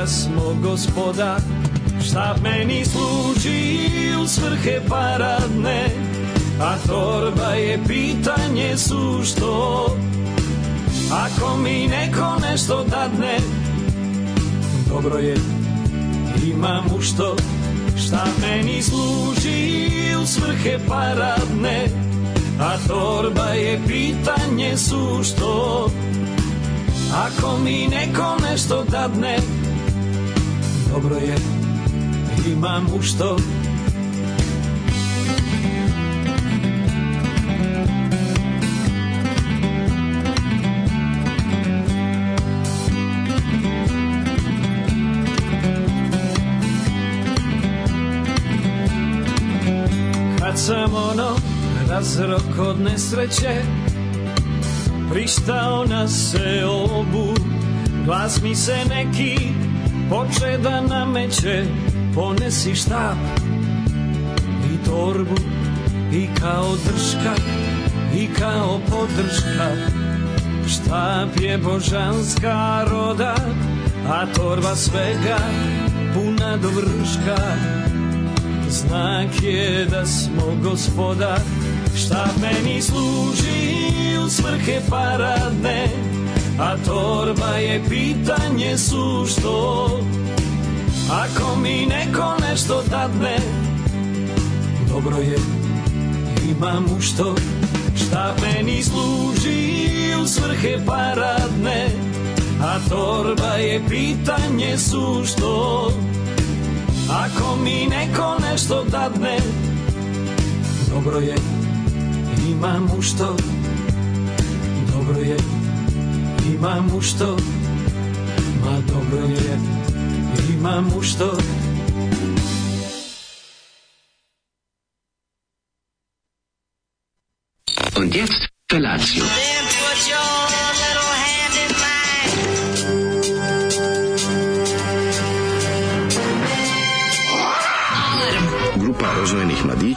da smo gospoda Šta meni služi u svrhe paradne A torba je pitanje sušto. Ako mi neko nešto dadne Dobro je, imam u što. Šta meni služi u svrhe paradne A torba je pitanje sušto. Ako mi neko nešto dadne Dobro je, imam u što. Kad sam ono razrok od nesreće Pristao na seobu Glas mi se neki poče da nameće Ponesi štap i torbu I kao drška i kao podrška. Štap je božanska roda A torba svega puna do vrška Znak je da smo gospoda Šta meni služi u svrhe paradne A torba je pitanje sušto. Ako mi neko nešto dadne Dobro je, imam u što. Šta meni služi u svrhe paradne? A torba je pitanje sušto. Ako mi neko nešto dadne Dobro je, imam u što. Dobro je, imam u što. Ma dobro je, imam u što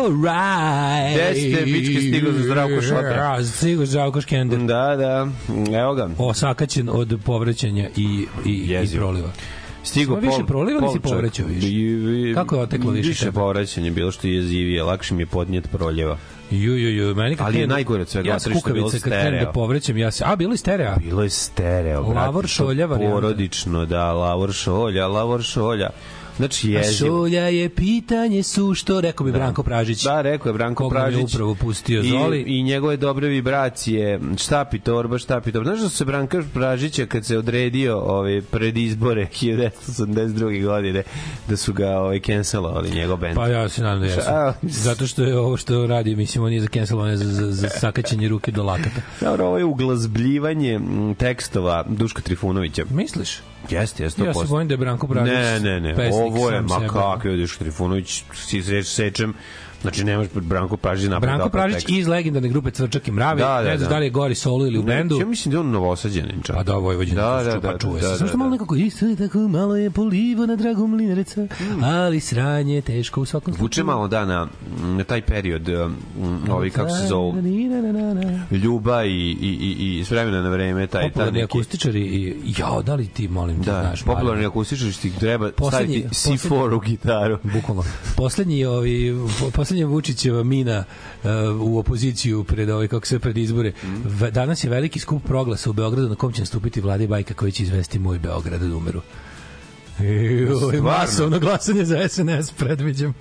Alright Gde ste, pičke, stigao za Zdravko Šotra? Stigo Zdravko Škender Da, da, evo ga. Osakaćen od povrećenja i, i, i Jezivo. proliva Stigo Samo više proliva ili si povraćao više? I- i- Kako je oteklo više Više povraćanje, bilo što je jezivije, lakše mi je podnijet proljeva. Ju, ju, ju, meni kad Ali je najgore od svega, Ja bilo kukavice kad krenem da povrećem, ja se... A, bilo je stereo? Bilo je stereo, brate. Lavor šolja varijanta. Porodično, da, lavor šolja, lavor šolja. Znači, A jezivo. šolja je pitanje su što, rekao bi Branko Pražić. Da, rekao je Branko Koga mi je Pražić. upravo pustio Zoli. I, I njegove dobre vibracije, štapi torba, štapi torba. Znaš da se Branka Pražića kad se odredio ove, pred izbore 1982. godine, da su ga ovaj, cancelovali, njegov band. Pa ja se nadam da jesu. Zato što je ovo što radi, mislim, on je za cancel, on je za, za, za sakaćenje ruke do lakata. Dobro, ovo je uglazbljivanje tekstova Duška Trifunovića. Misliš? Jeste, jeste. Ja se 100%. bojim da je Branko Pražić Ne, ne, ne. pesnik Ovo je, ma je Duško Trifunović, si seč, sečem, znači nemaš Branko Pražić napraviti Branko Pražić iz legendarne grupe Cvrčak i Mravi. Da, da, ne znaš da. da li je gori solo ili u Ne, bendu. Ja mislim da je on novosađenin čak. Pa da, Vojvođan, Da, da, da, pa da, čuje da, se. da, Samo što da. malo nekako, isto je tako malo je polivo na dragom mlinereca, ali sranje je teško u svakom slučaju. Vuče malo da na, na taj period, um, ovi kako se zovu, Ljuba i, i, i, i s vremena na vreme, taj, taj Popularni neki... akustičari i jao, da li ti molim te Da, znaš, popularni Mario? akustičar što ti treba staviti C4 u gitaru. Bukvalno. Poslednji ovi poslednja Vučićeva mina uh, u opoziciju pred ovaj kako se pred izbore. V, danas je veliki skup proglasa u Beogradu na kom će nastupiti Vlada i Bajka koji će izvesti moj Beograd da umeru. Joj, masovno glasanje za SNS predviđam.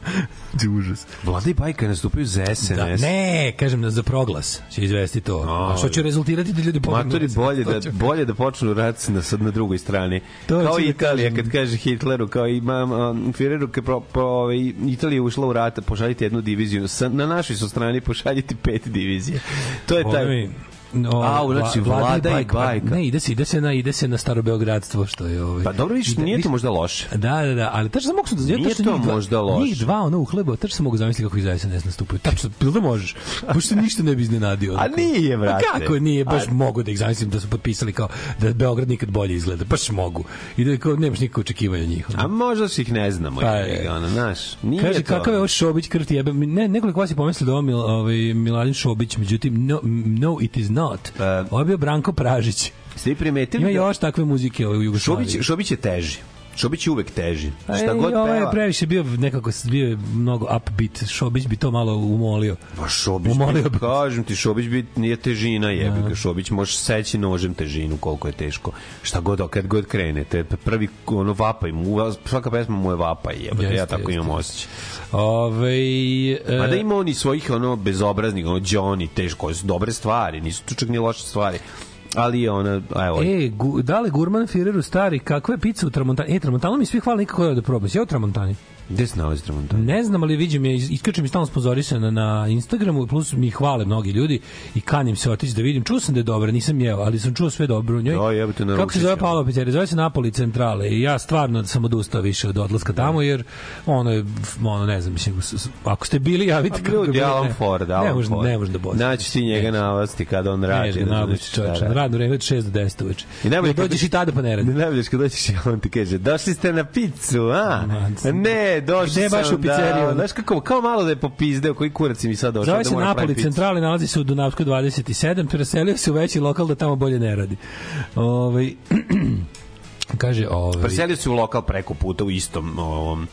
Užas. Vlada i Bajka nastupaju za SNS. Da, ne, kažem da za proglas će izvesti to. A što će rezultirati da ljudi pobegnu? Matori bolje da će- bolje da počnu rat na sad na drugoj strani. To kao Italija kad kaže Hitleru kao imam um, Führeru kad pro, pro, ovaj, Italija je ušla u rat, pošaljite jednu diviziju. Sa, na našoj su strani pošaljite pet divizije. To je taj mi, No, A, znači, Vlada i bajka. Ne, ide se, ide se na, ide se na staro beogradstvo, što je ovaj. Pa dobro, vidiš, nije to možda loše. Da, da, da, ali tačno sam mogu da ja Nije to dva- možda loše. Njih dva ono u hlebo, tačno sam mogu zamisliti kako ih zaista ne nastupaju. Tačno, bilo da možeš. Baš se ništa ne bi iznenadio. A nije, brate. A kako nije, baš A- mogu da ih zamislim da su potpisali kao da Beograd nikad bolje izgleda. Baš mogu. I da kao nemaš nikakve očekivanja njih. A možda se ih ne znamo. Pa Pa je. ono, znaš, nije Kaže, to. kakav je ovo Šobić krti jebe. Ne, nekoliko vas je pomislili da ovo Mil, ovaj, Miladin Šobić, međutim, no, no it is not. Pa- ovo je bio Branko Pražić. Svi primetili Ima da- još takve muzike u Jugoslaviji. Šobić, Šobić je teži. Šobić je uvek teži. A Šta god ovo je peva. previše bio nekako bio je mnogo upbeat. Šobić bi to malo umolio. Pa Šobić, Umolio bi, kažem ti, Šobić bi, nije težina, jebi ga. Šobić može seći nožem težinu, koliko je teško. Šta god, kad god krene, te prvi ono vapaj mu, svaka pesma mu je vapaj, jebe, ja tako jeste. imam osjećaj. Ove, e, Mada ima oni svojih ono bezobraznih, ono Johnny, teško, dobre stvari, nisu tu čak ni loše stvari. Ali je ona, evo, E, gu, da li Gurman Fireru stari, kakva je u Tramontani? E, Tramontanu mi svi hvali nikako da probam. Ja u Tramontani. Gde se nalazi Tramontana? Ne znam, ali vidim je, is- iskače mi stalno sponzorisana na Instagramu, plus mi hvale mnogi ljudi i kanim se otići da vidim. Čuo sam da je dobra, nisam jeo, ali sam čuo sve dobro u njoj. Da, jebote, naruči Kako se zove. Paolo Pizzerija? Zove se Napoli Centrale i ja stvarno sam odustao više od odlaska tamo, jer ono je, ono ne znam, mislim, ako ste bili, javite Pa kako je ljudi, bilo, Alan ne. Ford, Ne Alan može, Ford. ne može da bozi. Naći ti njega na avasti kada on radi. Ne, da na čovječe, radi. radno vreme od 6 do 10 uveče. I najbolje I dođeš i tada pa ne radi. Najbolje kad dođeš i on ti kaže, došli ste na picu, a? Man, Ne, došli Gde baš sam u pizzeriju? Da, znaš kako, kao malo da je popizdeo, koji kurac mi sad došao Zove da se Napoli centrali, nalazi se u Dunavskoj 27, preselio se u veći lokal da tamo bolje ne radi. Ovaj kaže, ovaj Preselio se u lokal preko puta u istom ovom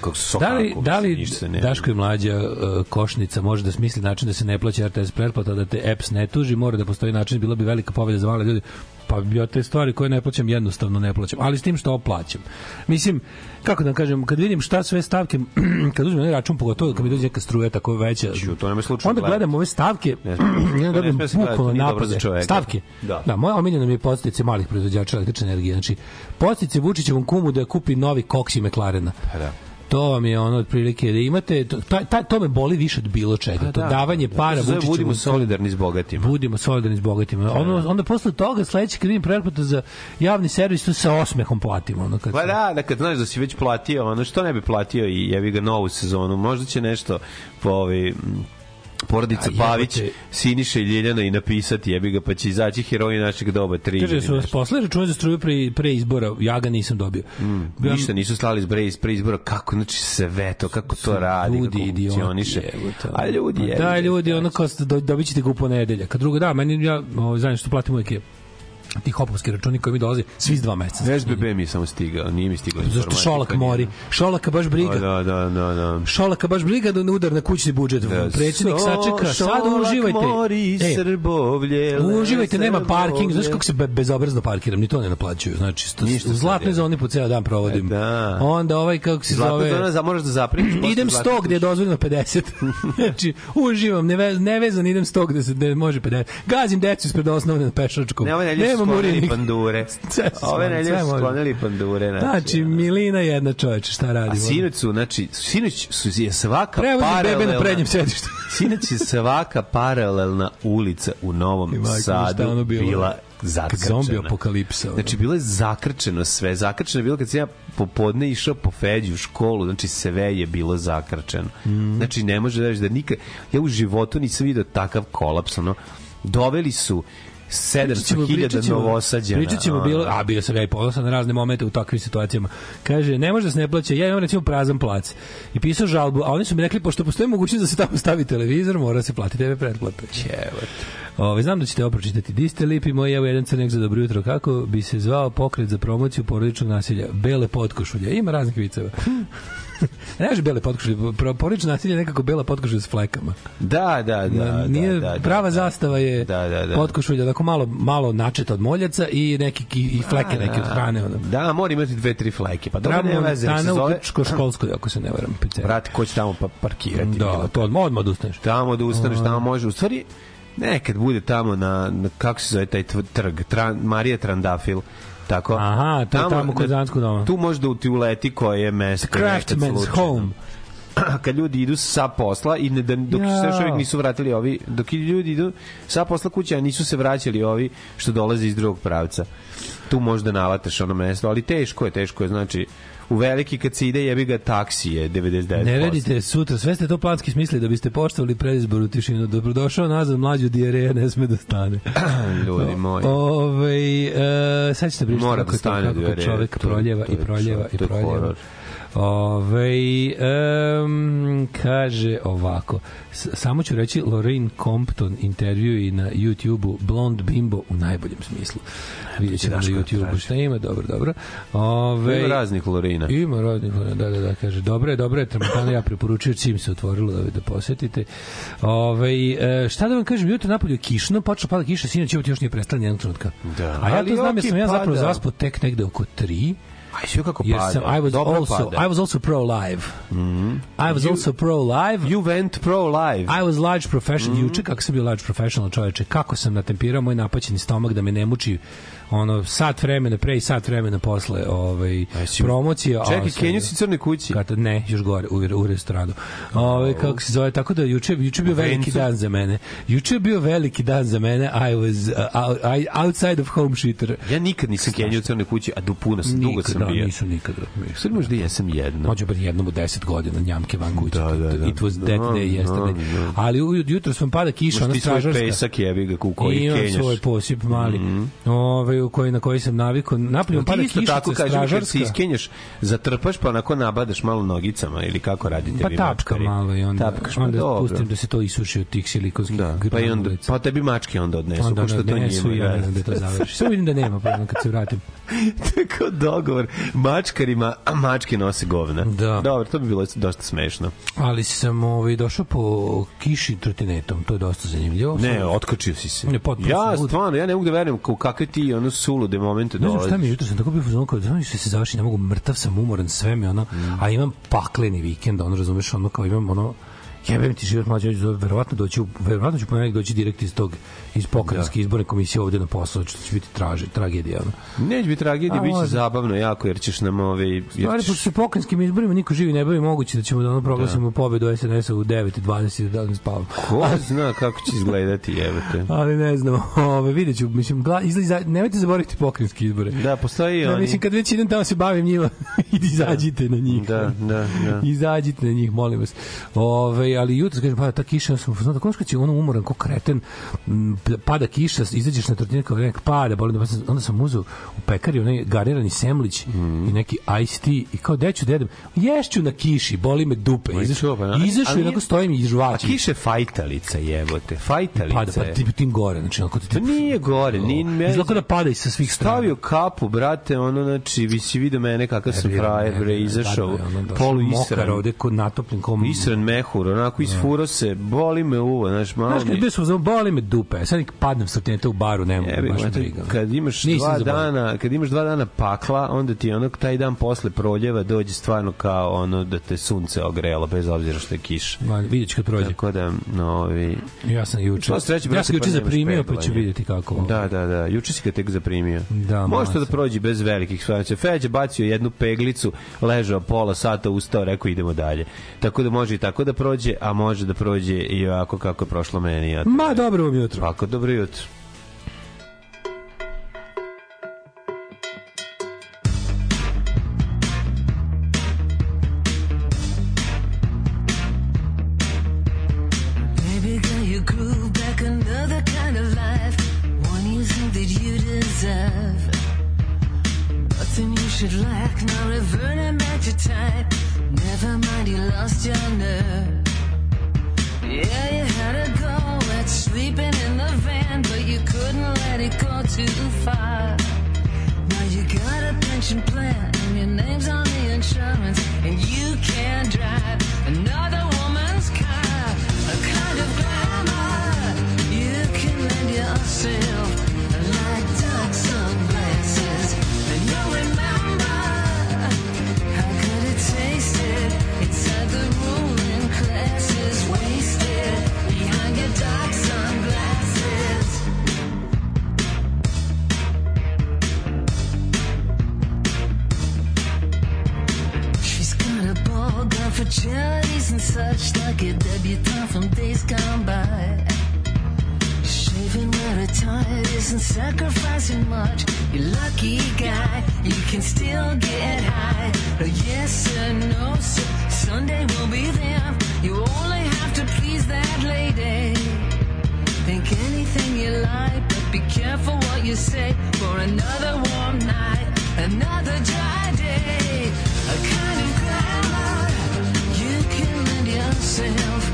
kako se sokaku. Da li, da li ne- Daško i mlađa uh, košnica može da smisli način da se ne plaća RTS pretplata, da te EPS ne tuži, mora da postoji način, bila bi velika pobeda za male ljudi. Pa ja te stvari koje ne plaćam jednostavno ne plaćam, ali s tim što plaćam. Mislim, kako da kažem, kad vidim šta sve stavke, kad uzmem račun, pogotovo kad mi dođe neka struja tako veća, Ću, to nema slučajno onda gledam ove stavke, Ne ne se gledati, bukvalno napade. Stavke. Da. da moja omiljena mi je postice malih proizvođača električne energije. Znači, postice Vučićevom kumu da kupi novi koksi McLarena. Pa da. To vam je ono otprilike da imate to, ta, ta, to me boli više od bilo čega. Pa to da. davanje To para zove Vučiću. Budimo solidarni s bogatima. Budimo solidarni s bogatima. Ono, onda posle toga sledeće kad vidim pretplatu za javni servis to sa osmehom platimo. Ono, kad Pa da, da kad znaš da si već platio, ono što ne bi platio i jebi ga novu sezonu, možda će nešto po ovi porodica A. Pavić, Siniša i Ljeljana i napisati, jebi ga, pa će izaći heroji našeg doba, tri. Kaže, su vas posle račune za struju pre, pre izbora, ja ga nisam dobio. Mm, Ništa nisu slali iz pre, pre izbora, kako, znači sve to, kako to radi, ljudi kako funkcioniše. A ljudi, Ma jebi Da, ljudi, ono kao dobit ćete ga u ponedeljak. A drugo, da, meni, ja, ovo, znam što platim uvijek je ti hopovski računi koji mi dolaze svi s dva meseca. SBB mi je samo stigao, nije mi stigla Zašto Šolak mori? Šolaka baš briga. Da, da, da, da. Šolaka baš briga da ne udar na kućni budžet. Da, Predsjednik so- sačeka, sad uživajte. mori, E, Srbovlje, Uživajte, nema parking, znaš kako se be, bezobrazno parkiram, ni to ne naplaćuju. Znači, sto, Ništa u zlatnoj zoni po ceo dan provodim. E, da. Onda ovaj, kako se Zlatna zove... zona, za moraš da posle idem zlatne 100 gde je dozvoljeno 50. znači, uživam, neve, nevezan idem 100 gde se gde može 50. Gazim decu ispred osnovne na pešačkom. Ne, Nemam sklonili pandure. Sve Ove nedelje sve su sklonili pandure. Znači, ono. Milina je jedna čoveče, šta radi? A sinoć su, znači, sinoć su je svaka Prevozim bebe na paralelna... prednjem sedištu. Sinoć je svaka paralelna ulica u Novom I majko mi, šta Sadu bila zakrčena. Zombi apokalipsa. ono. Znači, bilo je zakrčeno sve. Zakrčeno je bilo kad sam ja popodne išao po Feđu u školu, znači sve je bilo zakrčeno. Mm. Znači, ne može da reći da nikad... Ja u životu nisam vidio takav kolaps, ono. Doveli su 700.000 novosađana. Pričat ćemo bilo, a bio sam ja i ponosan na razne momente u takvim situacijama. Kaže, ne može da se ne plaća, ja imam recimo prazan plac. I pisao žalbu, a oni su mi rekli, pošto postoji mogućnost da se tamo stavi televizor, mora se platiti TV pretplata. Ćevat. Ove, znam da ćete ovo pročitati. Di ste lipi moji, evo jedan crnek za dobro jutro. Kako bi se zvao pokret za promociju porodičnog nasilja? Bele potkošulje. Ima raznih viceva. ne kaže bele potkošulje, porodično nasilje je nekako bela potkošulja s flekama. Da, da, da. Nije da, da, prava da. zastava je Da, da, da. potkošulja, onako malo malo načeta od moljaca i neki i, fleke neke od hrane ono. Da, mora imati dve, tri fleke. Pa dobro, nema veze, Tramontana u zove... Školskoj, ako se ne varam. Brate, ko će tamo pa parkirati? Da, to odmah, odmah odustaneš. tamo da ustaneš, tamo može. U stvari, nekad bude tamo na, na kako se zove taj trg, Tran, Marija Trandafil, tako? Aha, to je tamo kod Zanskog doma. Tu možda ti uleti koje je mesto. Craftsman's slučajno. home. kad ljudi idu sa posla i ne, da, dok Ja. se još uvijek nisu vratili ovi, dok ljudi idu sa posla kuće, a nisu se vraćali ovi što dolaze iz drugog pravca. Tu možda nalataš ono mesto, ali teško je, teško je, znači u veliki kad se ide jebi ga taksi je 99%. Ne radite sutra, sve ste to planski smislili da biste poštovali predizboru tišinu. Dobrodošao nazad, mlađu dijareja ne sme da stane. ljudi moji. Ove, e, sad ćete pričati Mora kako, da stane kako dijareja, čovek proljeva i je proljeva i proljeva. Ove, um, kaže ovako, s- samo ću reći Lorraine Compton intervju i na YouTube-u Blond Bimbo u najboljem smislu. Vidjet ćemo na YouTube-u šta ima, dobro, dobro. Ove, Ima raznih Lorina. Ima rodnih, da, da, da, kaže, dobro je, dobro je, Tramontana ja preporučujem čim se otvorilo da, da posetite. Ove, e, šta da vam kažem, jutro napolju kišno, počela pada kiša, sinoć još nije prestala nijednog trenutka. Da. A ja to znam jer sam ja zapravo pada. zaspao tek negde oko 3. Aj, sve kako pada. sam, I was Dobro also, pada. I was also pro live. I was also pro live. You went pro live. I was large professional. Mhm. Juče kako sam bio large professional čoveče, kako sam natempirao moj napaćeni stomak da me ne muči ono sat vremena pre i sat vremena posle ovaj promocije a Čekaj, sad- Kenju si crnoj kući. Kada ne, još gore u, u restoranu. Ovaj kako se zove, tako da juče juče bio veliki dan za mene. Juče bio veliki dan za mene. I was uh, out- I, outside of home shitter. Ja nikad nisam Kenju u crnoj kući, a du puno sam, dugo Nikad, sam bio. Nisam nikada. Sad možda jesam jedno. Može biti jednom u 10 godina njamke van kuće. Da, da, da. It was that Da, day yesterday. da, da. Ali u- jutro sam pada kiša, ona svoj stražarska. pesak jebi ga u koji I kenjaš. svoj posip mali. Ovaj u koji na koji sam navikao. Napolju pada isto tako kažem, kad stražarska. se iskenjaš, zatrpaš pa onako nabadaš malo nogicama ili kako radite Pa vi tapka mačkari? malo i onda, Tapkaš, pa onda dobro. pustim da se to isuši od tih silikonskih Da, pa i onda, pa tebi mačke onda odnesu, onda pošto to odnesu njima. i onda da to završi. Samo vidim da nema problema kad se vratim. Tako dogovor. Mačkarima, a mačke nose govna. Da. Dobro, to bi bilo dosta smešno. Ali sam ovaj, došao po kiši trotinetom, to je dosta zanimljivo. Ne, otkačio si se. Ne, potpuno ja, sam stvarno, ja ne mogu da verujem u kakve ti ono sulude momente Ne znam šta mi jutro sam tako bio fuzon kao da se se završi, ne mogu, mrtav sam, umoran, sve mi ono, Mm. a imam pakleni vikend, ono razumeš, ono kao imam ono jebem ti život mlađe, verovatno doći, verovatno ću ponedeljak doći direkt iz tog iz pokrajinske izborne komisije ovde na posao, što će biti traže, tragedija. Ono. Neće biti tragedija, A, bit će može. zabavno jako, jer ćeš nam ove... Jer Stvari, ćeš... pošto se pokrajinskim izborima niko živi ne bavi, moguće da ćemo da ono proglasimo pobedu SNS-a u 9.20 da ne spavam. Ko zna kako će izgledati, jebate. Ali ne znam, ove, vidjet ću, mislim, gla, izlazi, nemojte zaboraviti pokrajinske izbore. Da, postoji Da, oni... mislim, kad već idem tamo se bavim njima, izađite na njih. Da, da, da. Izađite na njih, molim vas. Ove, ali jutro, kažem, pada ta kiša, sam znao, tako kad si ono umoran, ko kreten, pada kiša, izađeš na tortinu, kao nek pada, boli, da, onda sam uzeo u pekari onaj garirani semlić Mhm. i neki iced tea i kao deću dedem, ješću na kiši, boli me dupe. Izašao, pa, da. izašao i onako stojim i A žvaćim. kiše fajtalica, jebote. Fajtalica pada, pa je. tim, tim gore, znači, onako ti... To nije gore, nije... Izgleda kao da pada i sa svih strana. Stavio kapu, brate, ono, znači, vi si vidio mene kakav sam frajer, bre, izašao, polu Mokar isran. ovde, kod natopljen, kom... Isran mehur, onako isfuro se, boli me uvo, znaš, malo Znaš, kad mi... bio sam boli me dupe, nek padnem sa u baru, ne Jebi, baš briga. kad imaš Nisam dva zaboravio. dana, kad imaš dva dana pakla, onda ti ono taj dan posle proljeva dođe stvarno kao ono da te sunce ogrelo bez obzira što je kiša. Ma, vidjet ću kad prođe. Tako da, no, ovi... Ja sam juče. Sva sreća, ja sam juče pa zaprimio, pa ću vidjeti kako. ovo. Da, da, da. Juče si ga tek zaprimio. Da, Može to da prođe bez velikih stvari. Feđa bacio jednu peglicu, ležao pola sata, ustao, rekao idemo dalje. Tako da može i tako da prođe, a može da prođe i ovako kako je prošlo meni. A to Ma, dobro vam jutro. Ovako, dobro jutro. Baby girl, too far. Now you got a pension plan, and your name's on the insurance, and you can't drive opportunities and such like a debutante from days gone by. Shaving at a time isn't sacrificing much. You lucky guy, you can still get high. Oh yes sir, no sir, Sunday will be there. You only have to please that lady. Think anything you like, but be careful what you say. For another warm night, another dry day, a kind of myself.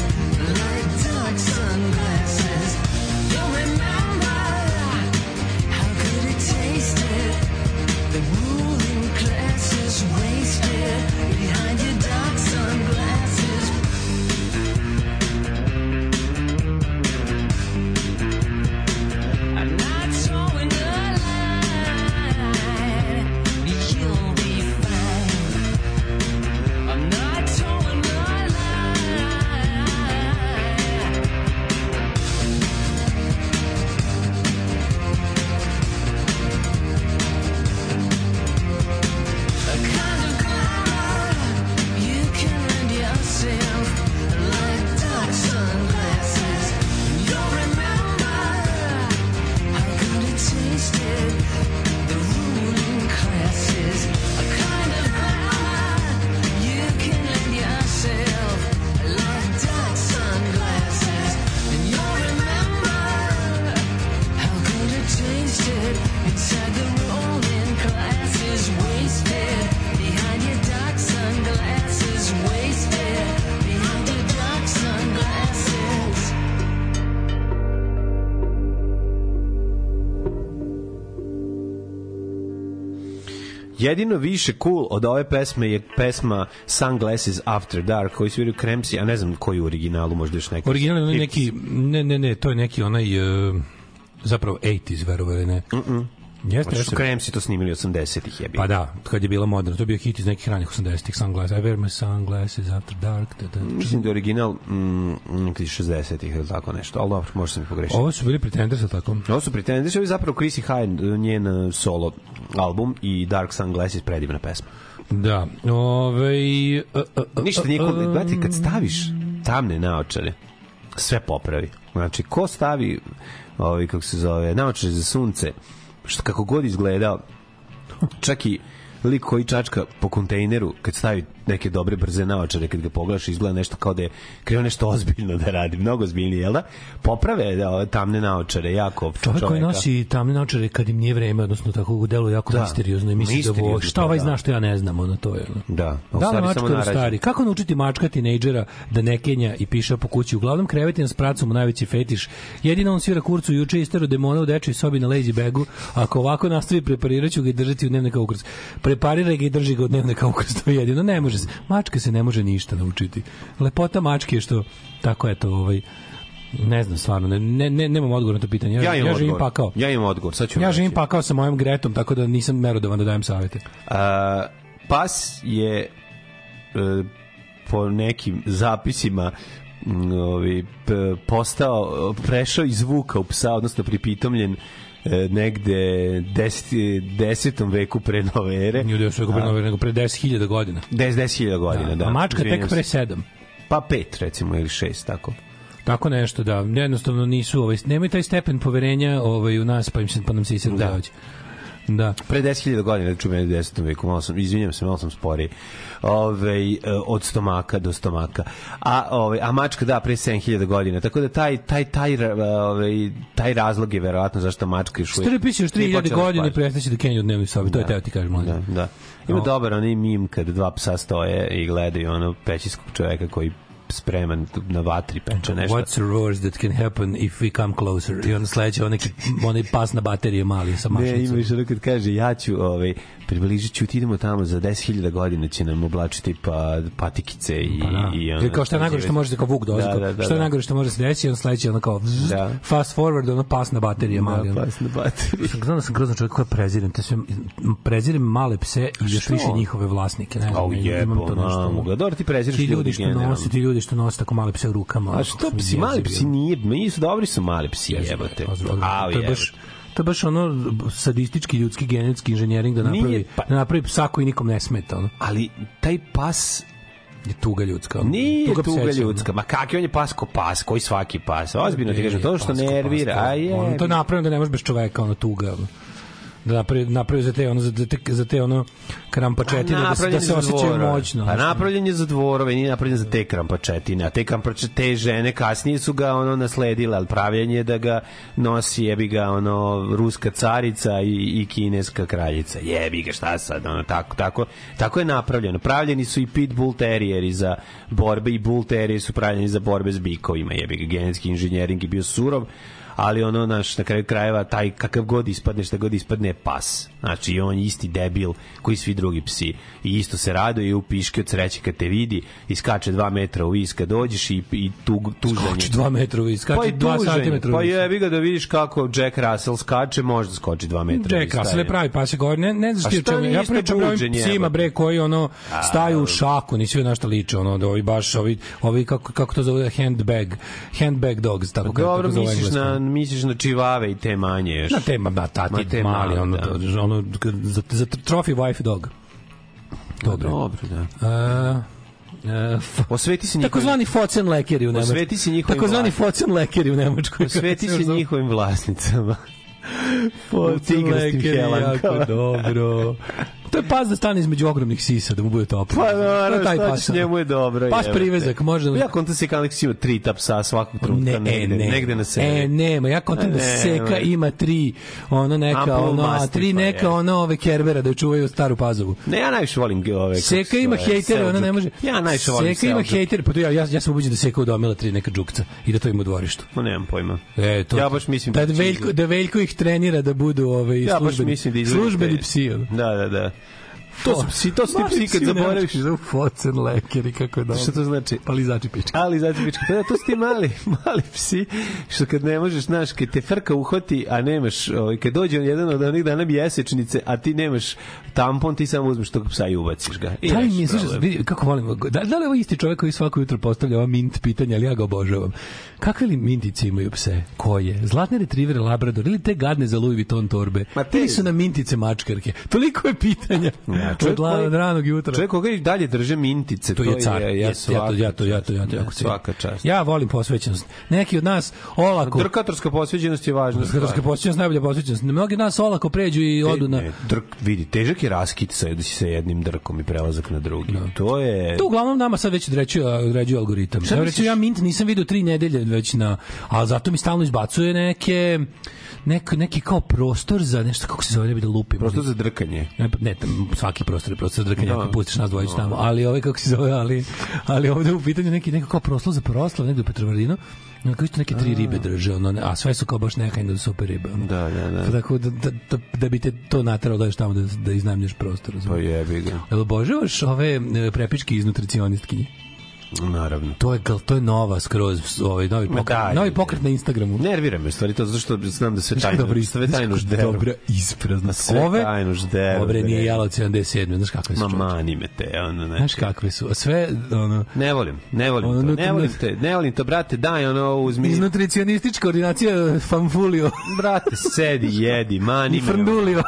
Jedino više cool od ove pesme je pesma Sunglasses After Dark koju sviraju Kremsi, a ne znam koji u originalu, možda još neki. Original je neki, ne, ne, ne, to je neki onaj, uh, zapravo 80s, verovali ne. Mm -mm. Jeste, jeste. Kremsi to snimili 80-ih jebi. Pa da, kad je bila moderna, to je bio hit iz nekih ranih 80-ih, Sunglasses, I wear my sunglasses after dark, da, da. Mislim da je original mm, nekih 60-ih ili tako nešto, ali dobro, možda sam i pogrešio. Ovo su bili pretenders, tako? Ovo su Pretenders, ovo je zapravo Chrissy Hine, njen uh, solo album i Dark Sunglasses, predivna pesma. Da, ove... Uh, uh, Ništa nije kod, gledajte, kad staviš tamne naočare, sve popravi. Znači, ko stavi, ovaj, kako se zove, naočare za sunce, što kako god izgledao, čak i lik koji čačka po kontejneru kad stavi neke dobre brze naočare kad ga pogledaš izgleda nešto kao da je krenuo nešto ozbiljno da radi mnogo ozbiljnije jel da poprave da, ove tamne naočare jako Čovjek koji nosi tamne naočare kad im nije vreme, odnosno tako u delu jako Da. misteriozno i misli da ovo, šta ovaj da. zna što ja ne znam, ono to je. ono. da, Da li mačka stari? Kako naučiti mačka tinejdžera da ne kenja i piše po kući? Uglavnom krevetina s pracom mu najveći fetiš. Jedino on svira kurcu juče istero demona u dečoj sobi na lazy bagu. Ako ovako nastavi preparirat ću ga i držati u dnevne kao ukras. Prepariraj ga i drži ga u dnevne kao ukras. To je jedino. Ne može se. Mačka se ne može ništa naučiti. Lepota mačke je što tako eto ovaj ne znam stvarno, ne, ne, ne nemam odgovor na to pitanje. Ja, ja imam ja živim odgovor. pakao. ja imam odgovor sad ću Ja reći. živim pakao sa mojom Gretom, tako da nisam merodavan da dajem savete. A, pas je e, po nekim zapisima ovi, postao, prešao iz zvuka u psa, odnosno pripitomljen negde 10. desetom veku pre nove ere. Nije da je pre nove, nego pre 10.000 godina. 10 10.000 godina, da. A mačka tek pre 7. Pa pet, recimo, ili šest, tako. Tako nešto, da. Jednostavno nisu, ovaj, nemaju taj stepen poverenja ovaj, u nas, pa, im se, pa nam se iseru Da. da. dođe. Da. Pre 10.000 godina, ču meni u 10. veku, malo sam, izvinjam se, malo sam sporiji. Ove, od stomaka do stomaka. A, ove, a mačka, da, pre 7.000 godina. Tako da taj, taj, taj, ove, taj razlog je verovatno zašto mačka još uvijek... Strpi se još nije 3000 počela godine spavati. prestaće da kenju u dnevnoj sobi. To je teo ti kažem. Da, da. Ima O. dobar onaj mim kad dva psa stoje i gledaju ono pećinskog čoveka koji spreman na vatri peče nešto. What's the worst that can happen if we come closer? I onda sledeće onaj, onaj pas na baterije mali sa Ne, mašnicom. imaš ono kad kaže ja ću, ovaj, približit ću, ti idemo tamo za 10.000 godina će nam oblačiti pa, patikice i, Pa da. i ono, Jer kao što je najgore što može da kao vuk dođe. Da, da, da, što je da. najgore što može da se desi, on sledeće ono kao vzz, Da. fast forward, ono pas na baterije mali. Da, pas na baterije. Znam da sam grozan čovjek koja prezirem, te sve, prezirem male pse i još više njihove vlasnike. Ne znam, Au imam jebo, to nešto. mamu ga. Dobro, ti preziraš ti ljudi što nose, ti ljudi što nose tako male pse u rukama. A što psi, mali psi nije, meni su dobri su mali psi, jebote. Au, to je baš to je baš ono sadistički ljudski genetski inženjering da napravi Nije, pa- da napravi psa koji nikom ne smeta ono. ali taj pas je tuga ljudska. Nije tuga, pseća, ljudska. Ma kakvi on je pas ko pas, koji svaki pas. Ozbiljno ti kažem, to što nervira. pasko. A je. Ono, to je napravljeno da ne možeš bez čoveka, ono tuga. ono. Da napravi, napravi za te ono za te, za te ono krampačetine da se, da se osjećaju moćno. A napravljen je za dvorove, nije napravljen za te krampačetine. A te krampačetine, te žene kasnije su ga ono nasledile, ali pravljen je da ga nosi, jebi ga, ono, ruska carica i, i kineska kraljica. Jebi ga, šta sad, ono, tako, tako, tako je napravljeno. Pravljeni su i pitbull terijeri za borbe i bull terijeri su pravljeni za borbe s bikovima, jebi ga, genetski inženjering je bio surov, ali ono naš na kraju krajeva taj kakav god ispadne šta god ispadne je pas. Znači on je isti debil koji svi drugi psi. I isto se raduje i u piške od sreće kad te vidi i skače 2 metra u vis kad dođeš i, i tu, tužanje Skače 2 metra i skače pa i 2 tuženje. cm. pa jebi ga da vidiš kako Jack Russell skače možda skoči 2 metra Jack vis, Russell je pravi pas, govori, ne, ne znaš ti o čemu, ja pričam o ovim psima, bre, koji ono staju u šaku, nisi vidio na šta liče, ono, da ovi baš, ovi, ovi kako, kako to zove, handbag, handbag dogs, tako, kako, Dobro, tako zove misliš na. Misliš na čivave i te manje još. Na da, Ma tati, te mali, male, ono, da. ono, za, za trophy wife dog. Dobro. Dobro, da. Uh, uh, Osveti se njihovim, Takozvani focen lekeri u Nemačkoj. Osveti se njihovim Takozvani focen lekeri u Nemačkoj. osveti se njihovim vlasnicama. Focen lekeri, jako dobro. To je pas da stane između ogromnih sisa, da mu bude toplo. Pa To je naravno, taj pas, njemu je dobro. Pas privezak, može da... Ja kontam se kao ima tri ta psa svakog trenutka Ne, e, negde, ne. negde na sebi. E, nema, ja kontam da Ne, Seka nema. ima tri, ono neka, Ample ono, tri neka, ono, ove kerbera da čuvaju staru pazovu. Ne, ja najviše volim ove... Seka se ima hejtere, ona ne može. Ja najviše volim Seka ima hejtere, pa to ja, ja, ja sam ubeđen da Seka udomila tri neka džukca i da to ima u dvorištu. Ma nemam pojma. E, to, Ja baš mislim da, da Veljko, da Veljko ih trenira da budu ove, Ja baš mislim da službeni te- psi. Da, da, da. To su psi, to su ti psi kad zaboraviš. Zovu focen lekeri, kako je dobro. Šta to znači? Palizači pička. Ali zato pička, pa da, to su ti mali, mali psi, što kad ne možeš, znaš, kad te frka uhvati, a nemaš, ovaj, kad dođe on jedan od onih dana mjesečnice, a ti nemaš tampon, ti samo uzmeš tog psa i ubaciš ga. I Da rešiš mi, slušaj, problem. vidi, kako volim, da, da li je ovo isti čovjek koji svako jutro postavlja ova mint pitanja, ali ja ga obožavam. Kakve li mintice imaju pse? Koje? Zlatne retrivere, labrador ili te gadne za Louis Vuitton torbe? Ma te- Ili su na mintice mačkarke? Toliko je pitanja Ja, od, čovjek la- od ranog jutra. Čovjek koga i dalje drže mintice, to je car. ja, Ja, ja, to, ja, to, ja, to, ja, to, ja, to. Svaka čast. Ja volim posvećenost. Neki od nas olako... Drkatorska posveđenost je važna. Drkatorska posvećenost, najbolja posvećenost. Mnogi nas olako pređu i odu na... Drk, vidi, težak je raskid sa, sa jednim drkom i prelazak na drugi. To je... To uglavnom nama sad već određuje, određuje algoritam. Šta recimo ja Mint nisam vidio tri nedelje već na, ali zato mi stalno izbacuje neke nek, neki kao prostor za nešto, kako se zove, ne bi da lupim. Prosto za drkanje. Ne, ne, tam svaki prostor je prostor za drkanje, Da. ako pustiš nas dvojić tamo, ali ovaj kako se zove, ali, ali ovde u pitanju neki neko kao proslov za proslav, negde u Petrovaradinu, na koji neke tri ribe drže, ono, a sve su kao baš neka da super ribe. Ono. Da, da, da. Tako da, da, da, da bi te to nateralo da ješ tamo da, da iznajmlješ prostor. Pa jebi ga. Jel obožavaš ove e, prepičke iz nutricionistkinje? Naravno. To je, to je nova skroz, ovaj, novi pokret, daj, novi pokret na Instagramu. Nervira me stvari to zato što znam da kako tajno, dobro sve tajno žderu. Dobra isprazna. Sve Ove, tajno žderu, Dobre, nije od 77. Znaš kakve su Ma mani me te, ono, ne. Znaš kakve su? Sve, ono, Ne volim, ne volim Ono, to, ne volim te, ne volim to, brate, daj ono, uzmi, iz nutricionistička ordinacija Fanfulio brate, sedi, jedi, mani me. Frndulio.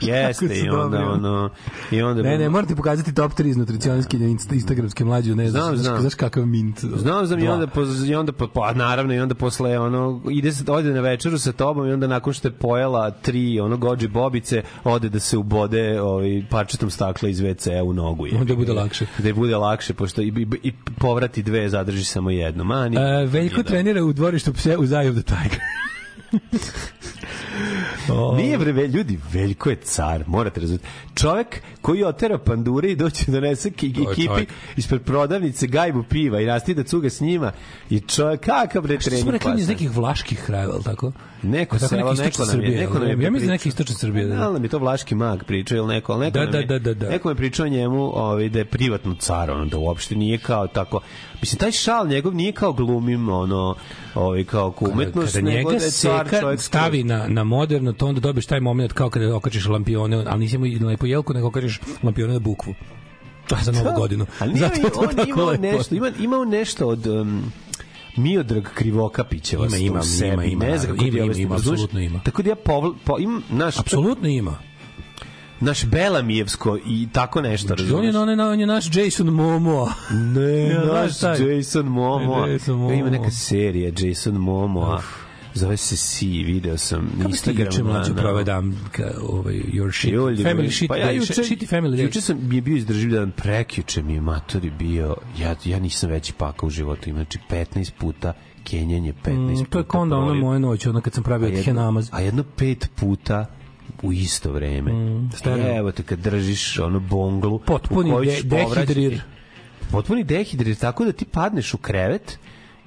Jeste, i onda, ono, i onda... Ne, ne, morate pokazati top 3 iz nutricionistke insta- instagramske mlađe, ne Znam, znam. Znaš kakav mint. Znam, i Dva. onda, po, i onda po, pa, naravno, i onda posle, ono, ide se, ode na večeru sa tobom i onda nakon što je pojela tri, ono, gođi bobice, ode da se ubode ovaj, parčetom stakla iz WC u nogu. jebi Onda bude lakše. Da je bude lakše, pošto i, i, i povrati dve, zadrži samo jedno. Mani. E, Veljko trenira u dvorištu pse u of the Tiger. O, Nije bre, ljudi, Veljko je car, morate razumjeti. Čovek koji otera pandure i doće donese ekipi ispred prodavnice gajbu piva i nastavi da cuga s njima i čovek, kakav bre Što trening rekli on je iz nekih vlaških krajeva, tako? Neko Tako selo, neki neko istočna nam je, neko nam je ja mislim da neki istočna Srbija, da. Da, ali je to Vlaški mag pričao ili neko, ali neko, Da, da, da, da, da. neko mi je pričao njemu ovaj, da je privatno car, ono, da uopšte nije kao tako, mislim, taj šal njegov nije kao glumim, ono, ovaj, kao ko umetnost, kada nego njega da je car stavi na, na moderno, to onda dobiješ taj moment kao kada okačiš lampione, ali nisi mu i lepo jelku, nego okačiš lampione na bukvu. To je za novu godinu. Ali nije, Zato je to on tako imao lepo. nešto, ima, imao nešto od um, Miodrag Krivoka pićeva Ima, ima, sebi, ima, ima, ne znam ima, ima, ima, razumeš? apsolutno ima. Tako da ja povl, po, im, naš, Apsolutno ima. naš Belamijevsko i tako nešto, On je, on je, on je naš Jason Momoa. Ne, Ja, naš taj? Jason Momoa. Jason Momoa. Ima neka serija Jason Momoa. Zove se Si, video sam na Kako ste Instagramu. juče mlađu na- proveo dan ka, ovaj, your shit, Joj, ljudi, family shit, pa ja juče, shitty family day. Juče sam mi je bio izdrživ dan, prekjuče mi je matori bio, ja, ja nisam veći pakao u životu, znači 15 puta kenjanje, 15 Mm, puta to je onda ona moja noć, ona kad sam pravio jedno, henamaz. a jedno pet puta u isto vreme. Mm, stereo. Evo te kad držiš ono bonglu, Potpuni de- dehidrir. Potpuni dehidrir, tako da ti padneš u krevet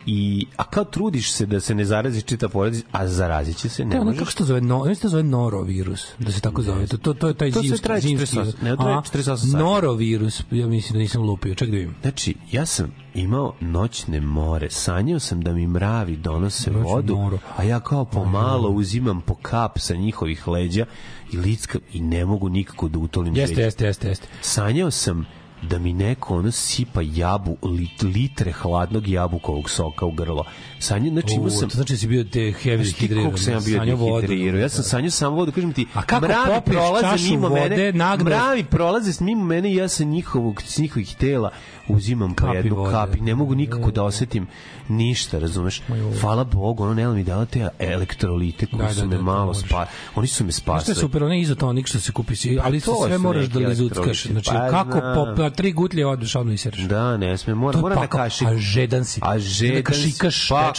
i a kao trudiš se da se ne zaraziš čita porodica, a zarazit će se, ne ono možeš. kako se to zove, no, se to zove norovirus, da se tako zove. To, to, to je taj To zimski, traje zimski. 48 ne, traje A, 48 sati. Norovirus, ja mislim da nisam lupio, ček da vidim. Znači, ja sam imao noćne more, sanjao sam da mi mravi donose Noćno vodu, moro. a ja kao pomalo uzimam po kap sa njihovih leđa i licka i ne mogu nikako da utolim Jeste, jeste, jeste, jeste. Sanjao sam da mi neko ono sipa jabu, lit, litre hladnog jabukovog soka u grlo. Sanjao, znači imao sam... znači da si bio te heavy Znaš ti koliko sam ja bio dehidrirao? Ja sam sanjao samo vodu, kažem ti, A kako mravi prolaze mimo vode, mene, nagne- mravi prolaze mimo mene i ja sa njihovog, s njihovih tela uzimam po Kapi jednu vode. kap i ne mogu nikako da osetim ništa, razumeš? Hvala Bogu, ono nema mi dala te elektrolite koji Da, da, su da, me to malo spa, oni su me Znaš što je spasili. super, onaj izotonik što se kupi, si- ali Pa to to sve moraš da lizuckaš. Znači, Pa kako po, pa tri gutlje odeš, odmah isereš. Da, ne sme, mora, To je mora da pakao, kaši. a žedan si. A žedan Da kašikaš pa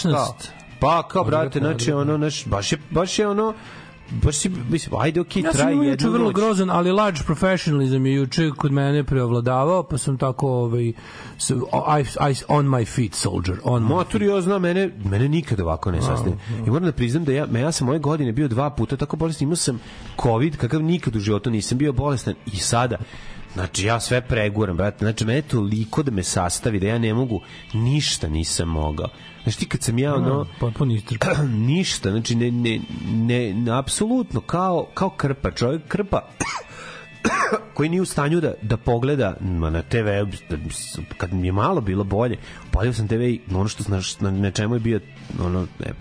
Pa kao, brate, znači ono, naš, baš je, baš je ono, baš si, mislim, ajde, okej, Ja sam traje imao juče jednu vrlo noć. grozan, ali large professionalism je juče kod mene preovladavao, pa sam tako ovaj, s- I, I, on my feet, soldier. On Motor ja znam, mene, mene nikad ovako ne sastane. I moram da priznam da ja, me, ja sam ove godine bio dva puta tako bolestan, imao sam COVID, kakav nikad u životu nisam bio bolestan i sada Znači, ja sve preguram, brate. Znači, mene toliko da me sastavi, da ja ne mogu, ništa nisam mogao. Znači, ti kad sam ja, ono, potpuno istrp. ništa, znači, ne, ne, ne, ne apsolutno, kao, kao krpa, čovjek krpa, koji nije u stanju da, da pogleda na TV, kad mi je malo bilo bolje, palio sam TV i ono što znaš, na, na čemu je bio, ono, ne,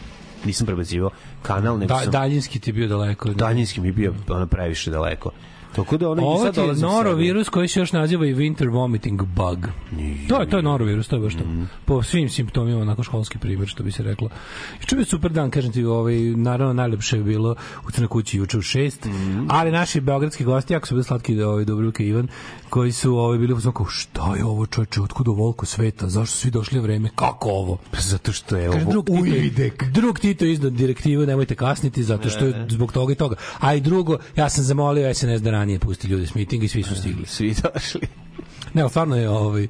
nisam prebacivao kanal, nego Da, sam, daljinski ti je bio daleko. daljinski mi je bio ono, previše daleko. Tako da ono, Ovo sad ti je dolazim sebi. norovirus koji se još naziva i winter vomiting bug. To je, to je norovirus, to je baš to. Mhm. Po svim simptomima, onako školski primjer, što bi se reklo. I bi super dan, kažem ti, ovaj, naravno najlepše je bilo u Crnoj kući juče u šest, Mhm. ali naši beogradski gosti, jako su bili slatki, ovaj, i Ivan, koji su ovaj, bili u kao, šta je ovo čoveče, otkud ovoliko sveta, zašto svi došli na vreme, kako ovo? Pa Zato što je Kaže, ovo drug Tito, uvidek. drug Tito je izdao direktivu, nemojte kasniti, zato što je zbog toga i toga. A i drugo, ja sam zamolio SNS da ranije pusti ljude s mitinga i svi su stigli. Svi došli. Ne, ali stvarno je ovaj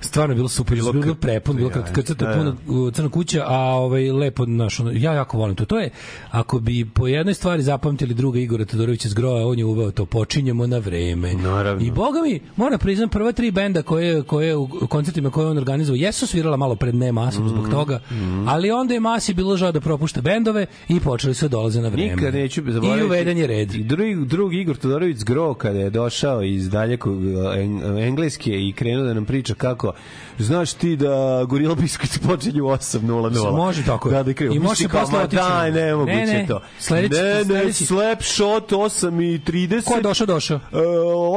stvarno je bilo super, bilo, bilo prepun, bilo kad kad crta puno u crna kuća, a ovaj lepo naš ono, ja jako volim to. To je ako bi po jednoj stvari zapamtili druga Igora Todorovića zgroja, on je uveo to počinjemo na vreme. Naravno. I boga mi, moram priznam prva tri benda koje koje u koncertima koje je on organizovao jesu svirala malo pred ne masom Mhm. zbog toga, ali onda je masi bilo žao da propušta bendove i počeli su da dolaze na vreme. Nikad neću zaboraviti. I uveden je red. Drugi, drugi Igor Todorović Zgro kada je došao iz dalekog en, engleske i krenuo da nam priča kako znaš ti da Gorilla Biscuits počinju u 8.00. Može tako. Da, da krenu. I može se posle otići. Daj, ne moguće Ne, ne. to. Sledeći- ne, ne, sledeći- slap shot 8.30. Ko je došao, došao? Uh,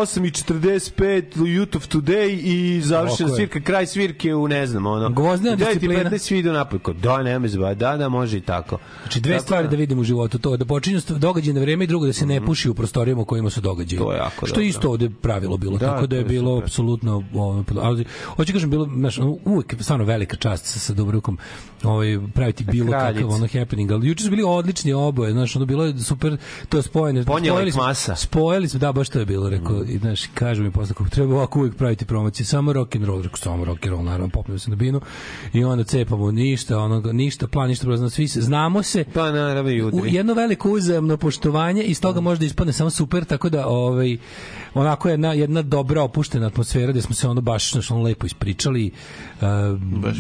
8.45 Youth of Today i završena svirka, kraj svirke u ne znam, ono. Gvozdena U 9:15 disciplina. svi idu napolje. Da, nema zba, da, da, može i tako. Znači dve Tako stvari da- da vidim u životu, to da počinju događaji na vreme i drugo da se ne puši u prostorijama u kojima su događaji. To je jako Što dobro. isto ovde pravilo bilo, Da, tako da je je bilo apsolutno ono, ali hoću kažem bilo znaš, uvek stvarno velika čast sa, sa Dubrovkom ovaj praviti bilo Kraljica. kakav ono happening, ali juče su bili odlični oboje, znaš, ono bilo je super to spojene. Ponijela spojili smo- masa. Spojili smo, da, baš to je bilo, rekao, i znaš, kaže mi posle kako treba ovako uvek praviti promocije, samo rock and roll, rekao, samo rock and roll, naravno, popnemo se na binu i onda cepamo ništa, ono, ništa, plan, ništa, prozno, svi se, znamo se, Pa naravno i jedno veliko uzajamno poštovanje i iz toga može da ispadne samo super, tako da ovaj, onako jedna, jedna dobra opuštena atmosfera gde smo se ono baš znaš, ono lepo ispričali. Uh,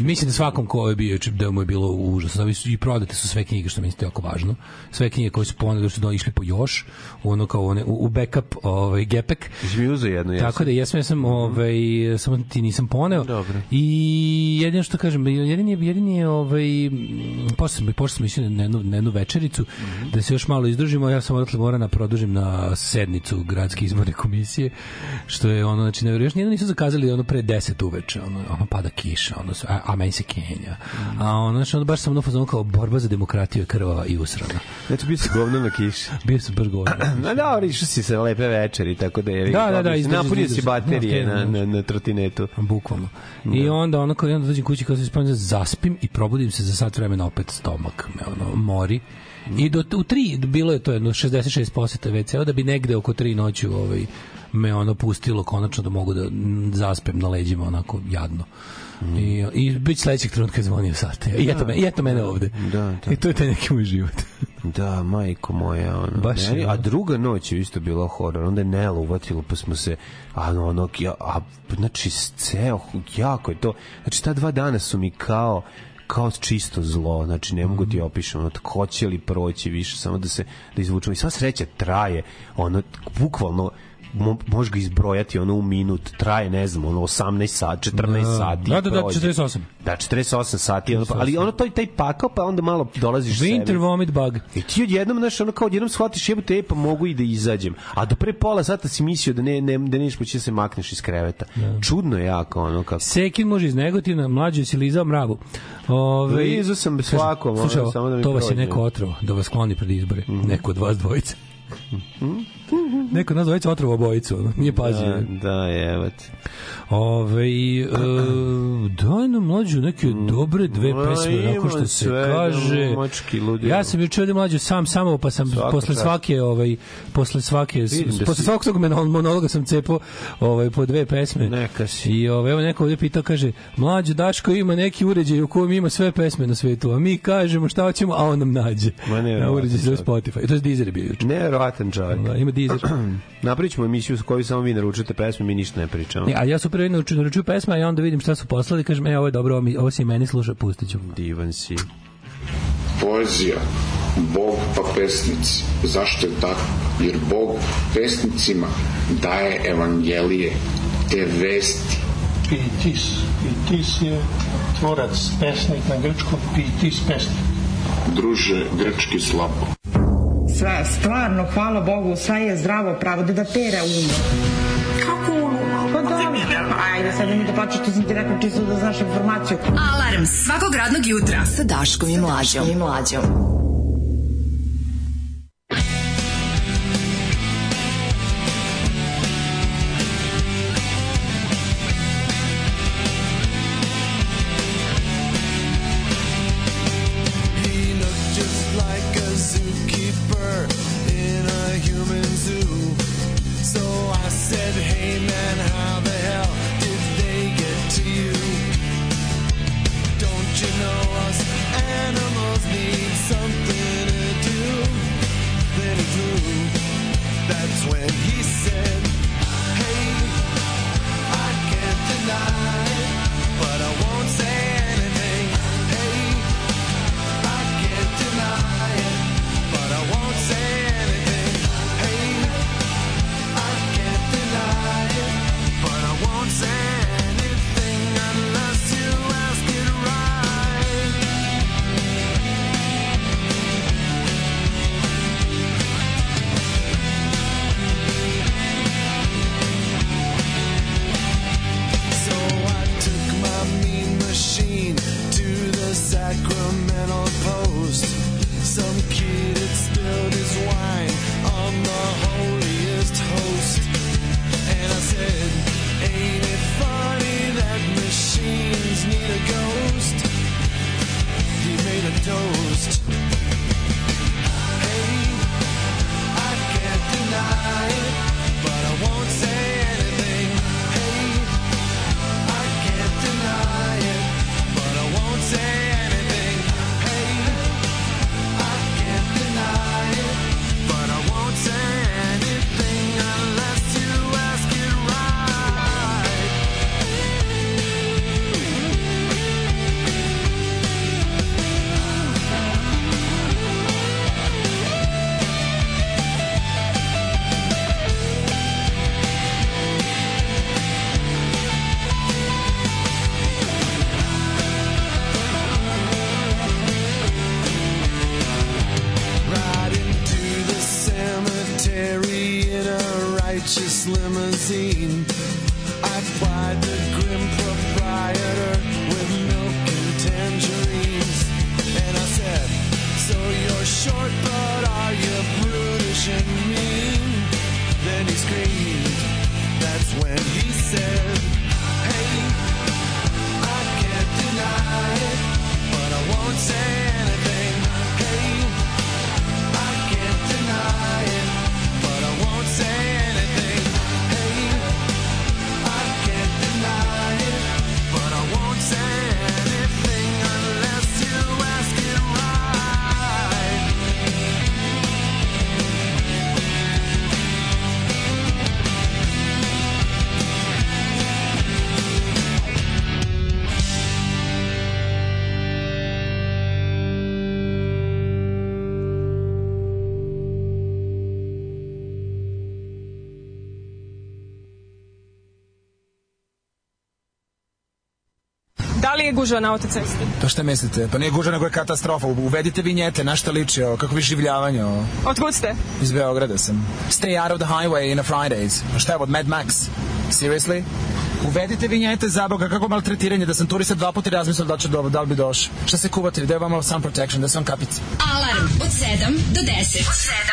mislim da svakom ko je bio da mu je bilo užasno. I prodate su sve knjige što mi je jako važno. Sve knjige koje su poneli su do- išli po još u ono kao one, u, u backup ovaj gepek. Mi uzeo jednu? jesam? Tako da jesam, ja sam ovaj samo ti nisam poneo. Dobro. I jedino što kažem, jedini je jedini je ovaj posle sam posle sam išao na jednu, na jednu večericu da se još malo izdržimo, ja sam odatle mora na produžim na sednicu gradske izborne komisije, što je ono znači neverovatno, nijedno nisu zakazali ono pre 10 uveče, ono, ono pada kiša, ono a, a meni se kenja. A ono znači ono baš sam ono fazonu kao borba za demokratiju je krvava i usrana. Znači, bio si govno na kiši. Bio sam baš govorio. Na dobro, išao si sa lepe večeri, tako da je... Da, da, da, Napunio si baterije da, na, da. na, na trotinetu. bukvalno. I onda ono kao onda dođem kući kao se spavim zaspim i probudim se za sat vremena opet stomak me ono mori. I do u 3 bilo je to jedno 66 poseta WC da bi negde oko 3 noću ovaj me ono pustilo konačno da mogu da mm, zaspem na leđima onako jadno. I, i bit će sledećeg trenutka zvonio sat. I eto, me, i eto mene ovde. Da, da. I to je taj neki moj život. Da, majko moja, ono. Baš je, Meni- a da. druga noć je isto bila horor. Onda je Nela uvatilo, pa smo se, a ono, ono, ja, a, znači, ceo, jako je to. Znači, ta dva dana su mi kao, kao čisto zlo, znači ne mogu Mhm. ti opišem, ono, ko će li proći više, samo da se, da izvučemo. I sva sreća traje, ono, bukvalno, možeš ga izbrojati ono u minut, traje, ne znam, ono 18 sati, 14 Da. sati. Da, da, da, prođe. 48. Da, 48 sati, ono, pa- ali ono to taj pakao, pa onda malo dolaziš Winter sebi. vomit bug. I ti odjednom, znaš, ono kao odjednom shvatiš jebote, e, pa mogu i da izađem. A do pre pola sata si mislio da ne, ne, da neš moći da se makneš iz kreveta. Čudno je jako, ono kako. Sekin može iz Negotina, mlađe si lizao mravu. Ove, Lizao sam svakom, ono, samo da mi to vas je prođe. neko otrovo, da vas skloni pred izbore. Neko od vas dvojice. neko nas dvojica otrovo obojicu, ono, nije pazio. Da, da, jebote. Ove, e, daj nam mlađu neke dobre dve pesme, onako što se svega, kaže. močki, ludilo. Ja sam juče ovde mlađu sam samo, pa sam Svaka posle čast. svake, ovaj, posle svake, Vidim da posle si- svakog tog mono- monologa sam cepao ovaj, po dve pesme. Neka si. I ovaj, evo neko ovde pitao, kaže, mlađo Daško ima neki uređaj u kojem ima sve pesme na svetu, a mi kažemo šta hoćemo, a on nam nađe. Ma ne, Na uređaj za. Spotify. To je Deezer bio juče. Nevjerovatan čovjek. Da, ima Deezer. Napravit ćemo emisiju s kojoj samo vi naručite pesme, mi ništa ne pričamo. Ne, a ja su prvi naručio, naručio pesma i onda vidim šta su poslali, kažem, e, ovo je dobro, ovo, mi, ovo se i meni sluša, pustit ću. Divan si. Poezija, Bog pa pesnici. Zašto je tako? Jer Bog pesnicima daje evangelije, te vesti. Pitis. Pitis je tvorac, pesnik na grčkom, pitis pesnik. Druže, grčki slabo. Sve, stvarno, hvala Bogu, sve je zdravo pravo, da da pere umu. Kako umu? Pa da, ajde sad mi da plaćaš, to sam ti rekao čisto da znaš informaciju. Alarm svakog radnog jutra sa Daškom i Mlađom. I Mlađom. Gužva na autocesti? To šta mislite? Pa nije gužva, nego je katastrofa. Uvedite vinjete, na šta liči ovo, kako vi življavanje ovo. Otkud ste? Iz Beograda sam. Stay out of the highway in a Fridays. Pa šta je od Mad Max? Seriously? Uvedite vinjete za Boga, kako maltretiranje, da sam turista dva puta razmislio da li, će do, da li bi došao. Šta se kuvate, da je vama sun protection, da sam kapici. Alarm od 7 do 10. Od 7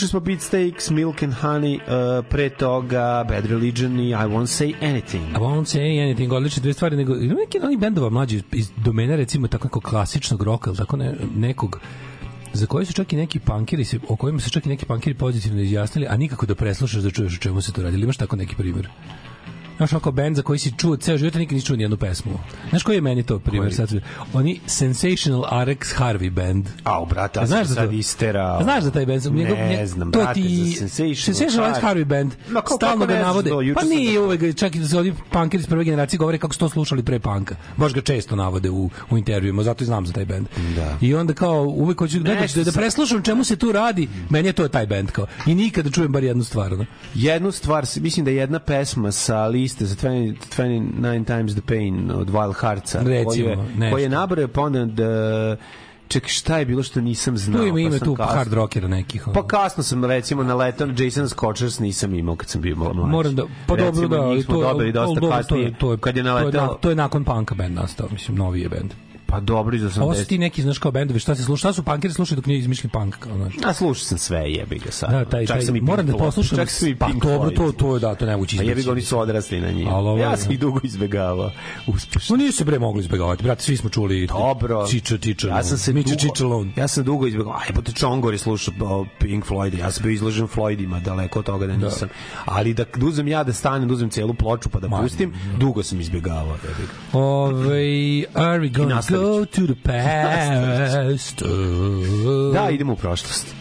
Slušali smo Beat Steaks, Milk and Honey, uh, pre toga Bad Religion i I Won't Say Anything. I won't say anything, odlične dve stvari, nego ima neki od onih bendova mlađi iz domena recimo tako nekog klasičnog roka, ili tako ne, nekog za koje su čak i neki pankiri, se, o kojima su čak i neki pankiri pozitivno izjasnili, a nikako da preslušaš da čuješ o čemu se to radi. Ili imaš tako neki primjer? Znaš, ako band za koji si čuo ceo život, nikad nisi čuo ni jednu pesmu. Znaš koji je meni to primjer? Sad, oni Sensational RX Harvey band. A ja znaš za sad to? isterao. A znaš za taj band? Ne nje- znam, to brate, ti, za Sensational Sensational RX Harvey. Band. Ma, kako- Stalno ga ne navode. Pa nije uvek, čak i za ovi punkeri iz prve generacije govore kako su to slušali pre panka. Baš ga često navode u, u intervjuima, zato i znam za taj band. Da. I onda kao uvek hoću da, da, da preslušam čemu se tu radi, meni je to taj band kao. I nikada da čujem bar jednu stvar. No? Jednu stvar, mislim da je jedna pesma sa liste za 20, 29 Times the Pain od Wild Heartsa. Recimo, koji je, koji je nabrao pa onda da Čekaj, šta je bilo što nisam znao? Tu ima pa ime sam tu kasno- hard rockera nekih. Pa kasno sam recimo naletao na Jason Scotchers nisam imao kad sam bio mlađi. Moram da pa dobro Recimo, da to je- dobili dosta kasnije. To je, to je, kad je to je, naletao to je nakon panka band nastao, mislim, novi je band. Pa dobro iz 80. Ovo su ti neki, znaš, kao bendovi, šta se sluša, šta su punkeri slušaju dok nije izmišljen punk, kao, znaš. A slušao sam sve, jebi ga sad. Da, taj, Čak taj, sam i moram da poslušam, Čak sam i pa Pink dobro, Floyd. to, to, je, da, to ne moguće A jebi izbeći. ga, oni su odrasli na njih. Ovo Ja sam ih dugo izbegavao. Uspešno. No nije se bre moglo izbegavati, brate, svi smo čuli Dobro. Čiča, Čiča, Ja sam se Miča, dugo, Čiča, ja sam dugo izbegao. Aj, pa te Čongor je slušao Pink Floyd. Ja sam bio izložen Floydima, daleko od toga da nisam. Ali da uzem ja da stanem, da uzem celu ploču pa da pustim, dugo sam izbegavao. jebi ga. Ove, are we gonna nastavit ću. Go to the past? Da, idemo u prošlost.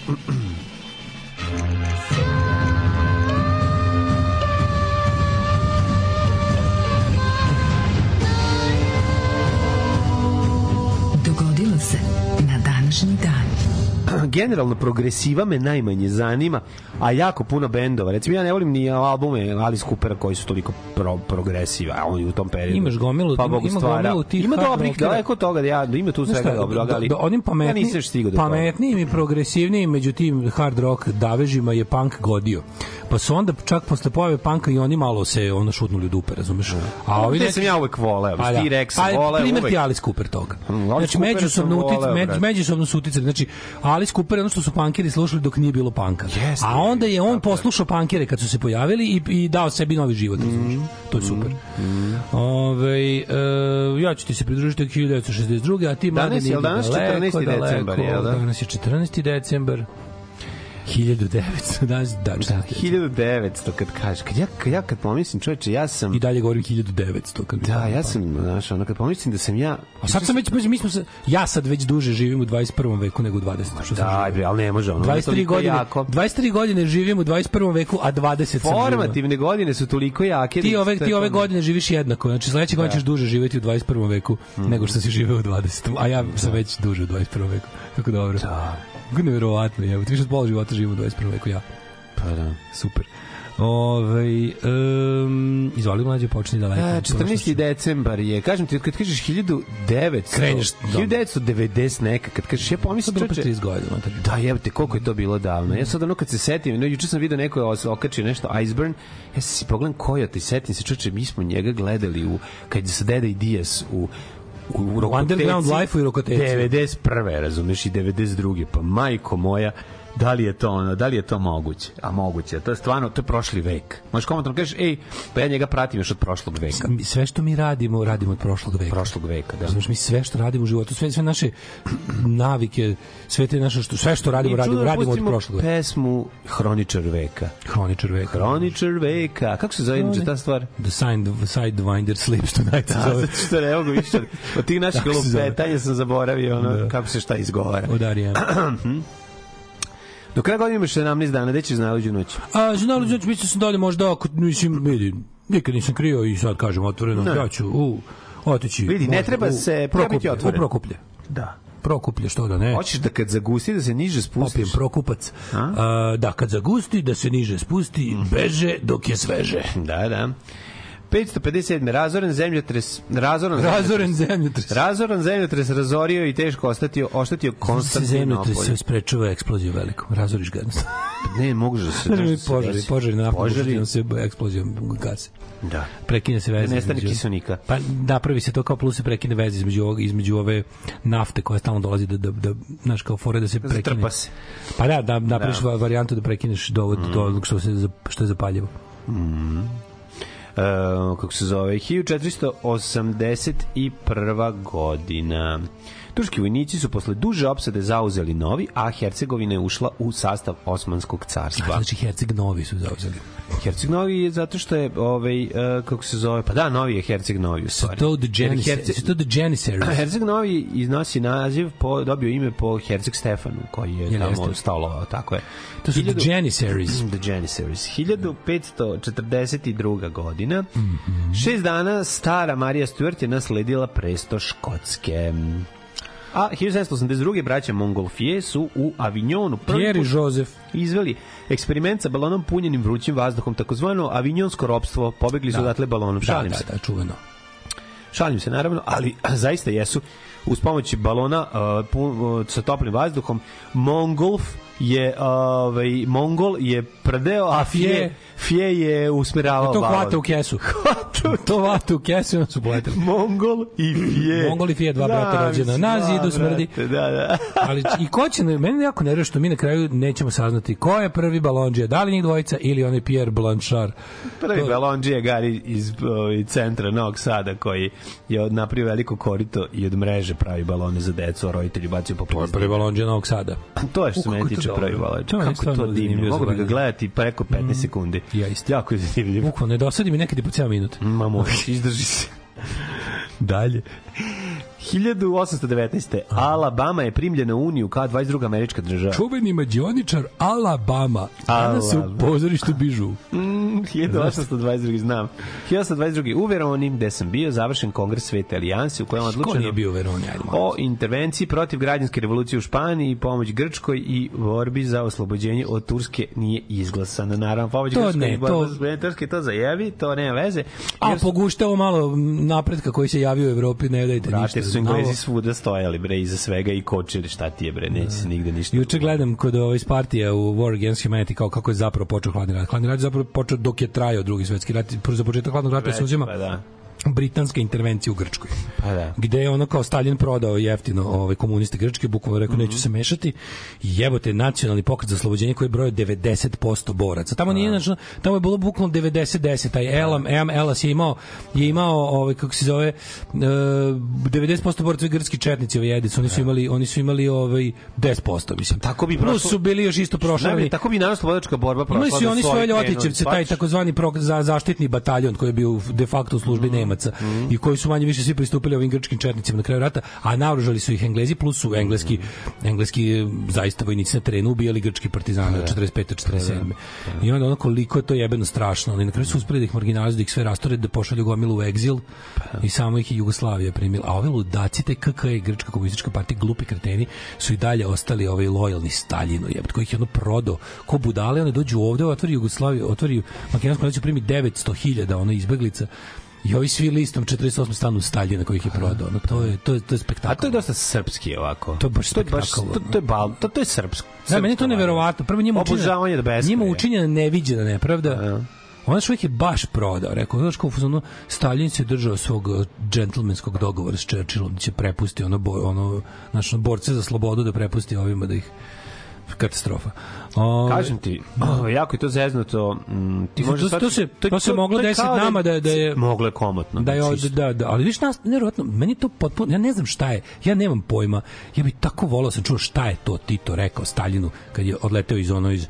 generalno progresiva me najmanje zanima, a jako puno bendova. Recimo ja ne volim ni albume Alice Coopera koji su toliko pro, progresiva, a on je u tom periodu. Imaš gomilu- pa ima- ima stvara. gomilu tih Ima dobrih, daleko od toga, ja, ima tu svega šta, dobro, do- ali do- onim pametni, ja nisam stigao do pametnijim i progresivnijim među tim hard rock davežima je punk godio. Pa su onda čak posle pojave panka i oni malo se ono šutnuli u dupe, razumeš? A ovi neki sam ja uvek voleo, Pa ti Rex pa, voleo Primer uvek. ti Alice Cooper toga. Mm, Alice znači, međusobno, utic, međusobno su uticali. Znači, Alice Cooper je ono što su punkeri slušali dok nije bilo panka. Jeste, A onda je on poslušao punkere kad su se pojavili i, i dao sebi novi život? Mm. To je super. Ove, e, ja ću ti se pridružiti od 1962. A ti mladen Danas je, jel idi danas daleko, 14. daleko. decembar, jel da? Danas je 14. decembar. 1900, danas, da, 14. 1900 kad kažeš, kad ja, kad ja kad pomislim, čoveče, ja sam I dalje govorim 1900. Kad Da, ja sam, znaš, ono, kad pomislim da sam ja... A sad sam već, mi smo se, ja sad već duže živim u 21. veku nego u 20. Što živio. bre, ali ne može ono. 23 toliko godine, Jako. 23 godine živim u 21. veku, a 20 sam. Formativne godine su toliko jake. Ti da ove, to ti ove godine živiš jednako, znači sledeće godine Da. ćeš duže živeti u 21. veku nego što si živeo u 20. A ja sam već duže u 21. veku. Kako dobro. Da. Neverovatno, je. Ti više od pola života živim u 21. veku, ja. Pa da. Super. Ove, um, izvoli mlađe, počni daleko. A, 14. decembar je, kažem ti, kad kažeš 1900, Kreneš dom. 1990 neka, kad kažeš, ja pomislim, bilo pre čoveče, 30 godina. Da, jebate, koliko je to bilo davno. Ja sad ono kad se setim, no, juče sam video neko je okačio nešto Iceburn, ja si pogledam ko je to i setim se, čoče, mi smo njega gledali u, kad je sa Deda i Dijas u u, u. Underground Life-u i Rokoteci. 91. razumeš i 92. Pa majko moja, da li je to ono, da li je to moguće? A moguće, to je stvarno, to je prošli vek. Možeš komentarno kažeš, ej, pa ja njega pratim još od prošlog veka. Sve što mi radimo, radimo od prošlog veka. Prošlog veka, da. Razumeš, mi sve što radimo u životu, sve, sve naše navike, sve te naše što, sve što radimo, I radimo, da radimo od prošlog veka. pesmu Hroničar veka. Hroničar veka. Hroničar veka. Kako se zove inače ta stvar? The sign, the sidewinder sleeps tonight. Da, zove. zato što ne mogu više. Od tih naših lupetanja sam zaboravio ono, Da. kako se šta izgovara. Od Arijana. Do kraja godine imaš 17 dana, gde ćeš za najluđu noć? A, znali, znači, mislio sam dalje možda, ako, mislim, vidi, nikad nisam krio i sad kažem otvoreno, Ne. ja ću u, otići. Vidi, ne treba u se- treba biti Prokuplje, otvoren. U Prokuplje. Da. Prokuplje, što da ne. Hoćeš da kad zagusti da se niže spustiš? Popijem prokupac. A, da, kad zagusti, da se niže spusti, Mhm. beže dok je sveže. Da, da. 557. Razoren zemljotres, razoran, Razoren zemljotres. Razoran zemljotres razorio i teško ostatio, oštetio Se zemljotres Konstantinopolj. se sprečava eksploziju velikom. Razoriš ga. Ne, može da se... Da se požari, desi. požari na naftnom Požari. požari. se eksplozijom gase. Da. Prekine se veza. Nestane između- kiselnika. Pa napravi se to kao plus se prekine veze između ovog između ove nafte koja stalno dolazi da da da znaš kao fore da se prekine. Zatrpa se. Pa da, da napraviš Da. va- varijantu da prekineš dovod do onog što se što je zapaljivo. Uh, kako se zove, 1481. godina. Turski vojnici su posle duže opsade zauzeli Novi, a Hercegovina je ušla u sastav Osmanskog carstva. Znači, Herceg Novi su zauzeli. Herceg Novi je zato što je, ovaj, uh, kako se zove, pa da, Novi je Herceg Novi, u stvari. To the Janis- Herceg- the Janissaries? Herceg Novi iznosi naziv, po, dobio ime po Herceg Stefanu, koji je Jel tamo jeste? stolovao, tako je. To su the Janissaries. The Janissaries. 1542. godina. Šest dana stara Marija Stuart je nasledila presto Škotske. A 1782. braća Mongolfije su u Avignonu prvi Pierre i Joseph. izveli eksperiment sa balonom punjenim vrućim vazduhom, takozvano avignonsko ropstvo. Pobegli su Da. odatle balonom. Da, Šalim da, se. da, čuveno. Šalim se naravno, ali zaista jesu uz pomoć balona uh, pun, uh, sa toplim vazduhom Mongolf je ovaj Mongol je prdeo a fije fije je usmeravao To balon. hvata u kesu. to hvata u kesu onda su poletili. Mongol i fije. Mongol i fije, dva brata Da, rođena. mislim, Na dva zidu smrdi. brata, Da, da. Ali i ko će, meni jako nervira što mi na kraju nećemo saznati ko je prvi balonđija, da li njih dvojica ili onaj Pierre Blanchard. Prvi To- balonđije Gari iz ovaj, centra Novog Sada koji je napravio veliko korito i od mreže pravi balone za decu, a roditelji bacio po To je prvi balonđija Novog Sada. To je što meni to tiče je meni Kako je to divno. Mogu bi ga gledati preko 15 sekundi. Ja isto. Jako je zanimljivo. Bukvalno, ne dosadi mi nekad i po ceo minut. Ma možeš, izdrži se. Dalje. 1819. Alabama je primljena u Uniju kao 22. američka država. Čuveni mađioničar Alabama. Danas se u pozorištu bižu. Mm, 1822. znam. 1822. U Veroni, gde sam bio, završen kongres Svete alijanse u kojem Ko odlučeno nije bio u Veroni? O intervenciji protiv građanske revolucije u Španiji, pomoć Grčkoj i borbi za oslobođenje od Turske nije izglasana. Naravno, pomoć To Grčkoj ne, i borba to- za Turske, to zajevi, to nema veze. A Jer su- poguštavo malo napretka koji se javio u Evropi, ne dajte Brate, ništa. su Englezi svuda stojali, bre, iza svega i kočili, šta ti je, bre, neće se nigde ništa. Juče gledam kod ovaj Spartija u War Against Humanity kao kako je zapravo počeo hladni rat. Hladni rat je zapravo počeo dok je trajao drugi svetski rat. Prvo za početak hladnog rata se uzima Pa da. Britanska intervencija u Grčkoj. Pa da. Gde je ono kao Stalin prodao jeftino ovaj komuniste grčke, bukvalno rekao Mhm. neću se mešati. Jebote nacionalni pokret za oslobođenje koji je brojao 90% boraca. Tamo nije znači tamo je bilo bukvalno 90 10. Taj Elam Em Elas je imao je imao ovaj kako se zove e, 90% boraca i grčki četnici ovaj Edic, oni su imali oni su imali ovaj 10% mislim. Tako bi Plus prošlo- su bili još isto prošli. Tako bi naravno slobodačka borba prošla. Imali su da oni svoje ljotićevce, taj takozvani za zaštitni bataljon koji je bio de facto u službi Nemaca i koji su manje više svi pristupili ovim grčkim četnicima na kraju rata, a naoružali su ih Englezi plus su engleski engleski e, zaista vojnici na terenu ubijali grčki partizane od 45. 47. I onda ono koliko je to jebeno strašno, ali na kraju su uspeli da ih marginalizuju, da ih sve rastore, da pošalju gomilu u egzil i samo ih je Jugoslavija primila. A ove ludaci, te KK i Grčka komunistička partija, glupi kreteni, su i dalje ostali ovaj lojalni Staljinu, jebet, koji ih je ono prodao. Ko budale, one dođu ovde, otvori Jugoslaviju, otvori Makedonsku naciju, primi 900.000 ono izbeglica i ovi svi listom 48 stanu u Staljina kojih je prodao. Ono, to je to je to je spektakl. A to je dosta srpski ovako. To je baš to je baš to, to je bal, to, to je srpsko. Da, meni to neverovatno. Prvo učinjena, Obožavanje do beskraja. njima učinjena neviđena nepravda. Ona čovjek je baš prodao, rekao, znaš kao u fazonu, Stalin se držao svog uh, džentlmenskog dogovora s Churchillom, da će prepusti ono, bo, ono, znaš, ono, borce za slobodu da prepusti ovima da ih katastrofa. O, Kažem ti, oh, jako je to zeznuto. Mm, ti To- to- to se- to se moglo desiti kao nama da- da je- moglo je komotno. da je znači, da, da, ali viš nas nevjerojatno, meni to potpuno, ja ne znam šta je, ja nemam pojma, ja bih tako volao sam čuo šta je to Tito rekao Staljinu kad je odleteo iz ono iz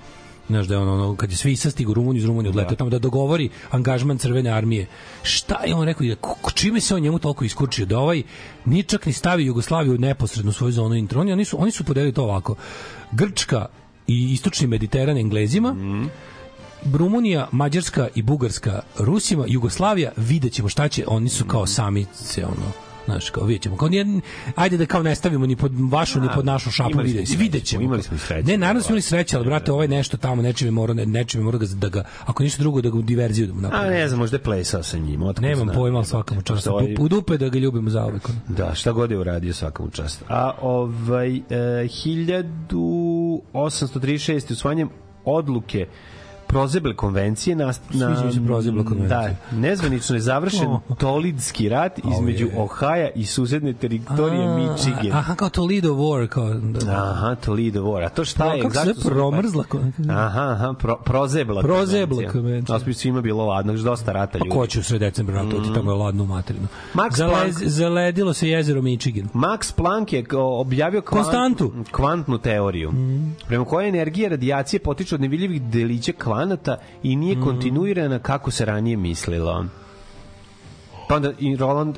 znaš da je ono, ono kad je svi sastigu u Rumuniju iz Rumunije odleteo tamo da dogovori angažman crvene armije šta je on rekao da, čime se on njemu toliko iskučio da ovaj ni čak ni stavi Jugoslaviju neposredno u svoju zonu intro oni, oni su, oni su podelili to ovako Grčka i istočni Mediteran Englezima Rumunija, Mađarska i Bugarska Rusima, Jugoslavija, vidjet ćemo šta će, oni su kao sami se ono Znaš, kao vidjet ćemo. Kao nije, ajde da kao ne stavimo ni pod vašu, ni pod našu šapu, vidjet, sreće, vidjet ćemo. imali smo sreće. Ne, naravno smo imali sreće, ali brate, ovaj nešto tamo, nečime mora, ne- nečime mora da ga, ako ništa drugo, da ga u diverziju da mu A napravimo. ne znam, možda je plesao sa njim. Nemam znam. pojma, ali svakamu čast. Ovaj- U dupe da ga ljubimo za uvek. Da, šta god je uradio svakom čast. A ovaj e, 1836. usvanjem odluke Prozeble konvencije na, na Prozeble konvencije. Da, nezvanično je završen Oh. Tolidski rat između je. Ohaja i susedne teritorije A, Michigan. Aha, kao Toledo War. Kao, da. Aha, Toledo War. A to šta je? Kako se Promrzla konvencija? Aha, aha, pro, prozebla Prozebla konvencija. Bi svima bilo ladno, još dosta rata ljudi. Pa ko će u sred decembra na to, ti tamo je ladno u materinu. Max Zalez, Planck. zaledilo se jezero Michigan. Max Planck je objavio kvant- Konstantu. kvantnu teoriju, prema kojoj energija radijacije potiče od nevidljivih delića kvanata i nije kontinuirana kako se ranije mislilo. Pa onda i Roland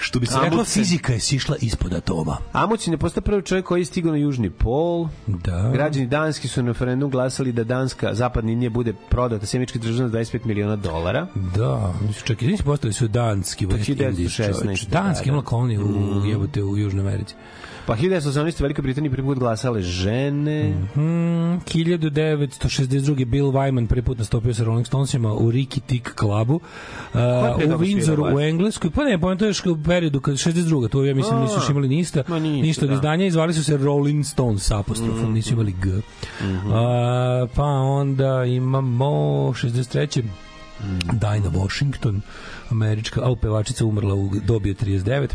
Što bi se rekla, Amundsen. fizika je sišla ispod atoma. Amundsen je postao prvi čovjek koji je stigao na južni pol. Da. Građani Danski su na referendum glasali da Danska zapadna linija bude prodata semički država za 25 miliona dolara. Da, nisu čak i nisu postali su danski West 1916, Indies, čoveče. da, Danski da. imala koloniju u, jebote, u Južnoj Americi. Pa 1918. Velika Britanija prvi put glasale žene. Hmm, 1962. Bill Wyman prvi put nastupio sa Rolling Stonesima u Ricky Tick klubu uh, u Windsoru u Engleskoj. Pa ne, pa to je još u periodu kad 62. To ja mislim A, nisu imali ništa, ma ništa, ništa od da. izdanja i zvali su se Rolling Stones apostrofom, nisu imali G. Mhm. A, pa onda imamo 63. Mhm. Dinah Washington, američka, a pevačica umrla u dobi od 39.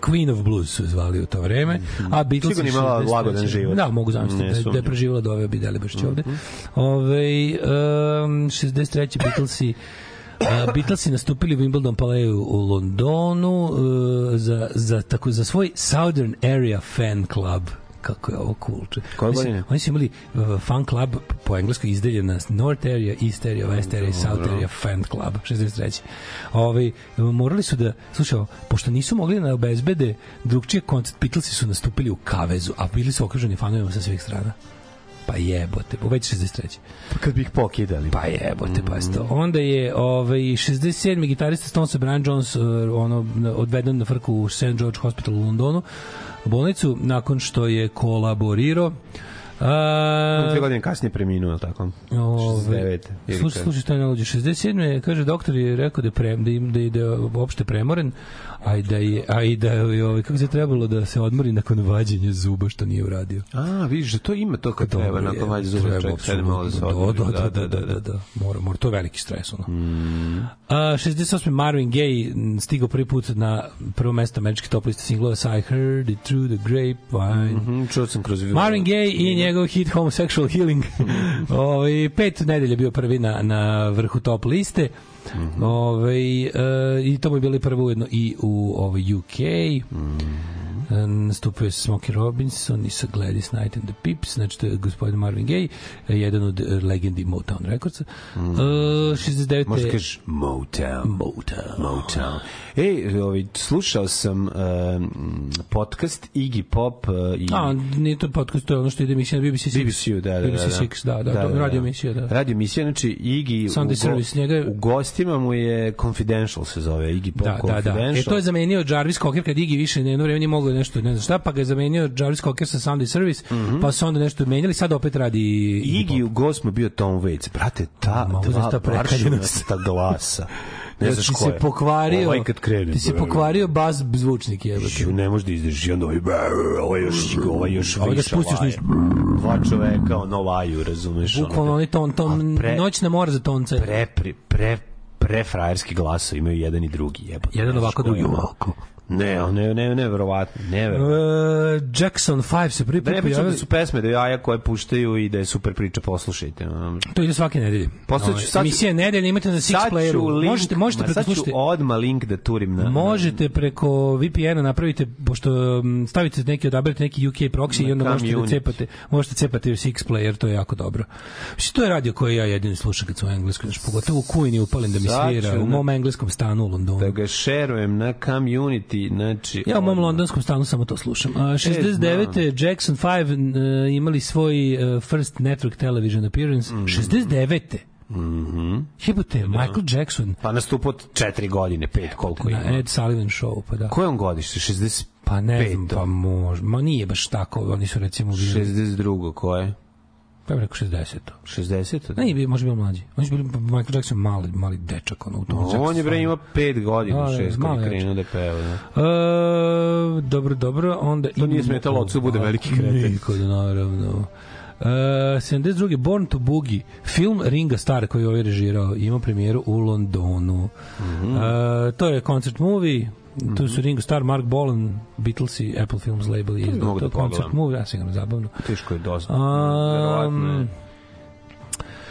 Queen of Blues su zvali u to vreme, a Beatles Mhm. Sigurno imala 63.. lagodan život. Da, mogu zamisliti da, je- da je preživjela do ove bi Deli Bašć ovde. Ove, um, 63. Beatlesi Uh, Beatlesi nastupili u Wimbledon Paleju u Londonu uh, za, za, tako, za svoj Southern Area Fan Club kako je ovo cool. Koje godine? Oni su imali uh, fan club po engleskoj izdeljen na North Area, East Area, West Area South Area Fan Club 63. Ovaj morali su da slušaj, pošto nisu mogli da obezbede drugčije koncert, Beatlesi su nastupili u kavezu, a bili su okruženi fanovima sa svih strana. Pa jebote, već 63. Kad bi ih pokidali. Pa jebote, pa sto. Onda je ovaj 67. gitarista Stonesa Brian Jones uh, ono odveden na frku u St. George Hospital u Londonu u bolnicu nakon što je kolaborirao A, Dve godine kasnije preminuo, je li tako? Ove, 69. ili Slušaj, slušaj šta je nalođe. 67. je, kaže, doktor je rekao da je, pre, da, im, da, je, da je uopšte premoren, a i da je, a i da je ovaj, kako se trebalo da se odmori nakon vađenja zuba, što nije uradio. A, vidiš, da to ima to kad Dobro treba, nakon vađe zuba, treba, čovjek sede malo da se odmori. Da, da, da, da, da, da. Mora, mora, to je veliki stres, ono. A, 68. Marvin Gaye stigao prvi put na prvo mesto američke top liste singlova sa I Heard It Through the Grapevine. Mhm, čuo sam kroz... Marvin Gaye i njegov hit Homosexual Healing. Ovaj pet nedelja bio prvi na, na vrhu top liste. Ovaj e, I to mu je bilo prvo ujedno i u ovaj UK. E, Nastupio je sa Smokey Robinson i sa Gladys Knight and the Pips, znači to je gospodin Marvin Gaye, e, jedan od e, legendi Motown Recordsa. E, 69. Možda kažeš Motown. Motown. Motown. Ej, ovaj, slušao sam um, podcast Iggy Pop uh, i A, nije to podcast, to je ono što ide emisija na BBC Six. BBC-u, da, da, da. BBC Six, da, da, da, radio emisija, da. Radio emisija, znači Iggy Sunday u, Service, njega je- u gostima mu je Confidential se zove, Iggy Pop Da, da, da. Confidential. E to je zamenio Jarvis Cocker kad Iggy više na jedno vreme nije mogao nešto, ne znam šta, pa ga je zamenio Jarvis Cocker sa Sunday Service, pa su onda nešto menjali, sad opet radi Iggy u gost mu bio Tom Waits. Brate, ta Mogu dva znaš ta prekaljenost. varšavasta glasa. Ne Ja, znaš ko se je. pokvario, Ovaj kad krene. ti se pokvario bas zvučnik. Ju, ne može da izdrži, i onda ovaj, ovaj još, ovaj još Ovaj da spustiš laje. ništa. Dva čoveka, ono laju, razumeš? Bukvalno oni ton, ton, noćna mora za tonce. pre, pre, pre, pre frajerski glaso imaju jedan i drugi jebote. Jedan ovako, ko je drugi ovako. Ne, ne, ne, ne, verovatno, ne, verovatno. Uh, Jackson 5 se prvi Da put ne pričam da su pesme da jaja koje puštaju i da je super priča, poslušajte. To ide svake nedelje. Posle ću- Ovaj, sad ću- Emisija nedelje imate na Six Playeru. link, Možete, možete preko slušajte. odmah link da turim na... Možete preko VPN-a napravite, pošto mm, stavite neki, odaberete neki UK proxy i onda Na možete da cepate, možete cepati Six Player, to je jako dobro. Mislim, to je radio koji ja jedini slušam kad sam u engleskom, znači pogotovo u Queen upalim da mi svira, u mom engleskom stanu u Londonu. Da ga šerujem na community, znači... Ja u mom londonskom stanu samo to slušam. A, E, 69. Jackson 5 uh, imali svoj uh, first network television appearance. Mhm. 69. Jebote, Michael Jackson Pa nastupo četiri godine, pet, koliko ima. na Ed Sullivan show, pa da. Koje on godište? 65. Pa ne znam, pa može. Ma nije baš tako, oni su recimo bili... 62. koje? Pa bih rekao 60. 60. Ne, nije, može bio mlađi. On je bio Michael Jackson mali, mali dečak, ono, u tom On je bre ima 5 godina, Da, da, 6 malo kad je jače. krenuo da peva. Da. E, dobro, dobro, onda... To nije smetalo ocu bude veliki kreten. Nikad, naravno. Uh, 72. Born to Boogie, film Ringa Starr koji je ovaj režirao, ima premijeru u Londonu. Mhm. uh, to je concert movie, tu su Ringo Starr, Mark Bolan, Beatles i Apple Films label mogu To da je concert pogledam. movie, ja sigurno zabavno. Teško je dosta. Um, Verovatno je.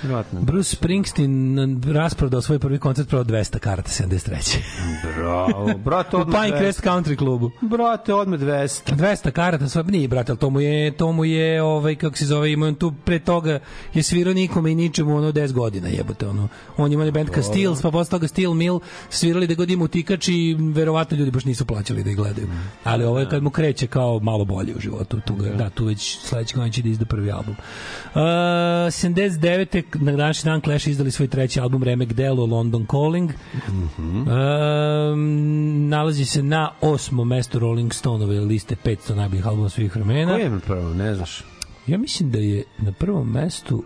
Verovatno je. Bruce Springsteen rasprodao svoj prvi koncert pravo 200 karata 73. Bravo. Brate, u odmah Pinecrest 200. Country klubu. Brate, odmah 200. 200 karata, sve nije, brate, ali to mu je, to mu je, ovaj, kako se zove, ima on tu pre toga je svirao nikome i ničemu ono 10 godina, jebote, ono. On ima band kao Steels, pa posle toga Steel Mill, svirali da god ima utikač i verovatno ljudi baš nisu plaćali da ih gledaju. Ali ovo je kad mu kreće kao malo bolje u životu, tu ga, da, tu već sledeće godine će da izda prvi album. Uh, 79. na današnji dan Clash izdali svoj treći album Remek Delo London Calling. Um, nalazi se na osmom mestu Rolling Stoneove liste 500 najboljih albuma svih vremena. Ko je na prvo, ne znaš? Ja mislim da je na prvom mestu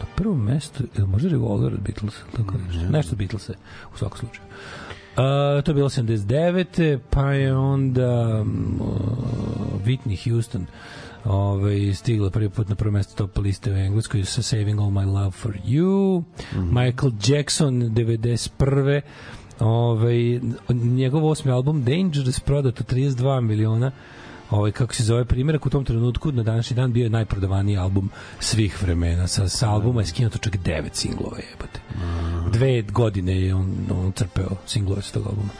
na prvom mestu, ili možda Revolver od Beatles, tako nešto, nešto od Beatlesa, u svakom slučaju. Uh, to je bilo 79. Pa je onda uh, Whitney Houston ovaj, stigla prvi put na prvo mesto top liste u Engleskoj sa Saving All My Love For You. Michael Jackson 91. Ovaj, njegov osmi album Dangerous prodato 32 miliona ovaj kako se zove primjerak u tom trenutku na današnji dan bio je najprodavaniji album svih vremena. Sa, sa albuma je skinuto čak 9 singlova jebote. Dve godine je on, on crpeo singlove sa tog albuma.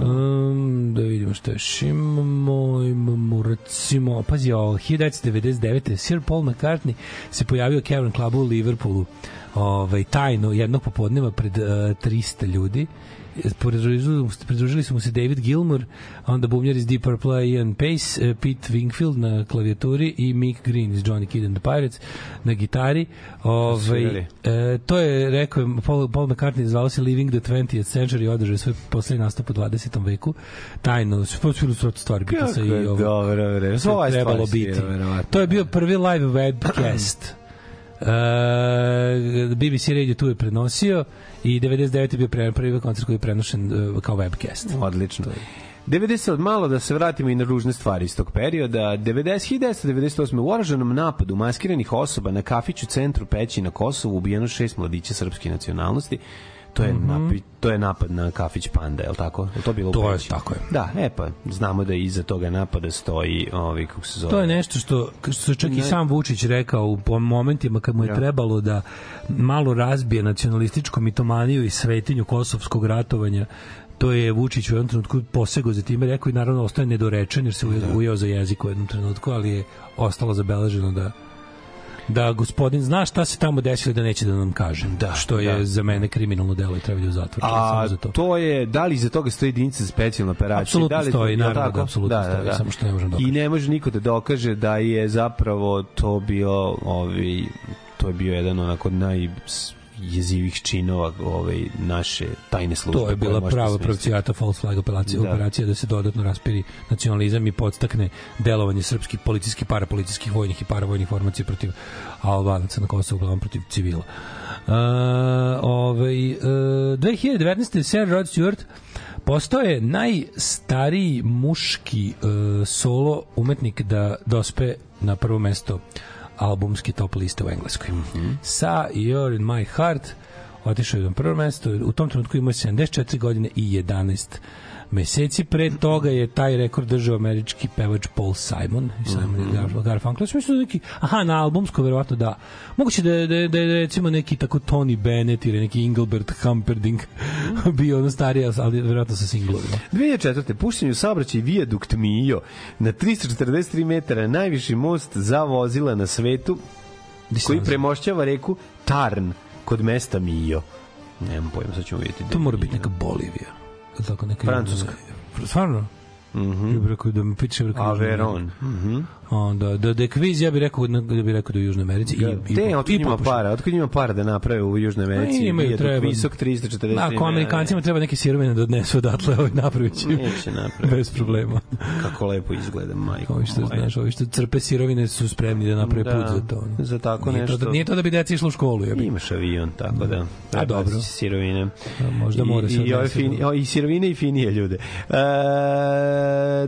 Um, da vidimo što još imamo. Imamo recimo pazi ovo 1999. Sir Paul McCartney se pojavio u Cavern Clubu u Liverpoolu ovaj, tajno jednog popodneva pred uh, 300 ljudi pridružili, pridružili su mu se David Gilmour, onda bubnjar iz Deep Purple, Ian Pace, eh, Pete Wingfield na klavijaturi i Mick Green iz Johnny Kid and the Pirates na gitari. Ovaj, Svirali. e, to je, rekao je, Paul, Paul McCartney zvao se Living the 20th Century, održao je svoj poslednji nastup u 20. veku. Tajno, su su stvari Beatlesa i ovo. dobro, dobro. Sve Ova je trebalo biti. verovatno. To je bio prvi live webcast. Uh, BBC Radio tu je prenosio i 99. je bio pre, prvi koncert koji je prenošen uh, kao webcast. Odlično. 90 od malo da se vratimo i na ružne stvari iz tog perioda. 90 1998. u oružanom napadu maskiranih osoba na kafiću centru Peći na Kosovu ubijeno šest mladića srpske nacionalnosti. To je, Mhm. napi, to je napad na kafić Panda, je li tako? Je to bilo To je, tako je. Da, e pa, znamo da iza toga napada stoji, ovi, kako se zove... To je nešto što, što čak i Ne. sam Vučić rekao u momentima kad mu je Ja. trebalo da malo razbije nacionalističku mitomaniju i svetinju kosovskog ratovanja to je Vučić u jednom trenutku posego za time rekao i naravno ostaje nedorečen jer se ujeo, ujeo za jezik u jednom trenutku, ali je ostalo zabeleženo da da gospodin zna šta se tamo desilo da neće da nam kaže. Da, što je da. za mene kriminalno delo i treba da u zatvor. Samo A za to. to. je, da li iza toga stoji jedinica za specijalne operacije? Apsolutno da li, stoji, naravno tako? da apsolutno stoji, samo što ne možemo I ne može niko da dokaže da je zapravo to bio ovi, to je bio jedan onako naj jezivih činova ovaj naše tajne službe. To je bila prava pravcijata false flag operacija, Da. operacija da se dodatno raspiri nacionalizam i podstakne delovanje srpskih policijskih, parapolicijskih, vojnih i paravojnih formacija protiv Albanaca na Kosovu, uglavnom protiv civila. Uh, ovaj, uh, 2019. Sir Rod Stewart postao je najstariji muški uh, solo umetnik da dospe na prvo mesto albumski top liste u Engleskoj. Sa You're in my heart otišao je na prvo mesto. U tom trenutku imao je 74 godine i 11 meseci. Pre toga je taj rekord držao američki pevač Paul Simon i Simon mm -hmm. Garfunkel. Ja mislio da neki, aha, na albumsko verovatno da. Moguće da, da, da, je recimo neki tako Tony Bennett ili neki Engelbert Humperdinck bio ono stariji, ali verovatno sa singlovima. 2004. puštenju saobraćaj vijadukt Mijo na 343 metara najviši most za vozila na svetu koji premošćava reku Tarn kod mesta Mijo. Nemam pojma, sad ćemo vidjeti. To mora biti neka Bolivija. Tako neka Francuska. Stvarno? Mhm. Bih rekao da mi piše rekao Averon. Mhm. Onda da da je kviz ja bih rekao da bih rekao da je u Južnoj Americi i i Te, i otkud njima para? Otkud njima para da naprave u Južnoj Americi? Pa imaju, treba. Visok 343 Da, ako Amerikancima treba neke sirovine da odnesu odatle, ovaj napravit će. Neće napraviti. Bez problema. Kako lepo izgleda, majko. Ovi što, znaš, ovi što crpe sirovine su spremni da naprave Da, put za to. za tako nije To nešto. da, nije to da bi deca išla u školu, jebi. Imaš avion, tako da. A, dobro. Sirovine. A, možda I, mora se i, ove fini, do- o, I sirovine i finije ljude. E,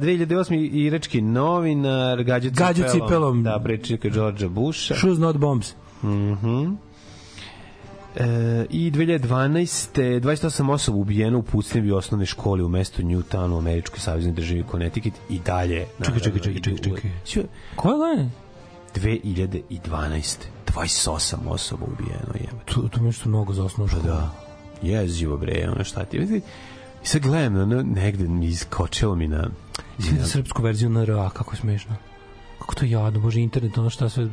2008. irački novinar, gađu cipelom. Gađu cipelom. Da, prečnika Đorđa Busha. Shoes not bombs. Mhm. E, I 2012. 28 osoba ubijeno u pucnjevi u osnovnoj školi u mestu Newtown u američkoj saveznoj državi Connecticut i dalje. Čekaj, čekaj, čekaj, čekaj, čekaj. Koje godine? 2012. 28 osoba ubijeno je. To, to mi je što mnogo za osnovnu školu. Da. Jezivo bre, ono šta ti. vidi, I sad gledam, ono, negde mi iskočilo mi na... Svi srpsku verziju NRA, kako je smešno. Kako to jadno, bože, internet, ono šta sve...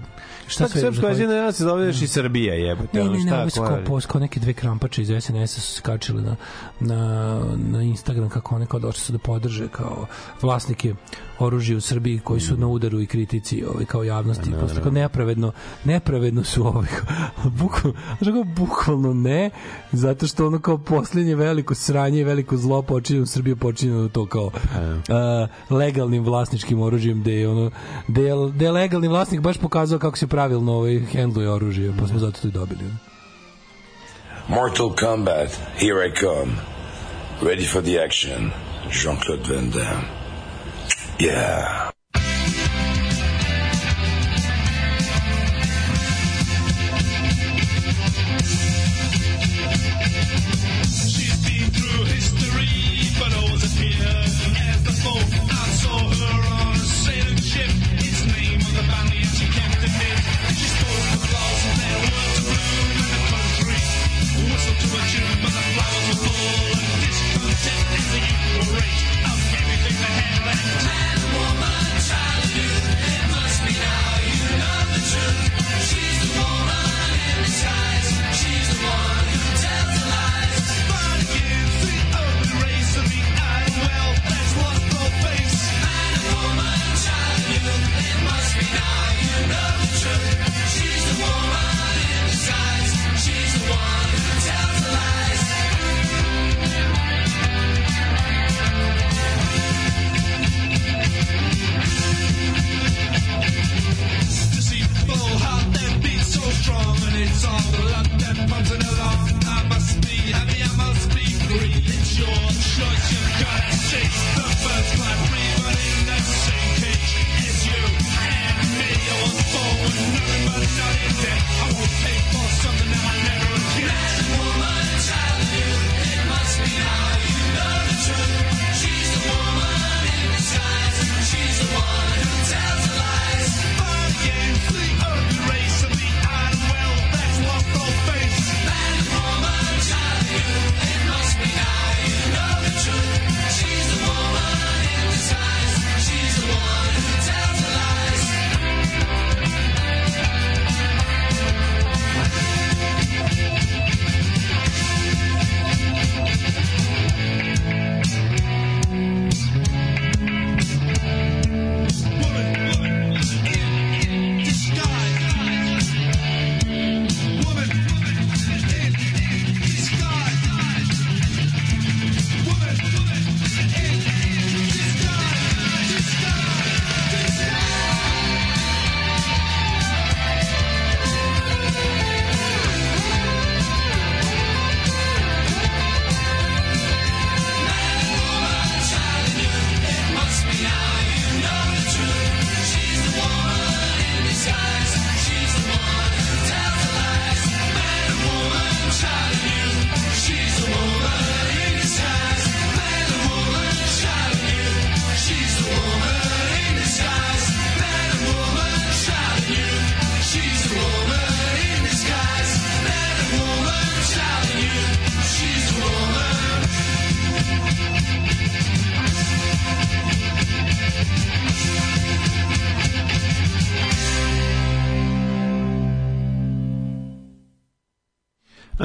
Šta se srpska verzija ja se zove još i Srbija, jebote. Ne, ono ne, ne, su koja- kao, kao neke dve krampače iz SNS-a su skačile na, na, na Instagram kako one kao došli su da podrže kao vlasnike oružja u Srbiji koji su na udaru i kritici ovaj, kao javnosti. Da. kao nepravedno, nepravedno su ovaj, bukvalno, kao bukvalno ne, zato što ono kao poslednje veliko sranje i veliko zlo počinje u Srbiji počinje to kao legalnim vlasničkim oružjem gde je ono gde je, gde je legalni vlasnik baš pokazao kako se pravilno ovaj hendluje oružje pa smo zato to i dobili Mortal Kombat, here I come. Ready for the action. Jean-Claude Van Damme. Yeah.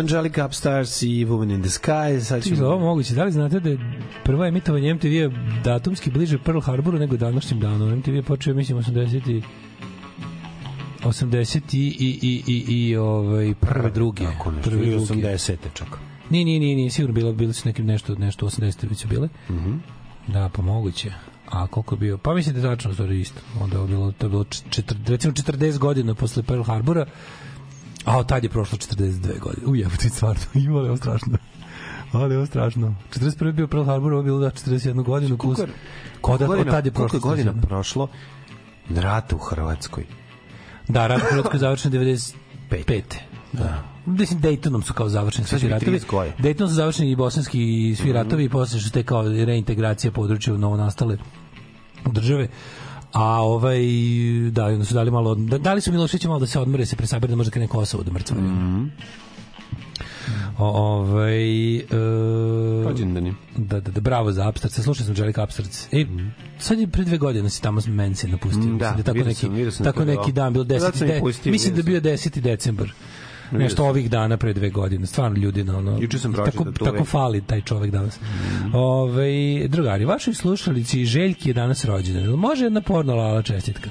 Angelica Upstars i Woman in the Sky. Sad Ti za ovo moguće, da li znate da je prvo emitovanje MTV je datumski bliže Pearl Harboru nego današnjim danom? MTV je počeo, mislim, 80 i 80 i, i, i, i, i ovaj, prve druge. Tako nešto, prve druge. 80. čak. Nije, nije, nije, nije, sigurno bilo, bili su nekim nešto, nešto 80 već su bile. Mhm. Da, pa moguće. A koliko je bio? Pa mislim da je tačno stvari isto. Onda je bilo, to je bilo četir, recimo 40 godina posle Pearl Harbora, a od tad je prošlo 42 godine. U jebote, stvarno, ima je strašno. Ali ovo je strašno. 41. je bio Pearl Harbor, ovo je bilo da 41 godinu. Koliko- Koda, koliko od tad je koliko prošlo. je godina 41. prošlo rata u Hrvatskoj? Da, rat u Hrvatskoj je završen 95. Da. Mislim, Daytonom su kao završeni svi ratovi. 30 godina. Daytonom su završeni i bosanski i svi ratovi i posle što te kao reintegracija područja u novonastale države. A ovaj, da, onda su dali malo, da- dali su Miloševiću malo da se odmore, se presabere da može krene Kosovo da mrtva. O, ovaj, e, Rođendani. da, da, da, bravo za Upstarts. Slušao sam Jelika Upstarts. E, sad je pre dve godine si tamo Mense napustio. Mm, da, Mislim tako neki, sam, sam tako to, neki da. dan, Sad 10. sam ih De, mislim da bio 10. decembar. Nešto ovih dana pre dve godine. Stvarno ljudi na ono. Juče sam tako, to tako fali taj čovek danas. Ovaj drugari, vašoj slušalici Željki je danas rođendan. Može jedna porno lala čestitka.